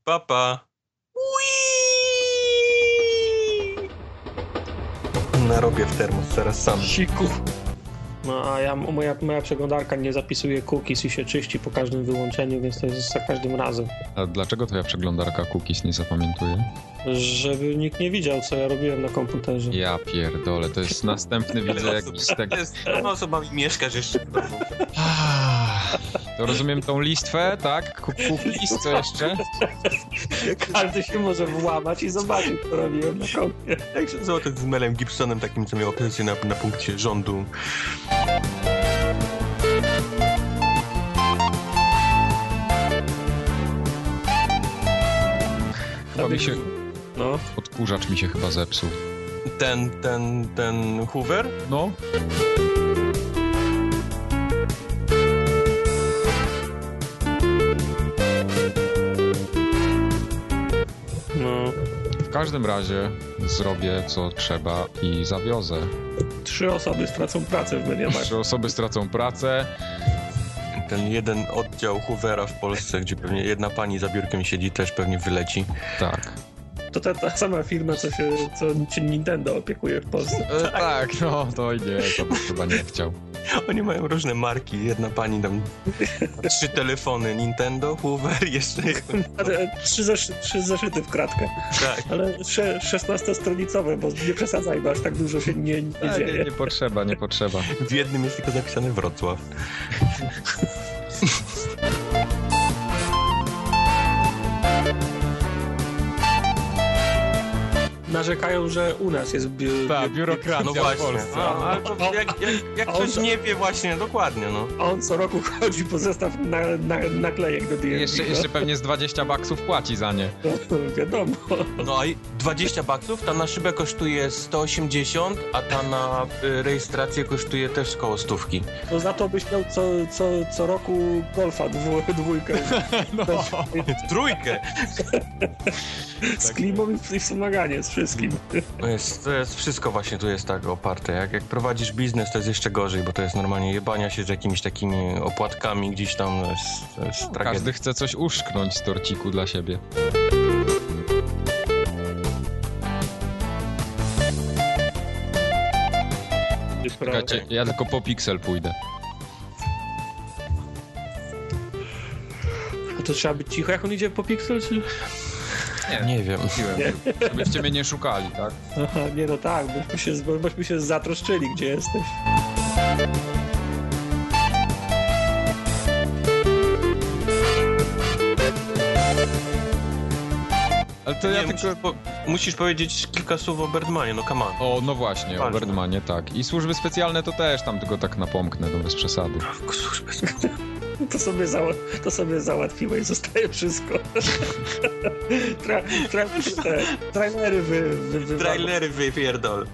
Papa. Narobię w termos teraz sam. Siku. No, a ja, moja, moja przeglądarka nie zapisuje cookies i się czyści po każdym wyłączeniu, więc to jest za każdym razem. A dlaczego twoja przeglądarka cookies nie zapamiętuje? Żeby nikt nie widział, co ja robiłem na komputerze. Ja pierdolę, to jest następny, widzę jakiś tak... Jest, no osobami mieszkasz jeszcze w domu. Ah, To rozumiem tą listwę, tak? Cookies, co jeszcze? Każdy się może włamać i zobaczyć, co robiłem na kompie. Jak się nazywa ten z Melem Gibsonem, takim, co miał opozycję na, na punkcie rządu. Chyba mi się... No, Odkurzacz mi się chyba zepsuł. Ten, ten, ten Hoover? No. no. Każdym razie zrobię co trzeba i zawiozę. Trzy osoby stracą pracę w Mediamarkt. Trzy osoby stracą pracę. Ten jeden oddział Hoovera w Polsce, gdzie pewnie jedna pani za biurkiem siedzi, też pewnie wyleci. Tak. To ta, ta sama firma, co się, co się Nintendo opiekuje w Polsce. E, tak, no to nie, to bym chyba nie chciał. Oni mają różne marki. Jedna pani tam trzy telefony Nintendo, Hoover, jeszcze Ale Trzy, zeszy, trzy zeszyty w kratkę. tak. Ale sze- 16-stronicowe, bo nie przesadzaj, bo aż tak dużo się nie, nie A, nie, dzieje. nie potrzeba, nie potrzeba. W jednym jest tylko zapisane Wrocław. Narzekają, że u nas jest bi- Tak, bi- biurokracja No w właśnie. Polsce. A, ale to jak, jak, jak ktoś nie wie właśnie, dokładnie, no. A on co roku chodzi po zestaw na, na, naklejek do DMV. Jeszcze, jeszcze pewnie z 20 baksów płaci za nie. No, no, wiadomo. No i 20 baksów, ta na szybę kosztuje 180, a ta na y, rejestrację kosztuje też koło stówki. To za to byś miał co, co, co roku golfa dwu, dwójkę. No. Trójkę! Z klimą i wspomaganie, z wszystkim. To jest, to jest wszystko właśnie tu jest tak oparte. Jak, jak prowadzisz biznes, to jest jeszcze gorzej, bo to jest normalnie jebania się z jakimiś takimi opłatkami gdzieś tam. To jest, to jest tragedia. Każdy chce coś uszknąć z torciku dla siebie. Czekajcie, ja tylko po piksel pójdę. A to trzeba być cicho, jak on idzie po piksel, czy... Nie, nie wiem. Nie. Żebyście mnie nie szukali, tak? Nie no tak, byśmy się, byśmy się zatroszczyli, gdzie jesteś. Ale to nie, ja musisz, tylko... musisz powiedzieć kilka słów o Birdmanie, no come on. O, no właśnie, Ważne. o Birdmanie, tak. I służby specjalne to też tam tylko tak napomknę, no bez przesady. Służby specjalne to sobie, zała- to sobie załatwiłeś, zostaje wszystko. Tra- tra- te, trailery wy, wy, wy, Trailery wypierdol.